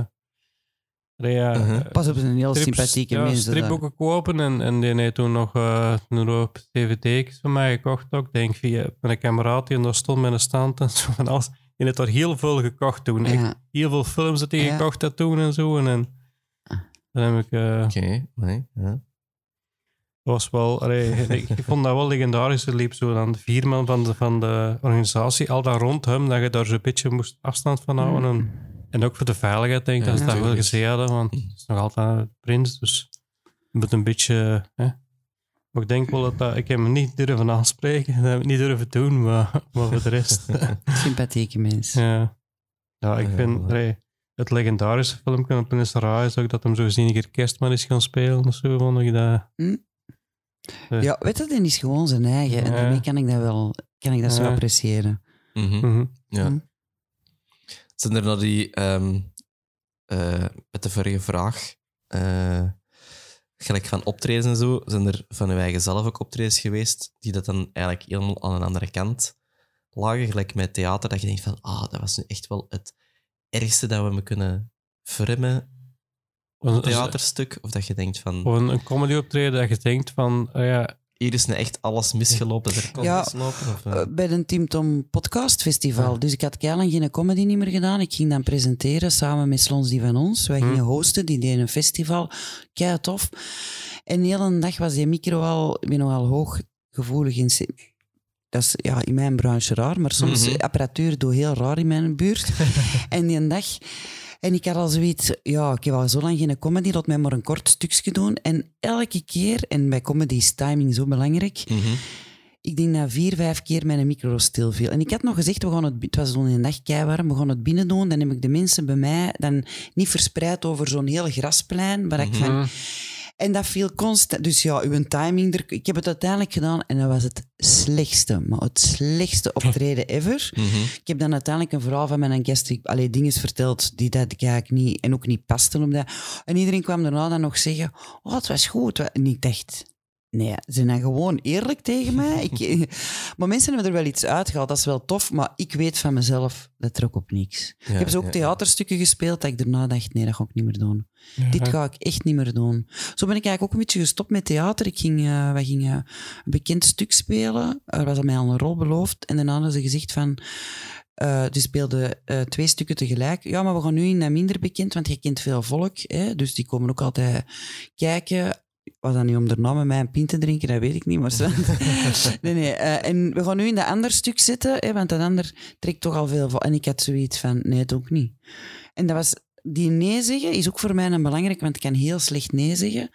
ja, Mhm. eh, Pas op, een heel strips- sympathieke ja, mensen. stripboeken kopen. En, en die heeft toen nog eh een hoop dvd's van mij gekocht ook. Ik Denk via mijn kameraad die daar stond met een stand en <laughs> zo van alles. Heeft daar heel veel gekocht toen. Heel veel films dat hij Ja. gekocht had toen en zo. En, en dan heb ik... eh, Oké, nee. Ja. was wel, allee, ik <laughs> ik vond dat wel legendarisch. Er liep zo dan de vierman van de, van de organisatie, al dat rond hem, dat je daar zo'n beetje moest afstand van houden. En, en ook voor de veiligheid, denk ik, Ja, dat ze dat wel gezien hadden, want het is nog altijd een prins, dus je moet een beetje... Hè. Maar ik denk wel dat, dat ik heb hem niet durven aanspreken, <laughs> dat heb ik niet durven doen, maar, maar voor de rest... <laughs> <laughs> Sympathieke mensen. ja. ja, ik Ja, vind wel. allee, het legendarische filmpje van Prins Ra is ook dat hem zo gezien een keer kerstman is gaan spelen of zo, vond ik dat... Ja, weet je, die is gewoon zijn eigen. En daarmee kan ik dat wel kan ik dat zo appreciëren. Mhm. Ja. Zijn er nou die, ehm, eh, met de vorige vraag, eh, gelijk van optredens en zo, zijn er van uw eigen zelf ook optredens geweest die dat dan eigenlijk helemaal aan een andere kant lagen, gelijk met theater, dat je denkt van, ah, dat was nu echt wel het ergste dat we me kunnen vormen op een theaterstuk, of dat je denkt van, Of een, een comedy optreden dat je denkt van, ah ja, hier is nu echt alles misgelopen, er kon Ja, mislopen, of, eh, bij een Team Tom podcast festival. Ja. Dus ik had keilang geen comedy niet meer gedaan. Ik ging dan presenteren samen met Slons die van ons. Wij Hm. gingen hosten, die deden een festival. Kei tof. En de hele dag was die micro al, ik ben nogal hooggevoelig in... Dat is ja, in mijn branche raar, maar soms Mhm. apparatuur doet heel raar in mijn buurt. <laughs> en die dag... En ik had al zoiets, ja, ik heb al zo lang geen comedy, laat mij maar een kort stukje doen. En elke keer, en bij comedy is timing zo belangrijk, mhm. ik denk dat vier, vijf keer mijn micro stilviel. En ik had nog gezegd, we gaan het, het was zo'n een dag keiwarm, we gaan het binnen doen. Dan heb ik de mensen bij mij dan niet verspreid over zo'n heel grasplein. Waar ik van, Mhm. En dat viel constant. Dus ja, uw timing, er, ik heb het uiteindelijk gedaan en dat was het slechtste, maar het slechtste optreden ever. Mhm. Ik heb dan uiteindelijk een verhaal van mijn gast, allee, dingen verteld die dat ik eigenlijk niet, en ook niet pasten op dat. En iedereen kwam daarna dan nog zeggen, oh, het was goed. En ik dacht, nee, ze zijn dan gewoon eerlijk tegen mij. Ik, <laughs> maar mensen hebben er wel iets uitgehaald, dat is wel tof, maar ik weet van mezelf, dat trok op niks. ik heb ze ook ja. theaterstukken gespeeld, dat ik daarna dacht, nee, dat ga ik niet meer doen. Dit ga ik echt niet meer doen. Zo ben ik eigenlijk ook een beetje gestopt met theater. Ik ging, eh, wij gingen een bekend stuk spelen. Er was aan mij al een rol beloofd. En daarna hadden ze gezegd van... eh die speelden eh, twee stukken tegelijk. Ja, maar we gaan nu in dat minder bekend, want je kent veel volk. Hè? Dus die komen ook altijd kijken. Was dat nu om daarna met mij een pint te drinken? Dat weet ik niet. Maar <laughs> nee, nee. eh, en we gaan nu in dat ander stuk zitten, hè, want dat ander trekt toch al veel vol. En ik had zoiets van, nee, het ook niet. En dat was, die nee zeggen is ook voor mij een belangrijk, want ik kan heel slecht nee zeggen.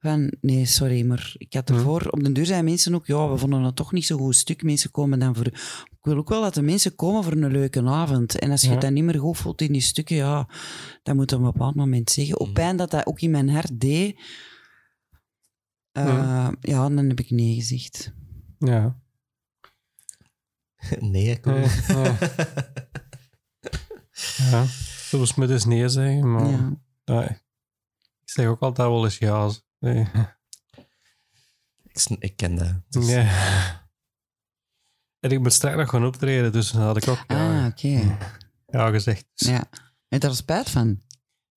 Van, nee, sorry, maar ik had Hm. ervoor... Op den duur zijn mensen ook, ja, we vonden het toch niet zo'n goed stuk. Mensen komen dan voor... Ik wil ook wel dat de mensen komen voor een leuke avond. En als je Ja. dan niet meer goed voelt in die stukken, ja, dan moet je op een bepaald moment zeggen. Op Mhm. pijn dat dat ook in mijn hart deed. Eh, ja, dan heb ik nee gezegd. Ja. <laughs> Nee, ik Nee, ja. <laughs> ja. Soms moet eens nee zeggen, maar Ja. nee. ik zeg ook altijd wel eens ja. Nee. ik, ik ken dat. Dus- Nee. En ik moet straks nog gaan optreden, dus dan had ik ook ja, Ah, oké. ja gezegd. Dus Ja. Heb je daar spijt van?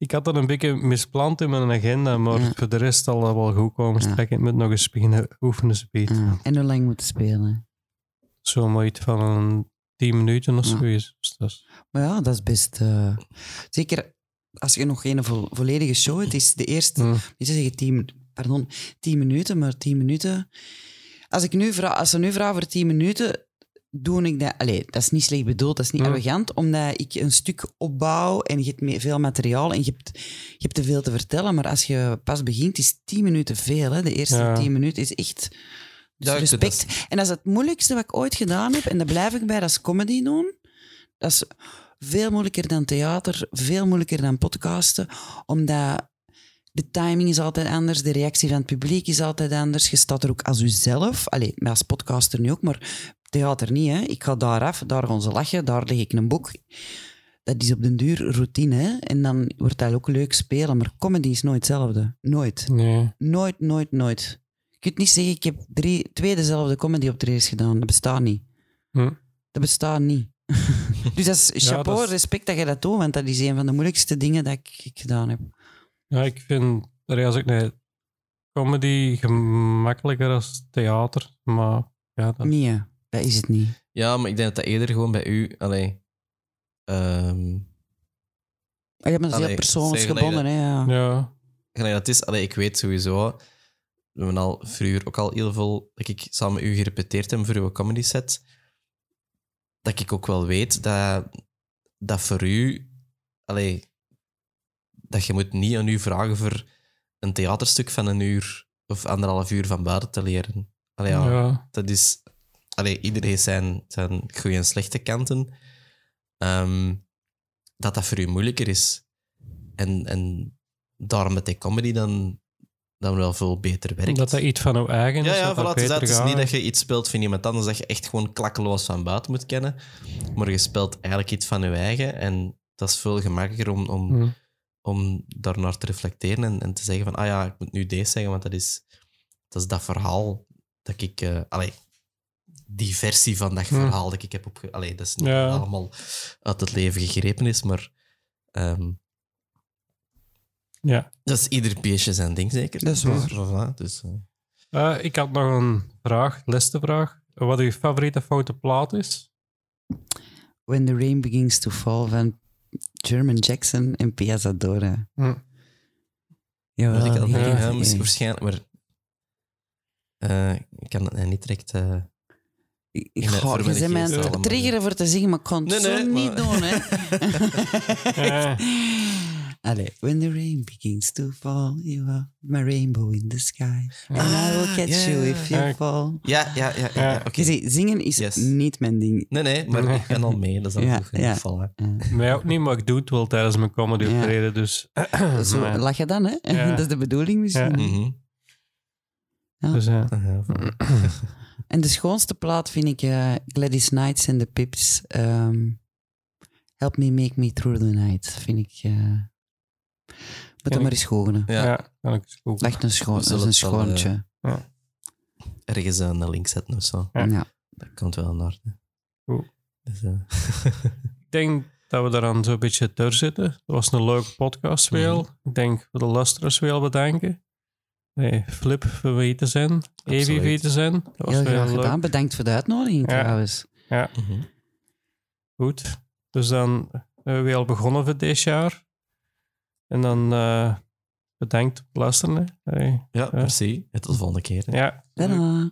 Ik had dat een beetje mispland in mijn agenda, maar Ja. voor de rest zal dat wel goed komen. Ja. Straks ik moet nog eens beginnen oefenen. Speed. Ah, En hoe lang moeten spelen? Zo maar iets van een tien minuten of Ja. zoiets. Dus Maar ja, dat is best... eh, zeker als je nog geen vo- volledige show hebt, is de eerste... Hm. Niet te zeggen tien, pardon, tien minuten, maar tien minuten... Als, ik nu vraag, als ze nu vragen voor tien minuten, doe ik dat... Allee, dat is niet slecht bedoeld, dat is niet Ja. arrogant, omdat ik een stuk opbouw en je hebt veel materiaal en je hebt, je hebt te veel te vertellen, maar als je pas begint, is tien minuten veel. Hè? De eerste Ja. tien minuten is echt... Dus respect. En dat is het moeilijkste wat ik ooit gedaan heb, en daar blijf ik bij, dat is comedy doen. Dat is veel moeilijker dan theater, veel moeilijker dan podcasten, omdat De timing is altijd anders, de reactie van het publiek is altijd anders. Je staat er ook als jezelf. Maar als podcaster nu ook, maar theater niet. Hè. Ik ga daar af, daar gaan ze lachen, daar leg ik een boek. Dat is op den duur routine. Hè. En dan wordt dat ook leuk spelen. Maar comedy is nooit hetzelfde. Nooit. Nee. Nooit, nooit, nooit. Je kunt niet zeggen, ik heb drie, twee dezelfde comedy-optredens gedaan. Dat bestaat niet. Hm. Dat bestaat niet. <laughs> dus dat is chapeau, dat is- respect dat je dat doet, want dat is een van de moeilijkste dingen dat ik, ik gedaan heb. Ja, ik vind als ik nee, comedy gemakkelijker als theater. Maar ja, dat, Nee, dat is het niet. Ja, maar ik denk dat dat eerder gewoon bij u... Allee, ehm, Ah, ja, maar dat is Allee, heel persoonsgebonden, hè. Ja. ja. gelijk dat is, allee, ik weet sowieso... We hebben al vroeger ook al heel veel... Dat ik samen met u gerepeteerd heb voor uw comedy set. Dat ik ook wel weet dat, dat voor u... Allee, dat je moet niet aan u vragen voor een theaterstuk van een uur of anderhalf uur van buiten te leren. Allee, ja, Ja. dat is... Allee, iedereen heeft zijn, zijn goede en slechte kanten. Ehm, dat dat voor u moeilijker is. En, en daarom met die comedy dan, dan wel veel beter werkt. Dat dat iets van uw eigen ja, is. ja, voilà, het is, Het niet dat je iets speelt van iemand anders, dat je echt gewoon klakkeloos van buiten moet kennen. Maar je speelt eigenlijk iets van je eigen. En dat is veel gemakkelijker om, om, Hm. om daarnaar te reflecteren en, en te zeggen van, ah ja, ik moet nu deze zeggen, want dat is dat, is dat verhaal dat ik... eh allee, die versie van dat Hm. verhaal dat ik heb opge... Allee, dat is niet Ja. allemaal uit het leven gegrepen is, maar... ehm, Ja. dat is ieder beestje zijn ding, zeker. Dat is Dus, waar. voilà, dus, eh, Eh, ik had nog een vraag, laatste vraag. Wat uw favoriete foute plaat is? When the Rain Begins to Fall van German Jackson en Piazzadora. Hm. Jawel, Wil ik al Ja, waarschijnlijk, maar eh, ik kan het niet direct... eh, Ik ga je mij aan triggeren voor te zeggen, maar ik kan het Nee, zo nee, niet maar- doen, hè. <laughs> Ja. Allee, when the rain begins to fall, you are my rainbow in the sky. And I will catch ja, you if you fall. Ja, ja, ja. ja, zingen is Yes. niet mijn ding. Nee, nee, maar ik ben al mee. Dat is <laughs> Ja, goed ja. vallen. Ja. Mij ook niet, maar ik doe het wel tijdens mijn comedy Ja. optreden. Dus, <clears throat> Zo maar- lach je dan, hè? Ja. <laughs> Dat is de bedoeling misschien. Ja. Mhm. dus ja. <clears throat> <clears throat> En de schoonste plaat vind ik eh, Gladys Knights en de Pips. ehm, Help me make me through the night. Vind ik... eh moet dat maar eens gooien. Ja, Ja, kan ik eens goed. Echt een, schoon, dat is een wel, schoontje. ergens een link zetten of zo. Ja. Ja. Dat komt wel in orde. Goed. Dus, eh, <laughs> Ik denk dat we daaraan zo'n beetje door zitten. Het was een leuke podcast weer. Ik denk voor de luisteraars wel bedanken. Nee, Flip te zijn. Evi te zijn. Dat was Heel graag leuk. gedaan. Bedankt voor de uitnodiging Ja. trouwens. mhm. Goed. Dus dan hebben we al begonnen voor dit jaar. En dan eh, bedankt voor het luisteren. hè. Hey, Ja, merci. Tot de volgende keer. hè. Ja. Tada.